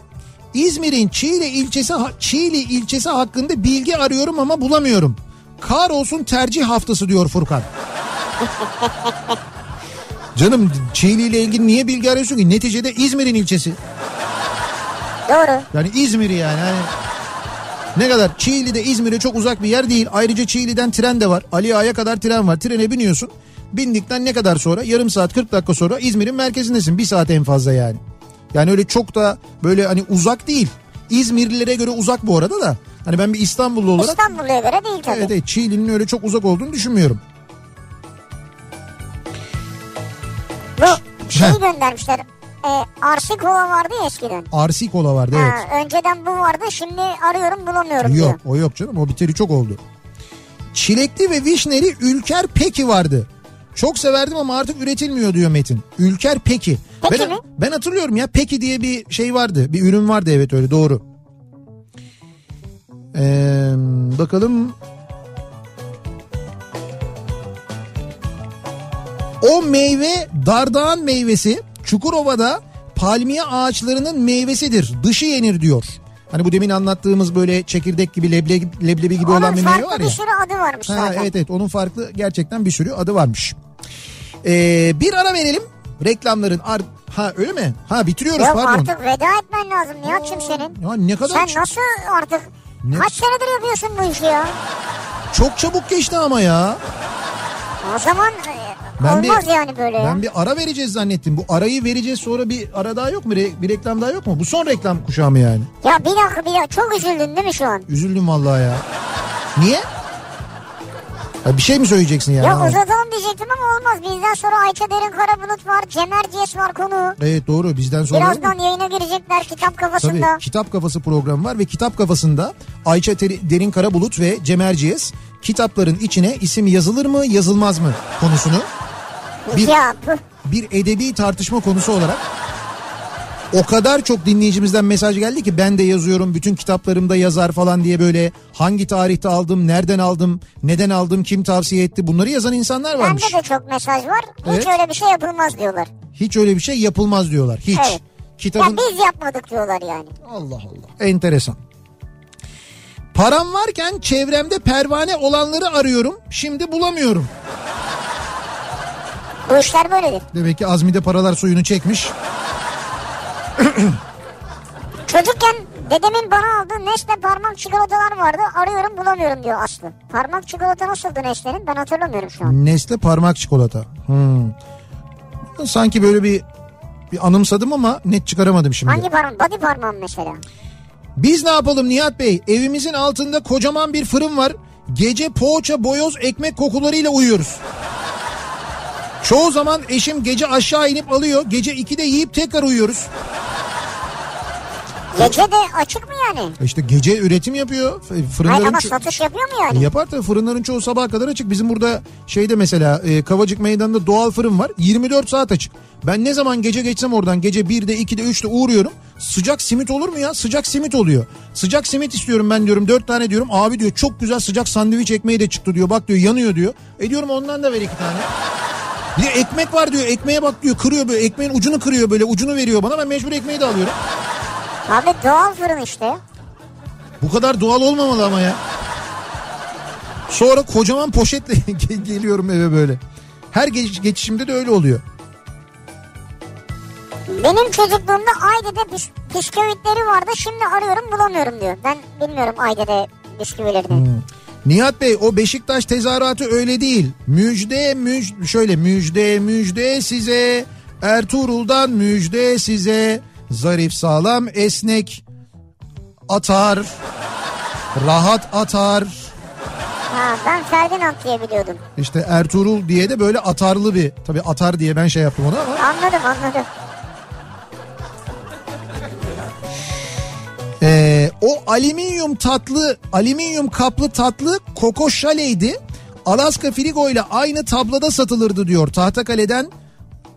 İzmir'in Çiğli ilçesi Çiğli ilçesi hakkında bilgi arıyorum ama bulamıyorum. Kahrolsun tercih haftası diyor Furkan. Canım Çiğli ile ilgili niye bilgi arıyorsun ki? Neticede İzmir'in ilçesi. Doğru. Yani İzmir'i yani. Hani ne kadar Çiğli de İzmir'e çok uzak bir yer değil. Ayrıca Çiğli'den tren de var. Ali Ağa'ya kadar tren var. Trene biniyorsun. Bindikten ne kadar sonra? Yarım saat 40 dakika sonra İzmir'in merkezindesin. Bir saat en fazla yani. Yani öyle çok da böyle hani uzak değil. İzmirlilere göre uzak bu arada da. Hani ben bir İstanbullu olarak İstanbul'a göre değil tabii. evet, evet Çiğli'nin öyle çok uzak olduğunu düşünmüyorum. Bu şeyi Heh. göndermişler. E, RC kola vardı ya eskiden. Arsi kola vardı evet. Ha, önceden bu vardı şimdi arıyorum bulamıyorum diyor. Yok o yok canım o biteri çok oldu. Çilekli ve vişneli Ülker Peki vardı. Çok severdim ama artık üretilmiyor diyor Metin. Ülker Peki. Peki ben, mi? ben hatırlıyorum ya Peki diye bir şey vardı. Bir ürün vardı evet öyle doğru. Ee, bakalım. O meyve dardağın meyvesi Çukurova'da palmiye ağaçlarının meyvesidir. Dışı yenir diyor. Hani bu demin anlattığımız böyle çekirdek gibi leblebi, leblebi gibi olan Onun bir meyve farklı var bir ya. sürü adı varmış Ha, zaten. evet evet onun farklı gerçekten bir sürü adı varmış. Ee, bir ara verelim. Reklamların ar ha öyle mi? Ha bitiriyoruz Yok pardon. artık veda etmen lazım Nihat'cığım senin. Ya ne kadar Sen nasıl artık Ne- kaç senedir yapıyorsun bu işi ya? çok çabuk geçti ama ya. O zaman e, Ben bir- olmaz yani böyle ya. Ben bir ara vereceğiz zannettim. Bu arayı vereceğiz sonra bir ara daha yok mu? Re- bir reklam daha yok mu? Bu son reklam kuşağı mı yani? Ya bir dakika bir dakika çok üzüldün değil mi şu an? Üzüldüm vallahi ya. Niye? Ya bir şey mi söyleyeceksin yani? Ya uzatalım diyecektim ama olmaz. Bizden sonra Ayça Derin Karabulut var. Cem Erciyes var konu. Evet doğru bizden sonra. Birazdan yayına girecekler kitap kafasında. Tabii kitap kafası programı var ve kitap kafasında Ayça Teri- Derin Karabulut ve Cem Erciyes kitapların içine isim yazılır mı yazılmaz mı konusunu bir- Ya bir edebi tartışma konusu olarak o kadar çok dinleyicimizden mesaj geldi ki ben de yazıyorum bütün kitaplarımda yazar falan diye böyle hangi tarihte aldım, nereden aldım, neden aldım, kim tavsiye etti bunları yazan insanlar varmış. Bende de çok mesaj var. Hiç Evet. öyle bir şey yapılmaz diyorlar. Hiç öyle bir şey yapılmaz diyorlar. Hiç. Evet. Ya Kitabın biz yapmadık diyorlar yani. Allah Allah. Enteresan. Param varken çevremde pervane olanları arıyorum. Şimdi bulamıyorum. Bu işler böyledir. Demek ki Azmi'de paralar suyunu çekmiş. Çocukken dedemin bana aldığı Nesle parmak çikolatalar vardı. Arıyorum bulamıyorum diyor Aslı. Parmak çikolata nasıldı Nesle'nin ben hatırlamıyorum şu an. Nesle parmak çikolata. Hmm. Sanki böyle bir bir anımsadım ama net çıkaramadım şimdi. Hangi parmak? Body parmağım mesela. Biz ne yapalım Nihat Bey? Evimizin altında kocaman bir fırın var. Gece poğaça, boyoz, ekmek kokularıyla uyuyoruz. Çoğu zaman eşim gece aşağı inip alıyor. Gece 2'de yiyip tekrar uyuyoruz. Gece de açık mı yani? İşte gece üretim yapıyor. F- Hayır Fırınların ama ço- satış yapıyor mu yani? yapar tabii fırınların çoğu sabaha kadar açık. Bizim burada şeyde mesela e, Kavacık Meydanı'nda doğal fırın var. 24 saat açık. Ben ne zaman gece geçsem oradan gece 1'de 2'de 3'te uğruyorum. Sıcak simit olur mu ya? Sıcak simit oluyor. Sıcak simit istiyorum ben diyorum 4 tane diyorum. Abi diyor çok güzel sıcak sandviç ekmeği de çıktı diyor. Bak diyor yanıyor diyor. E diyorum ondan da ver iki tane. Bir de ekmek var diyor. Ekmeğe bak diyor. Kırıyor böyle. Ekmeğin ucunu kırıyor böyle. Ucunu veriyor bana. Ben mecbur ekmeği de alıyorum. Abi doğal fırın işte. Bu kadar doğal olmamalı ama ya. Sonra kocaman poşetle ge- geliyorum eve böyle. Her geç- geçişimde de öyle oluyor. Benim çocukluğumda Ayde'de bis- bisküvitleri vardı. Şimdi arıyorum bulamıyorum diyor. Ben bilmiyorum Ayde'de bisküvilerini. Nihat Bey o Beşiktaş tezahüratı öyle değil. Müjde müjde şöyle müjde müjde size Ertuğrul'dan müjde size zarif sağlam esnek atar rahat atar Ha ben Ferdinand diye biliyordum. işte Ertuğrul diye de böyle atarlı bir tabi atar diye ben şey yaptım onu ama Anladım anladım. Ee, o alüminyum tatlı, alüminyum kaplı tatlı Coco Chalet'di. Alaska Frigo ile aynı tabloda satılırdı diyor. Tahtakale'den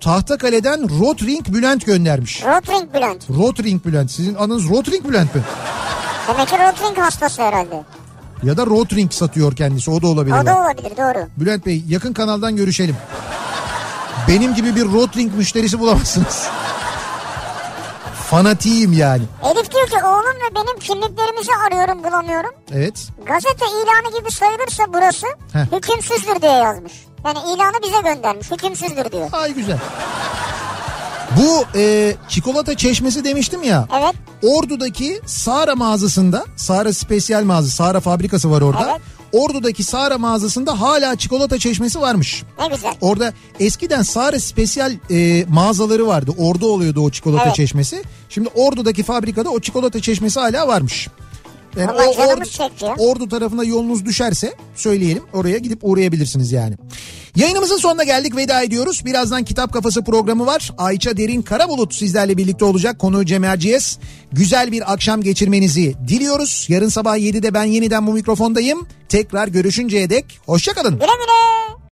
Tahtakale'den Rotring Bülent göndermiş. Rotring Bülent. Rotring Bülent. Sizin adınız Rotring Bülent mi? Demek ki Rotring hastası herhalde. Ya da Rotring satıyor kendisi. O da olabilir. O da olabilir doğru. Bülent Bey yakın kanaldan görüşelim. Benim gibi bir Rotring müşterisi bulamazsınız. Fanatiyim yani. Elif diyor ki oğlum ve benim kimliklerimizi arıyorum bulamıyorum. Evet. Gazete ilanı gibi sayılırsa burası Heh. hükümsüzdür diye yazmış. Yani ilanı bize göndermiş hükümsüzdür diyor. Ay güzel. Bu e, çikolata çeşmesi demiştim ya. Evet. Ordu'daki Sara mağazasında, Sara Spesyal mağazası, Sara fabrikası var orada. Evet. Ordu'daki Sara mağazasında hala çikolata çeşmesi varmış. Ne güzel. Orada eskiden Sara Spesyal e, mağazaları vardı. Orada oluyordu o çikolata Evet. çeşmesi. Şimdi Ordu'daki fabrikada o çikolata çeşmesi hala varmış. Yani Vallahi o Ordu, çekti ya. Ordu tarafına yolunuz düşerse söyleyelim oraya gidip uğrayabilirsiniz yani. Yayınımızın sonuna geldik veda ediyoruz. Birazdan Kitap Kafası programı var. Ayça Derin Karabulut sizlerle birlikte olacak. Konu Cem Erciyes. Güzel bir akşam geçirmenizi diliyoruz. Yarın sabah 7'de ben yeniden bu mikrofondayım. Tekrar görüşünceye dek hoşçakalın. Güle güle.